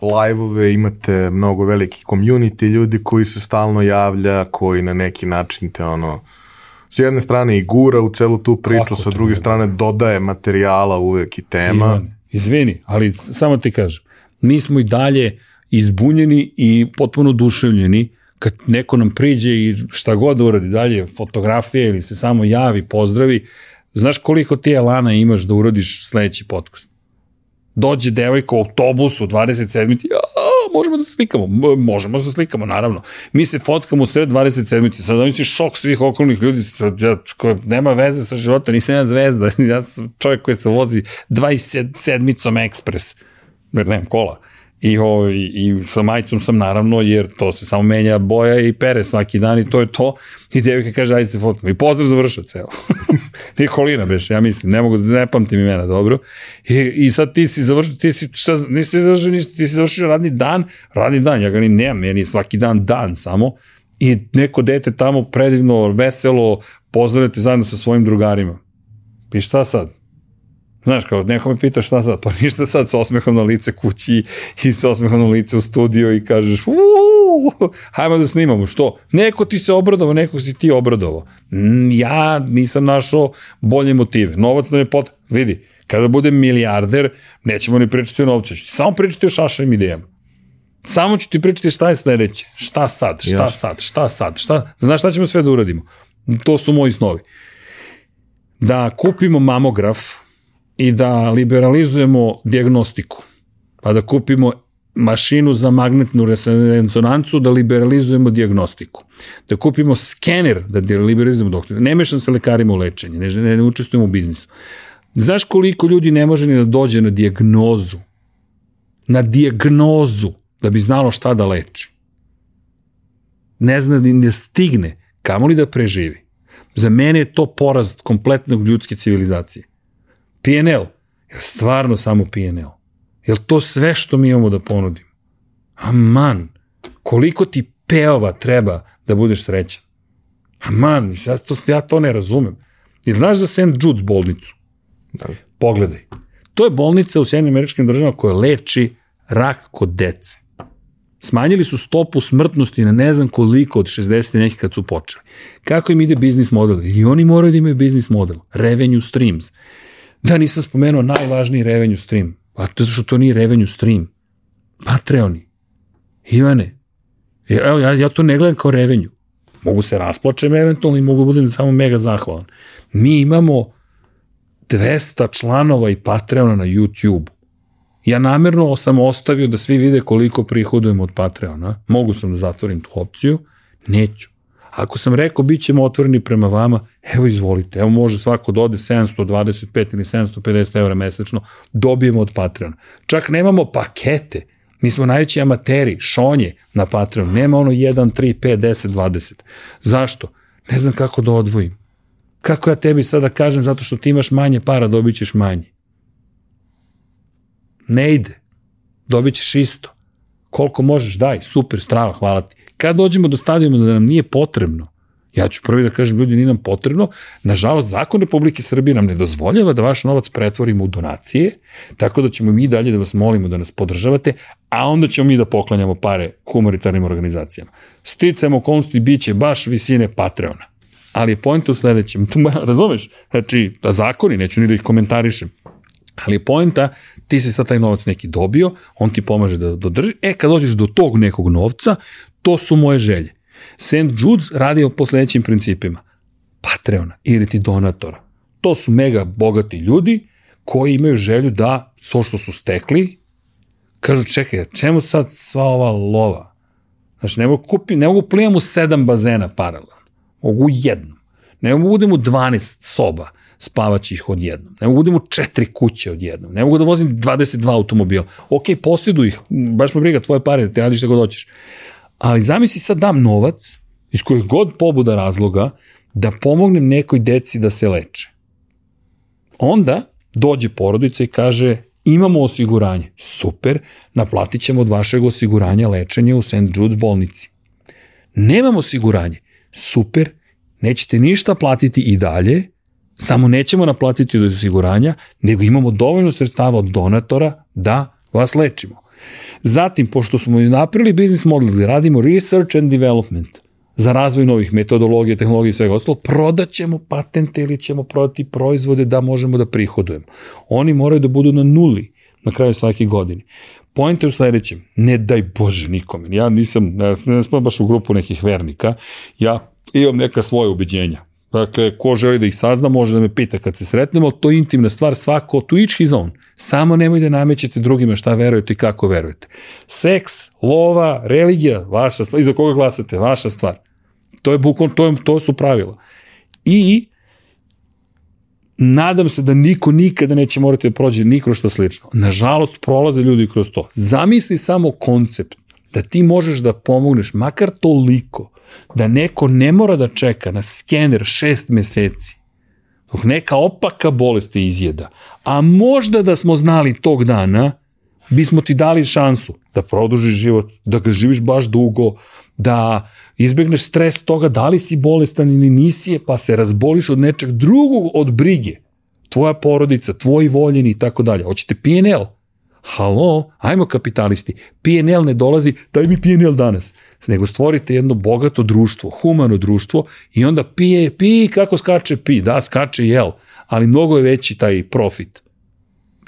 live-ove imate mnogo veliki community ljudi koji se stalno javlja, koji na neki način te ono, s jedne strane i gura u celu tu priču, Kako sa druge ne? strane dodaje materijala uvek i tema. Ivan, izvini, ali samo ti kažem, mi smo i dalje izbunjeni i potpuno duševljeni kad neko nam priđe i šta god uradi dalje, fotografije ili se samo javi, pozdravi, Znaš koliko ti elana imaš da uradiš sledeći podcast? Dođe devojka u autobusu 27. Ja, možemo da se slikamo. Možemo da se slikamo, naravno. Mi se fotkamo u sred 27. Sad da misliš šok svih okolnih ljudi, ja, koje nema veze sa životom, nisam ja zvezda, (laughs) ja sam čovjek koji se vozi 27-om ekspres, jer nemam kola. I, o, i, sa majicom sam naravno, jer to se samo menja boja i pere svaki dan i to je to. I devojka kaže, ajde se fotkamo. I pozdrav završao ceo. (laughs) Nikolina beš, ja mislim, ne mogu, ne pamtim imena dobro. I, i sad ti si završio, ti si, šta, nisi završio ništa, ti si završio radni dan, radni dan, ja ga ni nemam, meni je svaki dan dan samo. I neko dete tamo predivno, veselo, pozdravite zajedno sa svojim drugarima. I šta sad? Znaš, kao neko me pita šta sad, pa ništa sad sa osmehom na lice kući i sa osmehom na lice u studio i kažeš uuu, hajmo da snimamo, što? Neko ti se obradovao, neko si ti obradovao. Ja nisam našao bolje motive. Novac da me pot... Vidi, kada budem milijarder, nećemo ni pričati o novcu, ću ti samo pričati o šašavim idejama. Samo ću ti pričati šta je sledeće, šta sad, šta Jasne. sad, šta sad, šta, znaš šta ćemo sve da uradimo? To su moji snovi. Da kupimo mamograf, i da liberalizujemo diagnostiku, pa da kupimo mašinu za magnetnu rezonancu da liberalizujemo diagnostiku. Da kupimo skener da liberalizujemo doktor. Ne mešam se lekarima u lečenje, ne, ne, ne učestvujemo u biznisu. Znaš koliko ljudi ne može ni da dođe na diagnozu? Na diagnozu da bi znalo šta da leči. Ne zna da ne stigne, kamo li da preživi. Za mene je to poraz kompletnog ljudske civilizacije. PNL, je stvarno samo PNL? Je to sve što mi imamo da ponudimo? Aman, koliko ti peova treba da budeš srećan? Aman, ja to, ja to ne razumem. I znaš za St. Jude's bolnicu? Da. Pogledaj. To je bolnica u Sjedinim američkim državama koja leči rak kod dece. Smanjili su stopu smrtnosti na ne znam koliko od 60 nekih kad su počeli. Kako im ide biznis model? I oni moraju da imaju biznis model. Revenue streams. Da nisam spomenuo najvažniji revenue stream. Pa to što to nije revenue stream. Patreoni. Ivane, evo, ja, ja to ne gledam kao revenue. Mogu se rasplačem eventualno i mogu da budem samo mega zahvalan. Mi imamo 200 članova i Patreona na YouTube. Ja namerno sam ostavio da svi vide koliko prihodujemo od Patreona. Mogu sam da zatvorim tu opciju. Neću. Ako sam rekao bit ćemo otvoreni prema vama, evo izvolite, evo može svako da ode 725 ili 750 eura mesečno, dobijemo od Patreona. Čak nemamo pakete, mi smo najveći amateri, šonje na Patreon, nema ono 1, 3, 5, 10, 20. Zašto? Ne znam kako da odvojim. Kako ja tebi sada kažem zato što ti imaš manje para, dobit ćeš manje. Ne ide. Dobit ćeš isto. Koliko možeš, daj, super, strava, hvala ti. Kad dođemo do stadijuma da nam nije potrebno, ja ću prvi da kažem, ljudi, nije nam potrebno, nažalost, zakon Republike Srbije nam ne dozvoljava da vaš novac pretvorimo u donacije, tako da ćemo mi dalje da vas molimo da nas podržavate, a onda ćemo mi da poklanjamo pare humanitarnim organizacijama. Sticam okolnosti bit će baš visine Patreona. Ali je point u sledećem, (laughs) razumeš? Znači, da zakoni, neću ni da ih komentarišem, ali poenta, ti si sad taj novac neki dobio, on ti pomaže da dodrži, e kad dođeš do tog nekog novca, To su moje želje. St. Jude's radi po sledećim principima. Patreona ili ti donatora. To su mega bogati ljudi koji imaju želju da svo što su stekli, kažu čekaj, čemu sad sva ova lova? Znači, ne mogu, kupi, ne mogu plijem u sedam bazena paralelno. Mogu u jednom. Ne mogu budem u 12 soba spavaći ih odjednom. Ne mogu da imam četiri kuće odjednom. Ne mogu da vozim 22 automobila. Ok, posjedu ih, baš me briga tvoje pare, ti radiš šta god hoćeš. Ali zamisli sad dam novac, iz kojih god pobuda razloga, da pomognem nekoj deci da se leče. Onda dođe porodica i kaže imamo osiguranje. Super, naplatit ćemo od vašeg osiguranja lečenje u St. Jude's bolnici. Nemamo osiguranje. Super, nećete ništa platiti i dalje, samo nećemo naplatiti od osiguranja, nego imamo dovoljno sredstava od donatora da vas lečimo. Zatim, pošto smo napravili biznis model, radimo research and development za razvoj novih metodologija, tehnologije i svega ostalo, prodaćemo patente ili ćemo prodati proizvode da možemo da prihodujemo. Oni moraju da budu na nuli na kraju svake godine. Point je u sledećem, ne daj Bože nikome, ja nisam, ne, ne sam baš u grupu nekih vernika, ja imam neka svoje ubeđenja. Dakle, ko želi da ih sazna, može da me pita kad se sretnemo, to je intimna stvar, svako to each his own. Samo nemoj da namećete drugima šta verujete i kako verujete. Seks, lova, religija, vaša stvar, iza koga glasate, vaša stvar. To je bukvalno, to, je, to su pravila. I nadam se da niko nikada neće morati da prođe ni kroz što slično. Nažalost, prolaze ljudi kroz to. Zamisli samo koncept da ti možeš da pomogneš makar toliko da neko ne mora da čeka na skener šest meseci dok neka opaka bolest te izjeda. A možda da smo znali tog dana, bismo ti dali šansu da produžiš život, da ga živiš baš dugo, da izbegneš stres toga da li si bolestan ili nisi pa se razboliš od nečeg drugog od brige. Tvoja porodica, tvoji voljeni i tako dalje. Hoćete PNL? Halo, ajmo kapitalisti. PNL ne dolazi, daj mi PNL danas. Nego stvorite jedno bogato društvo, humano društvo i onda pije, pi, kako skače pi, da, skače jel, ali mnogo je veći taj profit.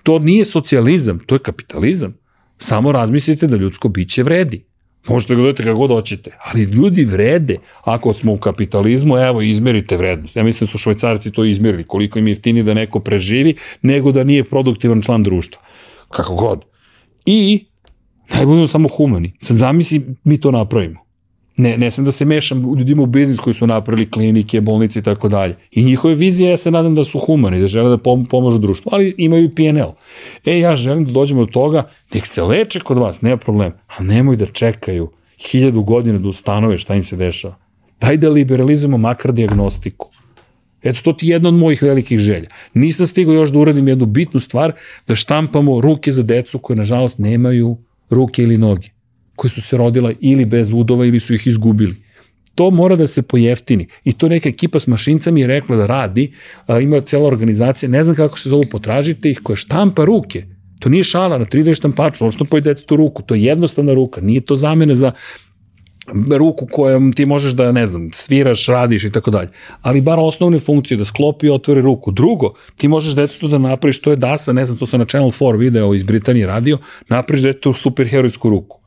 To nije socijalizam, to je kapitalizam. Samo razmislite da ljudsko biće vredi. Možete ga dodati kako god hoćete, ali ljudi vrede. Ako smo u kapitalizmu, evo, izmerite vrednost. Ja mislim da su švajcarci to izmerili, koliko im je jeftini da neko preživi, nego da nije produktivan član društva. Kako god. I, daj budemo samo humani. Sad zamisli, mi to napravimo. Ne, ne sam da se mešam ljudima u biznis koji su napravili klinike, bolnice i tako dalje. I njihove vizije, ja se nadam da su humani, da žele da pom pomažu društvu, ali imaju i PNL. E, ja želim da dođemo do toga, nek se leče kod vas, nema problem, a nemoj da čekaju hiljadu godina da ustanove šta im se dešava. Daj da liberalizujemo makar diagnostiku. Eto, to ti je jedna od mojih velikih želja. Nisam stigao još da uradim jednu bitnu stvar, da štampamo ruke za decu koje, nažalost, nemaju ruke ili noge koje su se rodila ili bez udova ili su ih izgubili. To mora da se pojeftini. I to neka ekipa s mašincama je rekla da radi, a, ima cela organizacija, ne znam kako se zovu, potražite ih, koja štampa ruke. To nije šala na 3D štampaču, ono što pojedete tu ruku, to je jednostavna ruka, nije to zamene za ruku kojom ti možeš da, ne znam, sviraš, radiš i tako dalje. Ali bar osnovne funkcije, da sklopi i otvori ruku. Drugo, ti možeš detetu da napraviš, to je DASA, ne znam, to sam na Channel 4 video iz Britanije radio, napraviš detetu superherojsku ruku.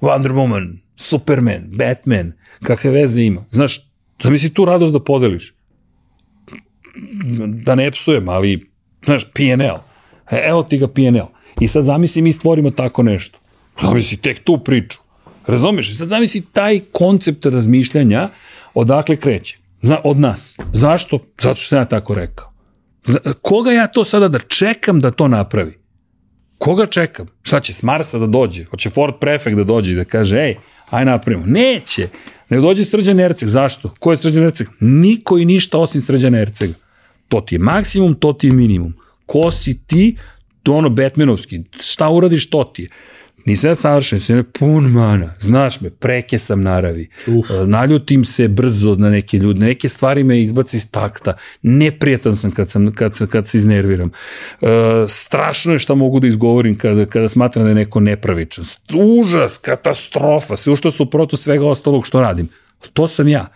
Wonder Woman, Superman, Batman, kakve veze ima. Znaš, da misli tu radost da podeliš. Da ne psujem, ali, znaš, PNL. E, evo ti ga PNL. I sad zamisli mi stvorimo tako nešto. Zamisli tek tu priču. Razumeš? Sad zamisli taj koncept razmišljanja odakle kreće. Zna, od nas. Zašto? Zato što sam ja tako rekao. Zna, koga ja to sada da čekam da to napravi? Koga čekam? Šta će s Marsa da dođe? Hoće Ford Prefect da dođe i da kaže, ej, aj napravimo. Neće. Nego dođe Srđan Erceg. Zašto? Ko je Srđan Erceg? Niko i ništa osim Srđan Ercega. To ti je maksimum, to ti je minimum. Ko si ti? To ono Batmanovski. Šta uradiš, to ti je. Nisam ja savršen, sam pun mana, znaš me, preke sam naravi, Uf. E, naljutim se brzo na neke ljude, neke stvari me izbaci iz takta, neprijatan sam kad, sam, kad, kad se iznerviram, e, strašno je šta mogu da izgovorim kada, kada smatram da je neko nepravičan, užas, katastrofa, sve što su proto svega ostalog što radim, to sam ja,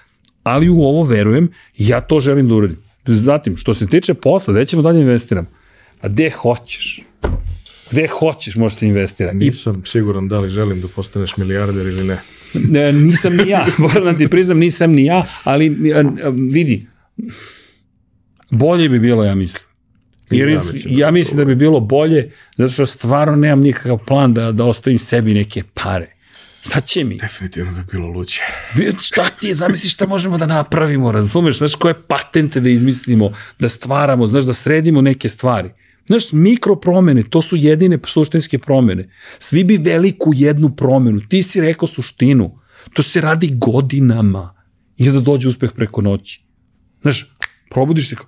ali u ovo verujem, ja to želim da uradim. Zatim, što se tiče posla, gde ćemo dalje investiram? A gde hoćeš? Gde hoćeš možeš se investira. Nisam I... siguran da li želim da postaneš milijarder ili ne. ne nisam ni ja, (laughs) moram da ti priznam, nisam ni ja, ali vidi, bolje bi bilo, ja mislim. Jer ja mislim, da, ja mislim da bi bilo bolje, zato što stvarno nemam nikakav plan da, da ostavim sebi neke pare. Šta će mi? Definitivno bi bilo luđe. Šta ti je, zamisli šta možemo da napravimo, razumeš? Znaš koje patente da izmislimo, da stvaramo, znaš, da sredimo neke stvari. Znaš, mikro promene, to su jedine suštinske promene. Svi bi veliku jednu promenu. Ti si rekao suštinu. To se radi godinama. I da dođe uspeh preko noći. Znaš, probudiš se kao,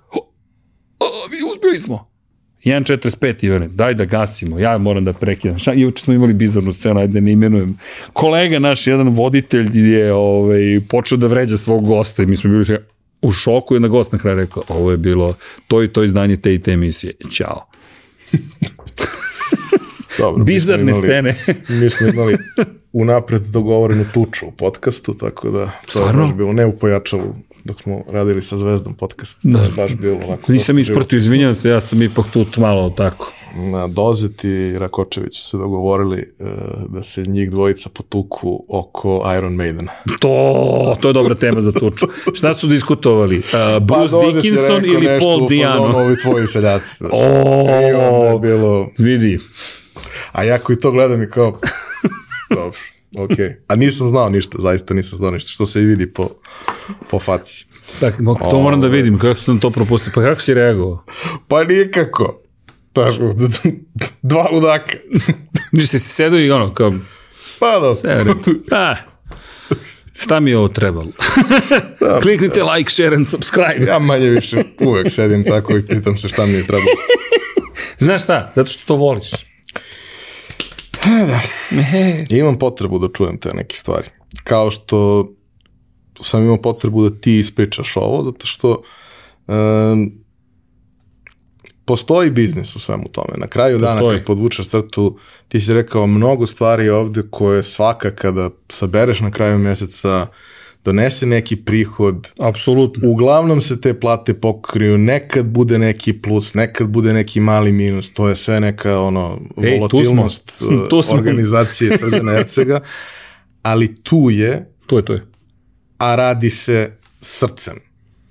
o, mi uspeli smo. 1.45 Ivane, daj da gasimo, ja moram da prekidam. Ša, juče smo imali bizarnu scenu, ajde da ne imenujem. Kolega naš, jedan voditelj je ovaj, počeo da vređa svog gosta i mi smo bili u šoku i na gost na kraju rekao, ovo je bilo to i to izdanje te i te emisije. Ćao. (laughs) Dobro, Bizarne mi imali, scene. (laughs) mi smo imali unapred dogovorenu tuču u podcastu, tako da to Stvarno? je baš bilo ne u pojačalu dok smo radili sa Zvezdom podcast. Je baš bilo onako. Nisam ispratio, izvinjam se, ja sam ipak tu malo tako. Na Dozet i Rakočević su se dogovorili uh, da se njih dvojica potuku oko Iron Maidena. To, to je dobra tema za tuču. Šta su diskutovali? Uh, Bruce Pa Dickinson ili Paul Diano? Ovi tvoji seljaci. znaš. I onda je O, bilo... vidi. A ja koji to gledam i kao... Dobro, okej. A nisam znao ništa, zaista nisam znao ništa, što se i vidi po, po faci. Tak, to moram da vidim, kako sam to propustio. Pa kako si reagovao? Pa nikako. Taš, dva ludaka. Niš si sedao i ono, kao, Pa dobro. evo redu. A, šta mi je ovo trebalo? Kliknite like, share and subscribe. Ja manje više uvek sedim tako i pitam se šta mi je trebalo. Znaš šta? Zato što to voliš. I imam potrebu da čujem te neke stvari. Kao što sam imao potrebu da ti ispričaš ovo, zato što um, postoji biznis u svemu tome. Na kraju dana Postoji. kad podvučeš crtu, ti si rekao mnogo stvari ovde koje svaka kada sabereš na kraju meseca donese neki prihod, Apsolutno. uglavnom se te plate pokriju, nekad bude neki plus, nekad bude neki mali minus, to je sve neka ono Ej, tu volatilnost smo. (laughs) uh, Tu smo. organizacije Srđana Ercega, ali tu je, To je to je. a radi se srcem.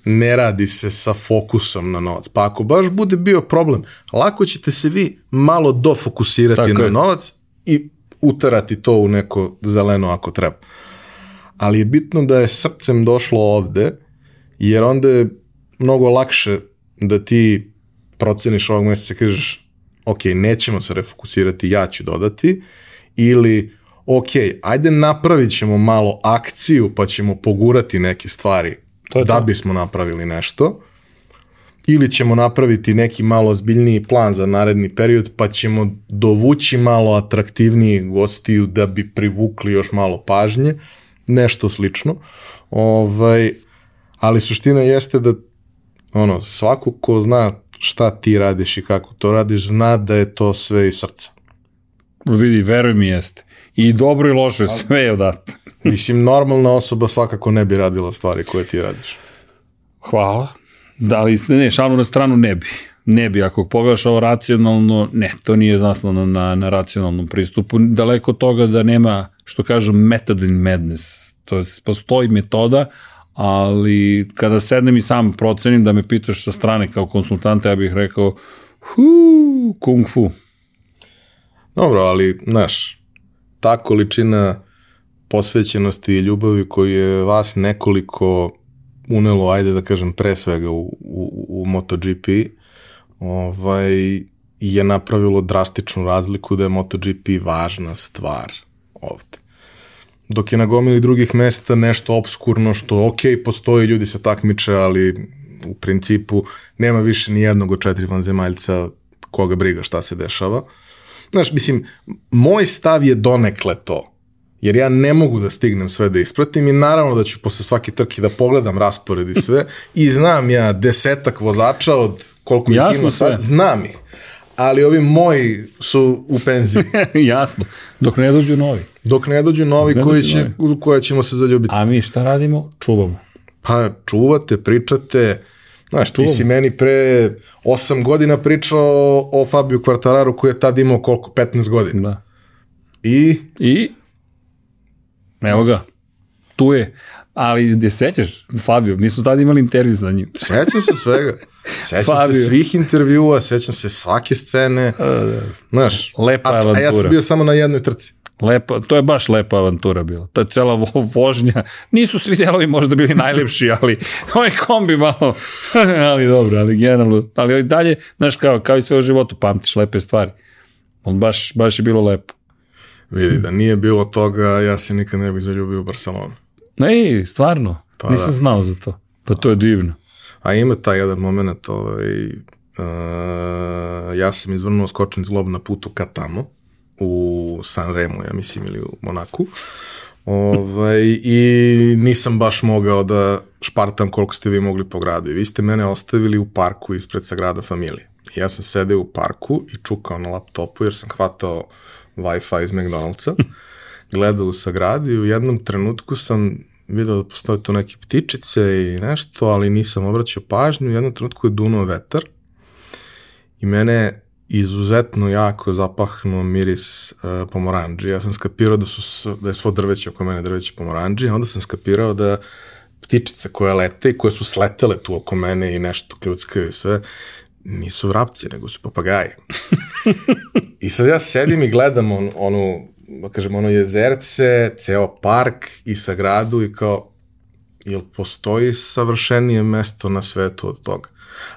Ne radi se sa fokusom na novac. Pa ako baš bude bio problem, lako ćete se vi malo dofokusirati Tako na je. novac i utarati to u neko zeleno ako treba. Ali je bitno da je srcem došlo ovde, jer onda je mnogo lakše da ti proceniš ovog meseca i kažeš ok, nećemo se refokusirati, ja ću dodati, ili ok, ajde napravit ćemo malo akciju pa ćemo pogurati neke stvari To je da to. bismo napravili nešto, ili ćemo napraviti neki malo ozbiljniji plan za naredni period, pa ćemo dovući malo atraktivniji gostiju da bi privukli još malo pažnje, nešto slično. Ovaj, ali suština jeste da ono, svako ko zna šta ti radiš i kako to radiš, zna da je to sve iz srca. Vidi, veruj mi jeste. I dobro i loše, sve je odatle. Mislim, normalna osoba svakako ne bi radila stvari koje ti radiš. Hvala. Da li, ne, šalu na stranu ne bi. Ne bi, ako pogledaš ovo racionalno, ne, to nije zasnovano na, na racionalnom pristupu. Daleko od toga da nema, što kažu, method in madness. To je, postoji metoda, ali kada sednem i sam procenim da me pitaš sa strane kao konsultanta, ja bih rekao, hu, kung fu. Dobro, ali, znaš, ta količina posvećenosti i ljubavi koju je vas nekoliko unelo, ajde da kažem, pre svega u, u, u MotoGP, ovaj, je napravilo drastičnu razliku da je MotoGP važna stvar ovde. Dok je na gomili drugih mesta nešto obskurno što, ok, postoji, ljudi se takmiče, ali u principu nema više ni jednog od četiri vanzemaljca koga briga šta se dešava. Znaš, mislim, moj stav je donekle to. Jer ja ne mogu da stignem sve da ispratim i naravno da ću posle svake trke da pogledam raspored i sve (laughs) i znam ja desetak vozača od koliko ih Jasno ima sad, sve. znam ih. Ali ovi moji su u penziji. (laughs) Jasno. Dok ne dođu novi. Dok ne dođu novi ne koji će, u koje ćemo se zaljubiti. A mi šta radimo? Čuvamo. Pa čuvate, pričate, znaš, ti si meni pre 8 godina pričao o Fabio Quartararu koji je tad imao koliko, 15 godina. Da. I I evo ga, tu je. Ali gde sećaš, Fabio, mi smo tada imali intervju sa njim. sećam se svega. Sećam Fabio. se svih intervjua, sećam se svake scene. Znaš, Lepa a, a ja sam avantura. bio samo na jednoj trci. Lepa, to je baš lepa avantura bila. Ta cela vo, vožnja, nisu svi delovi možda bili najlepši, (laughs) ali ovaj kombi malo, (laughs) ali dobro, ali generalno, ali dalje, znaš, kao, kao i sve u životu, pamtiš lepe stvari. On baš, baš je bilo lepo. Vidi, da nije bilo toga, ja se nikad ne bih zaljubio u Barcelonu. Ne, stvarno, pa nisam da. znao za to. Pa to je divno. A ima taj jedan moment, ovaj, uh, ja sam izvrnuo skočen zlob na putu ka tamo, u San Remo, ja mislim, ili u Monaku. Ovaj, I nisam baš mogao da špartam koliko ste vi mogli po gradu. I vi ste mene ostavili u parku ispred Sagrada Familije. I ja sam sedeo u parku i čukao na laptopu jer sam hvatao Wi-Fi iz McDonald'sa, gledao u Sagradu i u jednom trenutku sam video da postoje tu neke ptičice i nešto, ali nisam obraćao pažnju. U jednom trenutku je dunuo vetar i mene izuzetno jako zapahnuo miris uh, pomoranđi. Ja sam skapirao da, su, da je svo drveće oko mene drveće pomoranđi, a onda sam skapirao da ptičice koje lete i koje su sletele tu oko mene i nešto kljuckaju i sve, nisu vrapci, nego su papagaji. I sad ja sedim i gledam on, onu, da kažem, ono jezerce, ceo park i sagradu i kao, jel postoji savršenije mesto na svetu od toga?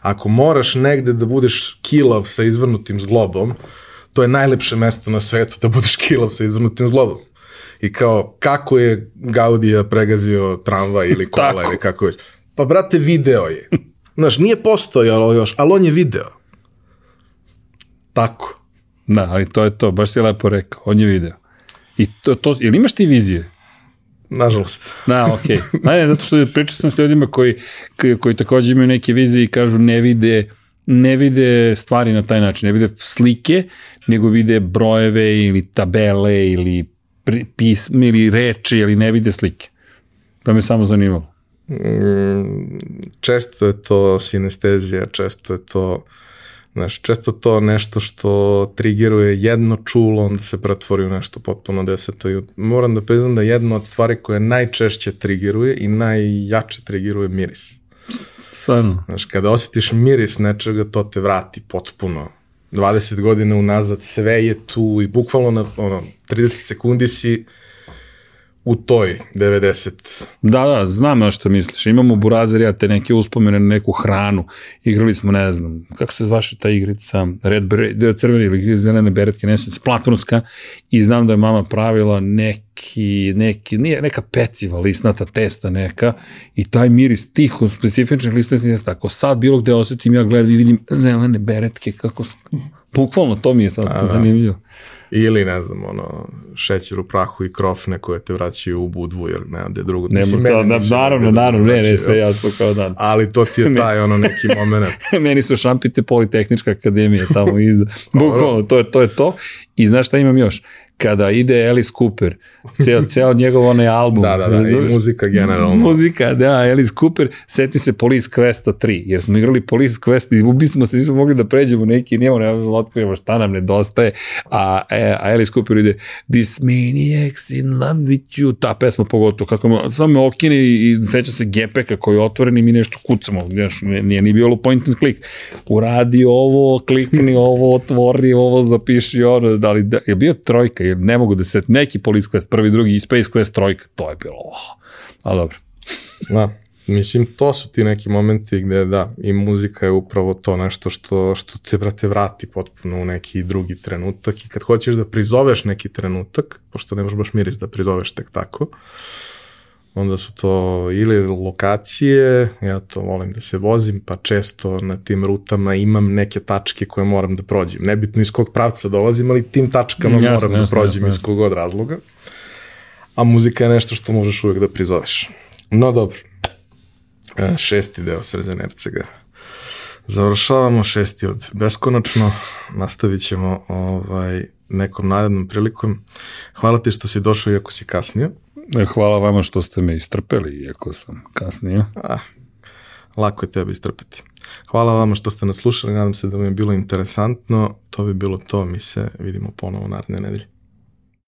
Ako moraš negde da budeš kilav sa izvrnutim zglobom, to je najlepše mesto na svetu da budeš kilav sa izvrnutim zglobom. I kao, kako je Gaudija pregazio tramvaj ili kola ili kako već. Pa, brate, video je. Znaš, nije postojalo još, ali on je video. Tako. Da, ali to je to, baš si lepo rekao, on je video. I to, to, ili imaš ti vizije? Nažalost. Da, okej. Okay. Ne, zato što pričao sam s ljudima koji, koji, takođe imaju neke vizije i kažu ne vide ne vide stvari na taj način, ne vide slike, nego vide brojeve ili tabele ili pisme ili reči, ili ne vide slike. To me samo zanimalo. Mm, često je to sinestezija, često je to Znaš, često to nešto što triggeruje jedno čulo, onda se pretvori u nešto potpuno deseto. I moram da priznam da jedna od stvari koje najčešće triggeruje i najjače triggeruje miris. Stvarno. Znaš, kada osjetiš miris nečega, to te vrati potpuno. 20 godina unazad sve je tu i bukvalno na ono, 30 sekundi si u toj 90. Da, da, znam na što misliš. Imamo Burazer, ja te neke uspomene na neku hranu. Igrali smo, ne znam, kako se zvaše ta igrica, Red Bre, crveni ili zelene beretke, ne znam, platonska i znam da je mama pravila neki, neki, nije, neka peciva listnata testa neka i taj miris tih specifičnih listnatih testa. Ako sad bilo gde osetim, ja gledam i vidim zelene beretke, kako, bukvalno to mi je sad da. zanimljivo. Da. Ili, ne znam, ono, šećer u prahu i krofne koje te vraćaju u budvu, jer ne da je drugo. Ne, Mislim, to, da, naravno, naravno, ne, ne, sve jasno kao dan. Ali to ti je (laughs) taj, ono, neki (laughs) moment. meni su šampite Politehnička akademija tamo iza. (laughs) Bukvalno, to je to. Je to. I znaš šta imam još? Kada ide Alice Cooper, ceo, ceo njegov onaj album. Da, da, da, i muzika generalno. Muzika, da, Alice Cooper, seti se Police Questa 3, jer smo igrali Police Quest i ubi smo se, nismo mogli da pređemo neki, nijemo ne otkrivamo šta nam nedostaje, a, e, a Alice Cooper ide This maniacs in love with you, ta pesma pogotovo, kako me, samo me okine i, i seća se gepeka koji je otvoren i mi nešto kucamo, znaš, nije ni bilo point and click, uradi ovo, klikni ovo, otvori ovo, zapiši ono, da li, da, je bio trojka, ne mogu da se, neki Police Quest, prvi, drugi i Space Quest trojka, to je bilo, oh. ali dobro. (laughs) Da, mislim, to su ti neki momenti gde, da, i muzika je upravo to nešto što, što te, brate, vrati potpuno u neki drugi trenutak i kad hoćeš da prizoveš neki trenutak, pošto ne možeš baš miris da prizoveš tek tako, uh, onda su to ili lokacije, ja to volim da se vozim, pa često na tim rutama imam neke tačke koje moram da prođem. Nebitno iz kog pravca dolazim, ali tim tačkama jasne, moram jasne, da prođem jasne, iz kog od razloga. A muzika je nešto što možeš uvek da prizoveš. No dobro, e, šesti deo Srđan Ercega. Završavamo šesti od beskonačno, nastavit ćemo ovaj, nekom narednom prilikom. Hvala ti što si došao iako si kasnio. E, hvala vama što ste me istrpeli, iako sam kasnije. Ah, lako je tebe istrpeti. Hvala vama što ste nas slušali, nadam se da vam je bilo interesantno. To bi bilo to, mi se vidimo ponovo naredne nedelje.